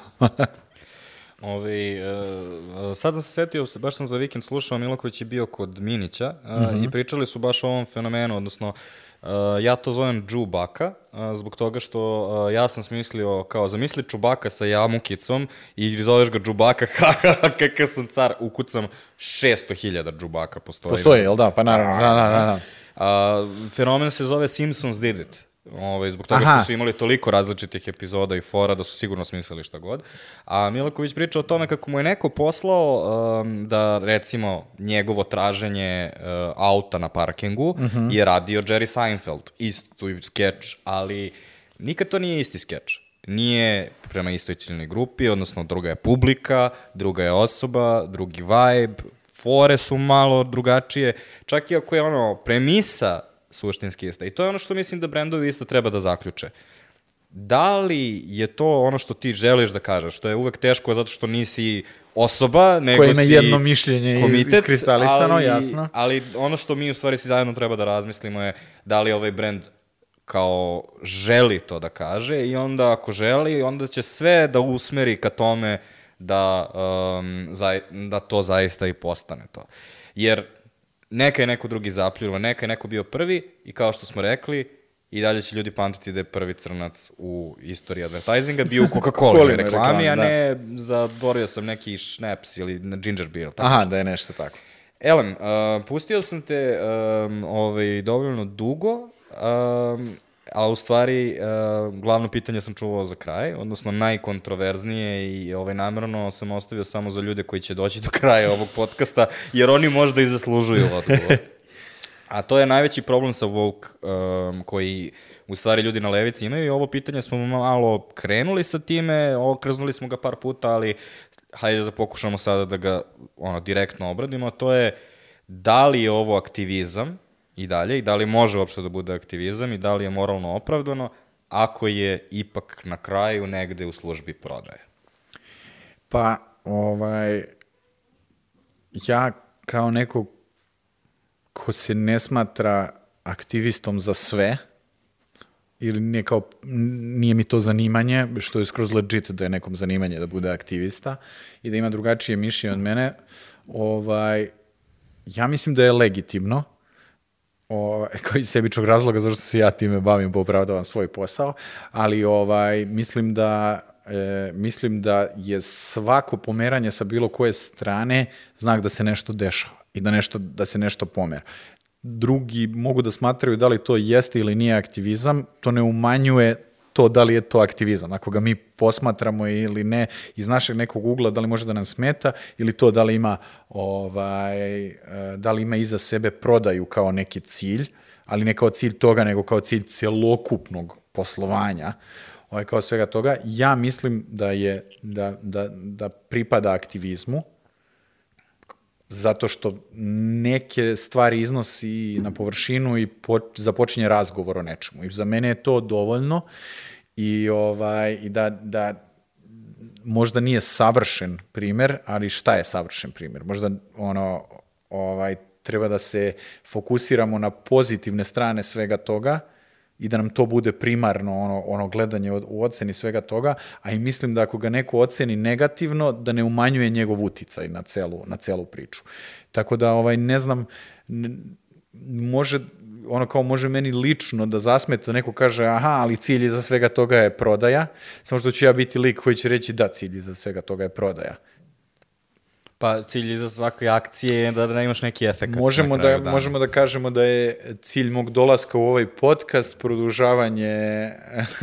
Ovi, uh, sad sam se setio, se- baš sam za vikend slušao, Miloković je bio kod Minića uh, i pričali su baš o ovom fenomenu, odnosno uh, ja to zovem džubaka, uh, zbog toga što uh, ja sam smislio kao zamisli čubaka sa jamukicom i zoveš ga džubaka, haha, kakav sam car, ukucam 600.000 džubaka postoji. Postoji, jel da? Pa naravno, da, da, da. da. A, fenomen se zove Simpsons Did It. Ovaj, zbog toga Aha. što su imali toliko različitih epizoda i fora da su sigurno smislili šta god. A Milaković priča o tome kako mu je neko poslao um, da recimo njegovo traženje uh, auta na parkingu je radio Jerry Seinfeld. Isti skeč, ali nikad to nije isti skeč. Nije prema istoj ciljnoj grupi, odnosno druga je publika, druga je osoba, drugi vibe, fore su malo drugačije, čak i ako je ono premisa suštinski ista. I to je ono što mislim da brendovi isto treba da zaključe. Da li je to ono što ti želiš da kažeš, što je uvek teško zato što nisi osoba, nego ima si jedno mišljenje komitet, iskristalisano, ali, jasno. Ali ono što mi u stvari si zajedno treba da razmislimo je da li ovaj brend kao želi to da kaže i onda ako želi, onda će sve da usmeri ka tome da, um, za, da to zaista i postane to. Jer neka je neko drugi zapljunuo, neka je neko bio prvi i kao što smo rekli, i dalje će ljudi pamtiti da je prvi crnac u istoriji advertisinga bio u Coca-Cola reklami, reklami, a da. ne zaborio sam neki šneps ili na ginger beer. Tako Aha, da je nešto tako. Elem, uh, pustio sam te um, ovaj, dovoljno dugo, um, a u stvari uh, glavno pitanje sam čuvao za kraj, odnosno najkontroverznije i ovaj, namjerno sam ostavio samo za ljude koji će doći do kraja ovog podcasta, jer oni možda i zaslužuju odgovor. A to je najveći problem sa woke um, koji u stvari ljudi na levici imaju i ovo pitanje smo malo krenuli sa time, okrznuli smo ga par puta, ali hajde da pokušamo sada da ga ono, direktno obradimo, to je da li je ovo aktivizam i dalje i da li može uopšte da bude aktivizam i da li je moralno opravdano ako je ipak na kraju negde u službi prodaje. Pa, ovaj, ja kao neko ko se ne smatra aktivistom za sve, ili nije, kao, nije mi to zanimanje, što je skroz legit da je nekom zanimanje da bude aktivista i da ima drugačije mišljenje od mene, ovaj, ja mislim da je legitimno o, kao iz sebičnog razloga zašto se ja time bavim, pa svoj posao, ali ovaj, mislim da e, mislim da je svako pomeranje sa bilo koje strane znak da se nešto dešava i da, nešto, da se nešto pomera. Drugi mogu da smatraju da li to jeste ili nije aktivizam, to ne umanjuje to da li je to aktivizam. Ako ga mi posmatramo ili ne iz našeg nekog ugla, da li može da nam smeta ili to da li ima ovaj e, da li ima iza sebe prodaju kao neki cilj, ali ne kao cilj toga, nego kao cilj celokupnog poslovanja ovaj, kao svega toga, ja mislim da je da, da, da pripada aktivizmu, zato što neke stvari iznosi na površinu i po, započinje razgovor o nečemu. I za mene je to dovoljno i, ovaj, i da, da možda nije savršen primer, ali šta je savršen primer? Možda ono, ovaj, treba da se fokusiramo na pozitivne strane svega toga, i da nam to bude primarno ono, ono gledanje u oceni svega toga, a i mislim da ako ga neko oceni negativno, da ne umanjuje njegov uticaj na celu, na celu priču. Tako da, ovaj, ne znam, može, ono kao može meni lično da zasmeta, neko kaže, aha, ali cilj iza svega toga je prodaja, samo što ću ja biti lik koji će reći da, cilj iza svega toga je prodaja. Pa cilj iza svake akcije je da, da imaš neki efekt. Možemo da, dana. možemo da kažemo da je cilj mog dolaska u ovaj podcast produžavanje,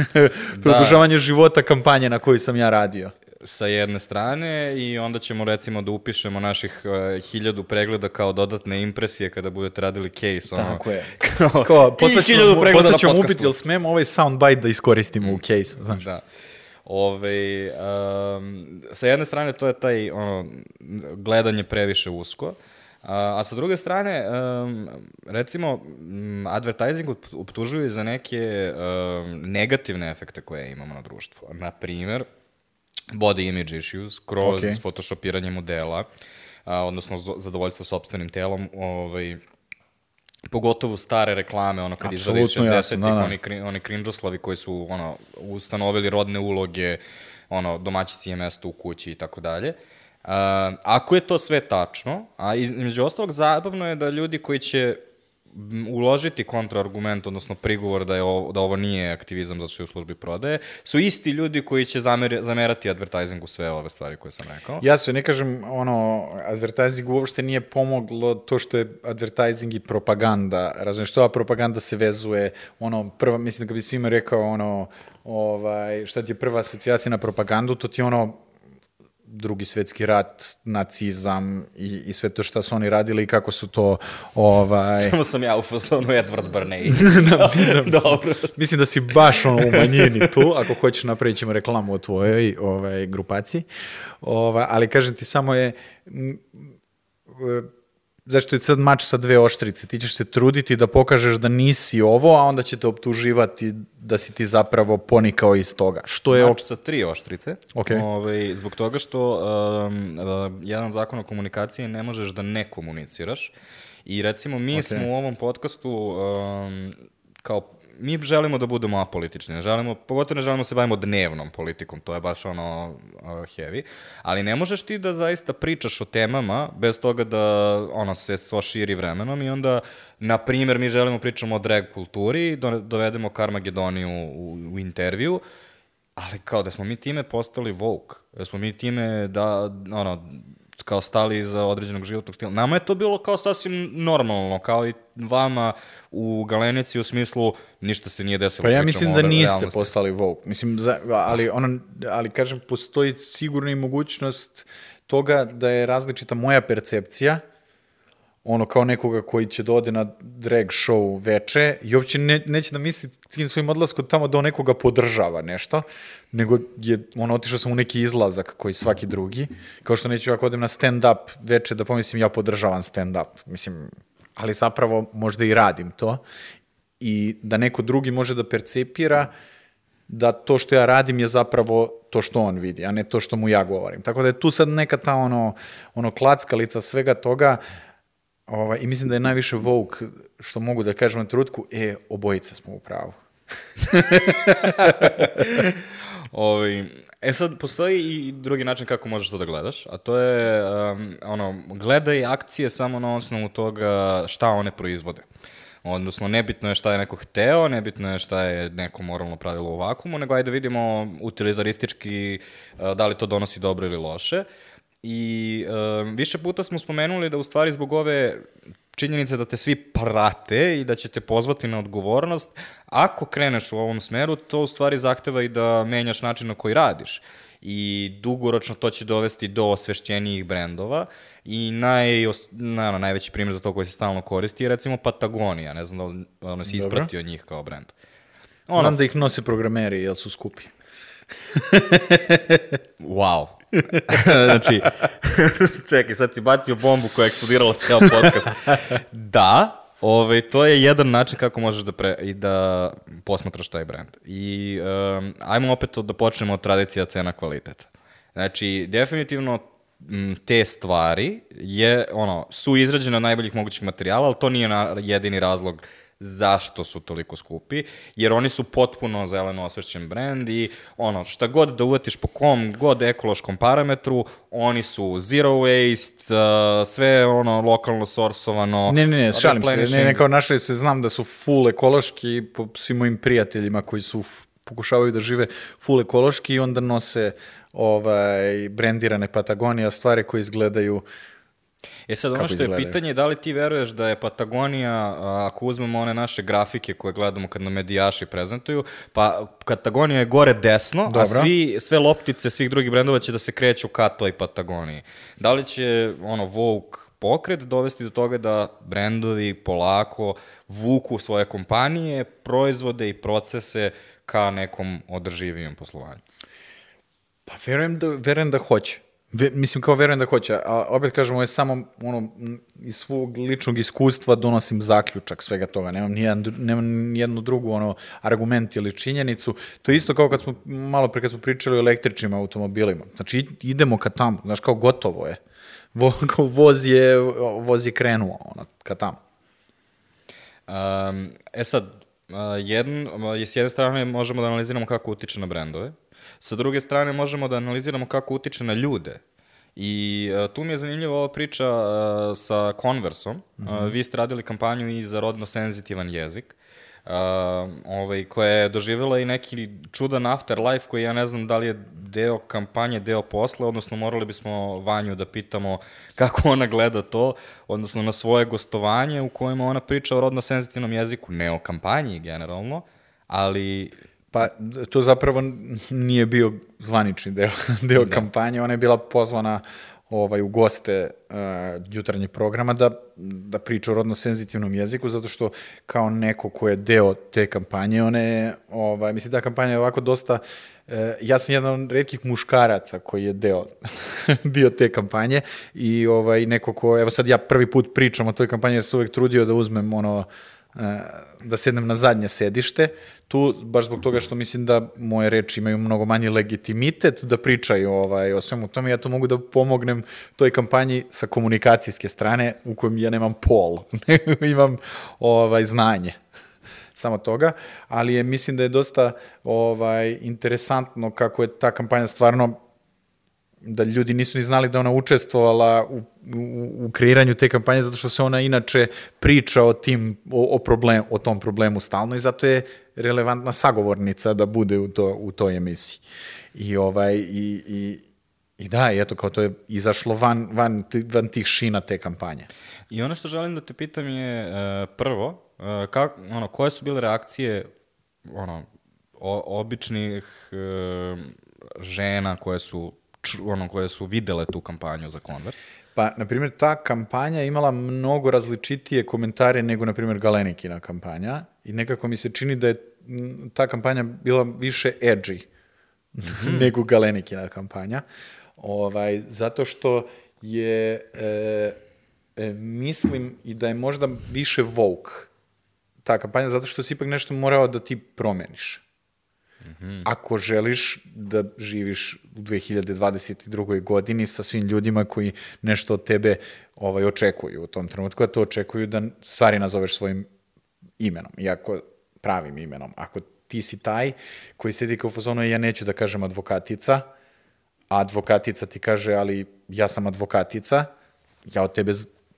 produžavanje da. života kampanje na kojoj sam ja radio sa jedne strane i onda ćemo recimo da upišemo naših uh, hiljadu pregleda kao dodatne impresije kada budete radili case. Ono, Tako je. Kao, kao posle ćemo, posle ćemo upiti, jel smem ovaj soundbite da iskoristimo mm. u case, znaš. Da. Ove, um, sa jedne strane to je taj ono, gledanje previše usko, a, a sa druge strane, um, recimo, advertising optužuju za neke um, negativne efekte koje imamo na društvu. Na primer, body image issues, kroz okay. photoshopiranje modela, a, odnosno zadovoljstvo sobstvenim telom, ovaj, pogotovo stare reklame, ono kad iz 60-ih, da, da. oni, oni cringeoslavi koji su ono, ustanovili rodne uloge, ono, domaćici je mesto u kući i tako dalje. Uh, ako je to sve tačno, a između ostalog zabavno je da ljudi koji će uložiti kontraargument, odnosno prigovor da, je ovo, da ovo nije aktivizam zato što je u službi prodaje, su isti ljudi koji će zamer, zamerati advertisingu sve ove stvari koje sam rekao. Ja se ne kažem, ono, advertising uopšte nije pomoglo to što je advertising i propaganda. Razumiješ, ova propaganda se vezuje, ono, prva, mislim da bi svima rekao, ono, ovaj, šta ti je prva asocijacija na propagandu, to ti je ono, drugi svetski rat, nacizam i, i sve to što su oni radili i kako su to... Ovaj... Samo sam ja u fazonu Edward Bernays. da, da, Dobro. Mislim da si baš ono u manjini tu, ako hoćeš napravit ćemo reklamu o tvojoj ovaj, grupaciji. Ovaj, ali kažem ti, samo je... M, zašto je sad mač sa dve oštrice, ti ćeš se truditi da pokažeš da nisi ovo, a onda će te optuživati da si ti zapravo ponikao iz toga. Što je mač sa tri oštrice, okay. ovaj, zbog toga što um, uh, jedan zakon o komunikaciji ne možeš da ne komuniciraš i recimo mi okay. smo u ovom podcastu um, kao mi želimo da budemo apolitični, ne želimo, pogotovo ne želimo da se bavimo dnevnom politikom, to je baš ono uh, heavy, ali ne možeš ti da zaista pričaš o temama bez toga da ono se to širi vremenom i onda, na primer, mi želimo pričamo o drag kulturi, do, dovedemo Karmagedoniju u, u intervju, ali kao da smo mi time postali woke, da smo mi time da, ono, kao stali iza određenog životnog stila. Nama je to bilo kao sasvim normalno, kao i vama u Galenici u smislu ništa se nije desilo. Pa ja mislim da niste realnosti. postali woke. Mislim, za, ali, ono, ali kažem, postoji sigurno i mogućnost toga da je različita moja percepcija ono kao nekoga koji će da ode na drag show veče i uopće ne, neće da misli tim svojim odlaskom tamo da on nekoga podržava nešto, nego je on otišao sam u neki izlazak koji svaki drugi, kao što neću ako odem na stand-up veče da pomislim ja podržavam stand-up, mislim, ali zapravo možda i radim to i da neko drugi može da percepira da to što ja radim je zapravo to što on vidi, a ne to što mu ja govorim. Tako da je tu sad neka ta ono, ono klackalica svega toga, Ovaj, I mislim da je najviše Vogue, što mogu da kažem na trutku, e, obojice smo u pravu. ovaj, e sad, postoji i drugi način kako možeš to da gledaš, a to je, um, ono, gledaj akcije samo na osnovu toga šta one proizvode. Odnosno, nebitno je šta je neko hteo, nebitno je šta je neko moralno pravilo u vakumu, nego ajde vidimo utilitaristički uh, da li to donosi dobro ili loše. I uh, više puta smo spomenuli da u stvari zbog ove činjenice da te svi prate i da će te pozvati na odgovornost, ako kreneš u ovom smeru, to u stvari zahteva i da menjaš način na koji radiš. I dugoročno to će dovesti do osvešćenijih brendova i naj, na, najveći primjer za to koji se stalno koristi je recimo Patagonija, ne znam da ono, si ispratio njih kao brend. Ono, Znam da ih nose programeri, jer su skupi. wow. znači, čekaj, sad si bacio bombu koja je eksplodirala ceo podcast. Da, Ove, to je jedan način kako možeš da, pre, i da posmatraš taj brand. I um, ajmo opet da počnemo od tradicija cena kvaliteta. Znači, definitivno te stvari je, ono, su izrađene od najboljih mogućih materijala, ali to nije na, jedini razlog zašto su toliko skupi, jer oni su potpuno zeleno osvešćen brend i ono, šta god da uvatiš po kom god ekološkom parametru, oni su zero waste, uh, sve ono lokalno sorsovano. Ne, ne, ne, šalim se, ne, ne, kao našli se, znam da su full ekološki po svim mojim prijateljima koji su pokušavaju da žive full ekološki i onda nose ovaj, brendirane Patagonija, stvari koje izgledaju uh, E sad, ono što je pitanje da li ti veruješ da je Patagonija, ako uzmemo one naše grafike koje gledamo kad nam medijaši prezentuju, pa Patagonija je gore desno, Dobro. a svi, sve loptice svih drugih brendova će da se kreću ka toj Patagoniji. Da li će ono Vogue pokret dovesti do toga da brendovi polako vuku svoje kompanije, proizvode i procese ka nekom održivijem poslovanju? Pa verujem da, verujem da hoće. Ve, mislim, kao verujem da hoće, a opet kažemo, je samo ono, iz svog ličnog iskustva donosim zaključak svega toga, nemam nijedan, nemam nijednu drugu ono, argument ili činjenicu. To je isto kao kad smo, malo pre kad smo pričali o električnim automobilima. Znači, idemo ka tamo, znaš, kao gotovo je. Vo, kao voz je, voz je krenuo, ono, ka tamo. Um, e sad, jedan, s jedne strane možemo da analiziramo kako utiče na brendove, Sa druge strane, možemo da analiziramo kako utiče na ljude. I uh, tu mi je zanimljiva ova priča uh, sa Conversom. Mm -hmm. vi ste radili kampanju i za rodno senzitivan jezik. Uh, ovaj, koja je doživjela i neki čudan afterlife koji ja ne znam da li je deo kampanje, deo posle, odnosno morali bismo Vanju da pitamo kako ona gleda to, odnosno na svoje gostovanje u kojem ona priča o rodno senzitivnom jeziku, ne o kampanji generalno, ali Pa to zapravo nije bio zvanični deo, deo da. kampanje, ona je bila pozvana ovaj, u goste uh, jutarnjeg programa da, da priča o rodno senzitivnom jeziku, zato što kao neko ko je deo te kampanje, one, ovaj, mislim, ta kampanja je ovako dosta, uh, ja sam jedan od redkih muškaraca koji je deo bio te kampanje i ovaj, neko ko, evo sad ja prvi put pričam o toj kampanji, jer sam uvek trudio da uzmem ono, uh, da sednem na zadnje sedište, tu baš zbog toga što mislim da moje reči imaju mnogo manji legitimitet da pričaju ovaj, o svemu tome, ja to mogu da pomognem toj kampanji sa komunikacijske strane u kojem ja nemam pol, imam ovaj, znanje samo toga, ali je, mislim da je dosta ovaj, interesantno kako je ta kampanja stvarno da ljudi nisu ni znali da ona učestvovala u, u, u kreiranju te kampanje zato što se ona inače priča o tim o, o problem o tom problemu stalno i zato je relevantna sagovornica da bude u to u toj emisiji. I ovaj i i I da, i eto, kao to je izašlo van, van, van tih šina te kampanje. I ono što želim da te pitam je, uh, prvo, uh, kak, ono, koje su bile reakcije ono, o, običnih uh, žena koje su ono, koje su videle tu kampanju za Converse? Pa, na primjer, ta kampanja imala mnogo različitije komentare nego, na primjer, Galenikina kampanja i nekako mi se čini da je ta kampanja bila više edgy mm -hmm. nego Galenikina kampanja. Ovaj, zato što je, e, e, mislim i da je možda više Vogue ta kampanja, zato što si ipak nešto morao da ti promeniš. -hmm. Ako želiš da živiš u 2022. godini sa svim ljudima koji nešto od tebe ovaj, očekuju u tom trenutku, a to očekuju da stvari nazoveš svojim imenom, iako pravim imenom. Ako ti si taj koji sedi kao fazonu, ja neću da kažem advokatica, a advokatica ti kaže, ali ja sam advokatica, ja od tebe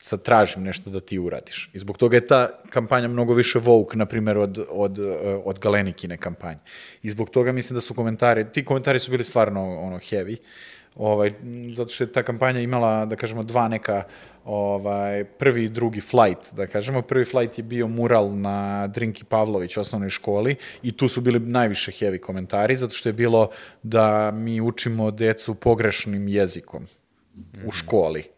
sad tražim nešto da ti uradiš. I zbog toga je ta kampanja mnogo više woke, na primjer, od, od, eh, od Galenikine kampanje. I zbog toga mislim da su komentari, ti komentari su bili stvarno ono, heavy, ovaj, zato što je ta kampanja imala, da kažemo, dva neka ovaj, prvi i drugi flight, da kažemo. Prvi flight je bio mural na Drinki Pavlović osnovnoj školi i tu su bili najviše heavy komentari, zato što je bilo da mi učimo decu pogrešnim jezikom u školi.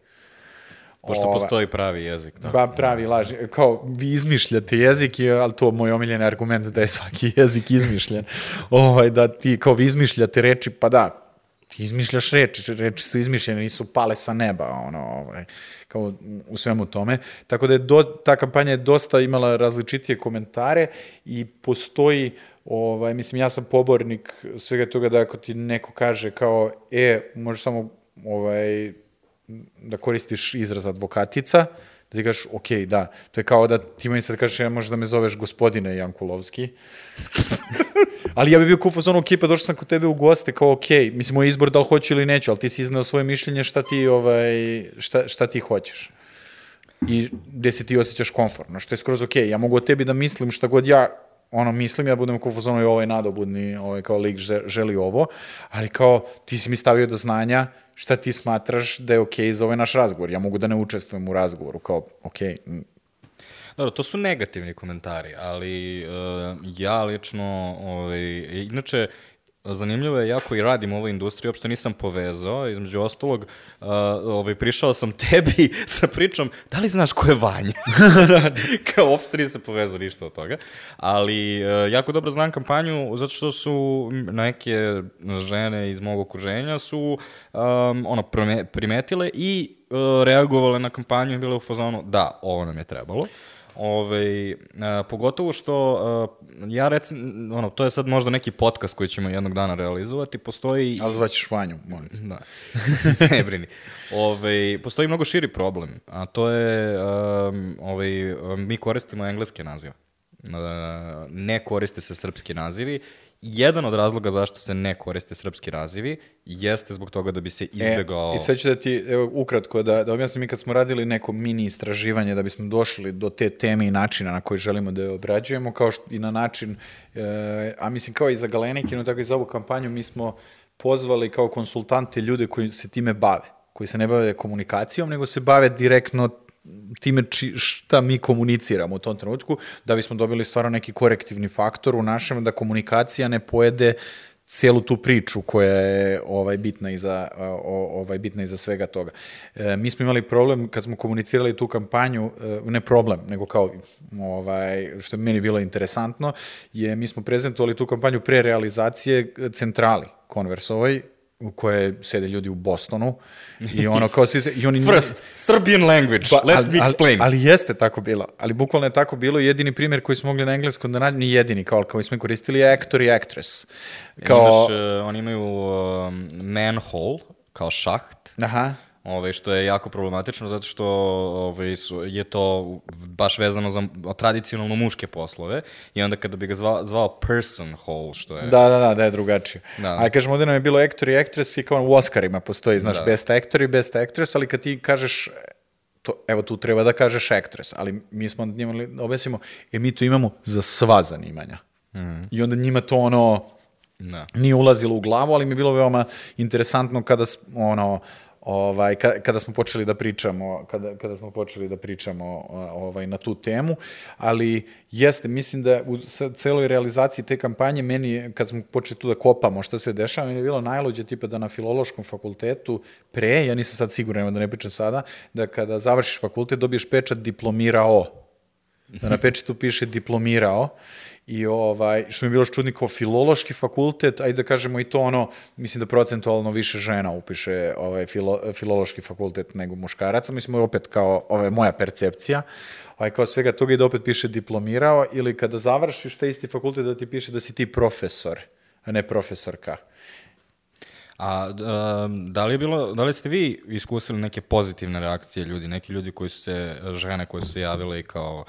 Pošto Ova- postoji pravi jezik. Da. Ba, pravi laž. Kao, vi izmišljate jezik, ali to je moj omiljeni argument da je svaki jezik izmišljen. ovaj, da ti kao vi izmišljate reči, pa da, ti izmišljaš reči, reči su izmišljene, nisu pale sa neba, ono, ovaj, kao u svemu tome. Tako da je do, ta kampanja je dosta imala različitije komentare i postoji, ovaj, mislim, ja sam pobornik svega toga da ako ti neko kaže kao, e, možeš samo ovaj, da koristiš izraz advokatica, da ti kažeš, ok, da, to je kao da ti meni sad kažeš, ja možeš da me zoveš gospodine Jankulovski. ali ja bih bio kufos ono, ok, pa došao sam kod tebe u goste, kao ok, mislim, moj izbor da li hoću ili neću, ali ti si izneo svoje mišljenje šta ti, ovaj, šta, šta ti hoćeš. I gde se ti osjećaš komfortno, što je skroz ok. Ja mogu o tebi da mislim šta god ja ono mislim, ja budem kao ono i ovaj nadobudni, ovaj kao lik že- želi ovo, ali kao ti si mi stavio do znanja šta ti smatraš da je okej za ovaj naš razgovor. Ja mogu da ne učestvujem u razgovoru, kao okej, m, Dobro, to su negativni komentari, ali uh, ja lično, ovaj, inače, zanimljivo je, jako i radim ovoj industriji, uopšte nisam povezao, između ostalog, uh, ovaj, prišao sam tebi sa pričom, da li znaš ko je Vanja? Kao, uopšte nisam povezao ništa od toga, ali uh, jako dobro znam kampanju, zato što su neke žene iz mog okruženja su um, ono, prime- primetile i uh, reagovale na kampanju i bile u fazonu, da, ovo nam je trebalo. Ove, a, pogotovo što a, ja recim, ono, to je sad možda neki podcast koji ćemo jednog dana realizovati, postoji... ali zvaćeš Vanju, molim. te. Da, ne brini. Ove, postoji mnogo širi problem, a to je, um, ovaj, mi koristimo engleske nazive. Uh, ne koriste se srpski nazivi. Jedan od razloga zašto se ne koriste srpski nazivi jeste zbog toga da bi se izbegao... E, I sad ću da ti, evo, ukratko, da, da objasnim, mi kad smo radili neko mini istraživanje da bismo došli do te teme i načina na koji želimo da je obrađujemo, kao što i na način, e, a mislim kao i za Galenikinu, tako i za ovu kampanju, mi smo pozvali kao konsultante ljude koji se time bave, koji se ne bave komunikacijom, nego se bave direktno time či, šta mi komuniciramo u tom trenutku, da bismo dobili stvarno neki korektivni faktor u našem, da komunikacija ne pojede cijelu tu priču koja je ovaj bitna iza ovaj bitna iza svega toga. E, mi smo imali problem kad smo komunicirali tu kampanju, e, ne problem, nego kao ovaj što je meni bilo interesantno, je mi smo prezentovali tu kampanju pre realizacije centrali Konversovoj u kojoj sede ljudi u Bostonu i ono kao se, i oni First, Serbian language, Pa, let ali, me explain. Ali, ali jeste tako bilo. Ali bukvalno je tako bilo. Jedini primjer koji smo mogli na engleskom da nađemo, ni jedini, kao, kao smo koristili je actor i actress. Kao, Imaš, uh, oni imaju um, manhole, kao šaht, aha, ovaj, što je jako problematično zato što ovaj, su, je to baš vezano za tradicionalno muške poslove i onda kada bi ga zvao, zvao person hole, što je... da, da, da, da je drugačije. Da. Ali kažemo, ovdje nam je bilo actor i actress i kao u Oscarima postoji, znaš, Da. best actor i best actress, ali kad ti kažeš, to, evo tu treba da kažeš actress, ali mi smo njima da objasnimo, e mi to imamo za sva zanimanja. Mhm. I onda njima to ono, Da. nije ulazilo u glavu, ali mi je bilo veoma interesantno kada ono ovaj ka- kada smo počeli da pričamo kada kada smo počeli da pričamo ovaj na tu temu, ali jeste mislim da u celoj realizaciji te kampanje meni kad smo počeli tu da kopamo šta se dešava, meni je bilo najluđe tipa da na filološkom fakultetu pre, ja nisam sad siguran da ne pričam sada, da kada završiš fakultet dobiješ pečat diplomirao. Da na pečetu piše diplomirao i ovaj, što mi je bilo čudni kao filološki fakultet, ajde da kažemo i to ono, mislim da procentualno više žena upiše ovaj, filo, filološki fakultet nego muškaraca, mislim opet kao ovaj, moja percepcija, ovaj, kao svega toga i da opet piše diplomirao ili kada završiš taj isti fakultet da ti piše da si ti profesor, a ne profesorka. A um, da li je bilo, da li ste vi iskusili neke pozitivne reakcije ljudi, neki ljudi koji su se, žene koje su se javile i kao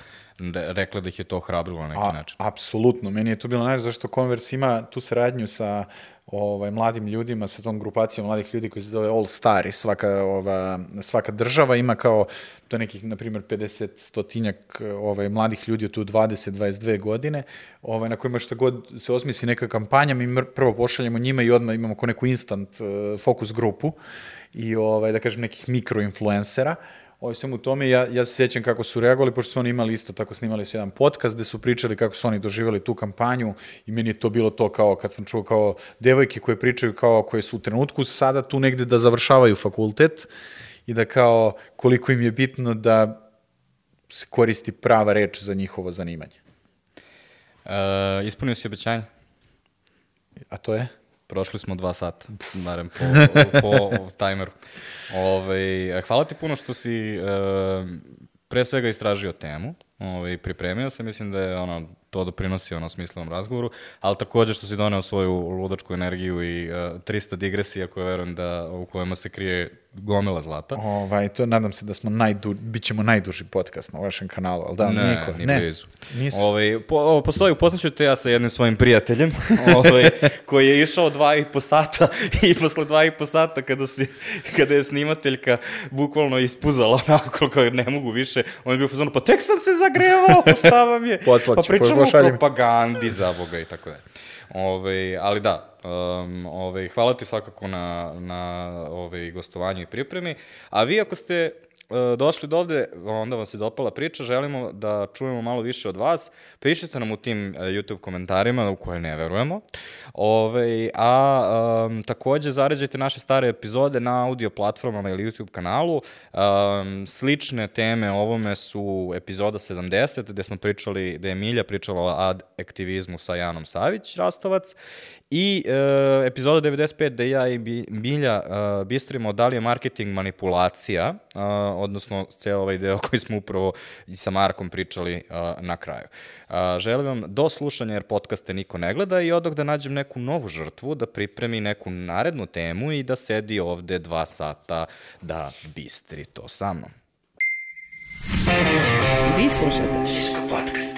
rekla da ih je to hrabrilo na neki A, način. apsolutno, meni je to bilo najbolje zašto Converse ima tu saradnju sa ovaj, mladim ljudima, sa tom grupacijom mladih ljudi koji se zove All Star i svaka, ova, svaka država ima kao, to nekih, na primjer, 50 stotinjak ovaj, mladih ljudi od tu 20-22 godine, ovaj, na kojima šta god se osmisli neka kampanja, mi prvo pošaljemo njima i odmah imamo ko neku instant uh, fokus grupu i, ovaj, da kažem, nekih mikroinfluencera, Ovo svemu tome, ja, ja se sjećam kako su reagovali, pošto su oni imali isto tako, snimali su jedan podcast gde su pričali kako su oni doživjeli tu kampanju i meni je to bilo to kao, kad sam čuo kao devojke koje pričaju kao koje su u trenutku sada tu negde da završavaju fakultet i da kao koliko im je bitno da se koristi prava reč za njihovo zanimanje. E, ispunio si obećanje? A to je? Prošli smo dva sata, barem po, po tajmeru. Ove, hvala ti puno što si e, pre svega istražio temu, ovaj, pripremio se, mislim da je ono, to doprinosi ono smislenom razgovoru, ali takođe što si doneo svoju ludačku energiju i uh, 300 digresija koje verujem da u kojima se krije gomila zlata. Ovaj, to nadam se da smo najdu, bit ćemo najduži podcast na vašem kanalu, ali da, ne, niko, ni ne, blizu. nisu. Ovaj, po, o, postoji, upoznaću te ja sa jednim svojim prijateljem, ovaj, koji je išao dva i po sata i posle dva i po sata kada, si, kada je snimateljka bukvalno ispuzala onako koliko ne mogu više, on je bio fazonu, pa tek sam se zagrevao, šta vam je? Poslaću, pa pričamo o pošaljem. propagandi za Boga i tako dalje. Ove, ali da, um, ove, hvala ti svakako na, na ove, gostovanju i pripremi. A vi ako ste došli do ovde, onda vam se dopala priča, želimo da čujemo malo više od vas. Pišite nam u tim uh, YouTube komentarima u koje ne verujemo. Ove, a um, takođe zaređajte naše stare epizode na audio platformama ili YouTube kanalu. Um, slične teme ovome su epizoda 70, gde smo pričali, gde je Milja pričala o ad aktivizmu sa Janom Savić, Rastovac, i e, epizoda 95 gde ja i Milja e, bistrimo da li je marketing manipulacija, e, odnosno ceo ovaj deo koji smo upravo i sa Markom pričali e, na kraju. E, želim vam do slušanja jer podcaste niko ne gleda i odog da nađem neku novu žrtvu, da pripremi neku narednu temu i da sedi ovde dva sata da bistri to sa mnom. Vi slušate Šiško podcast.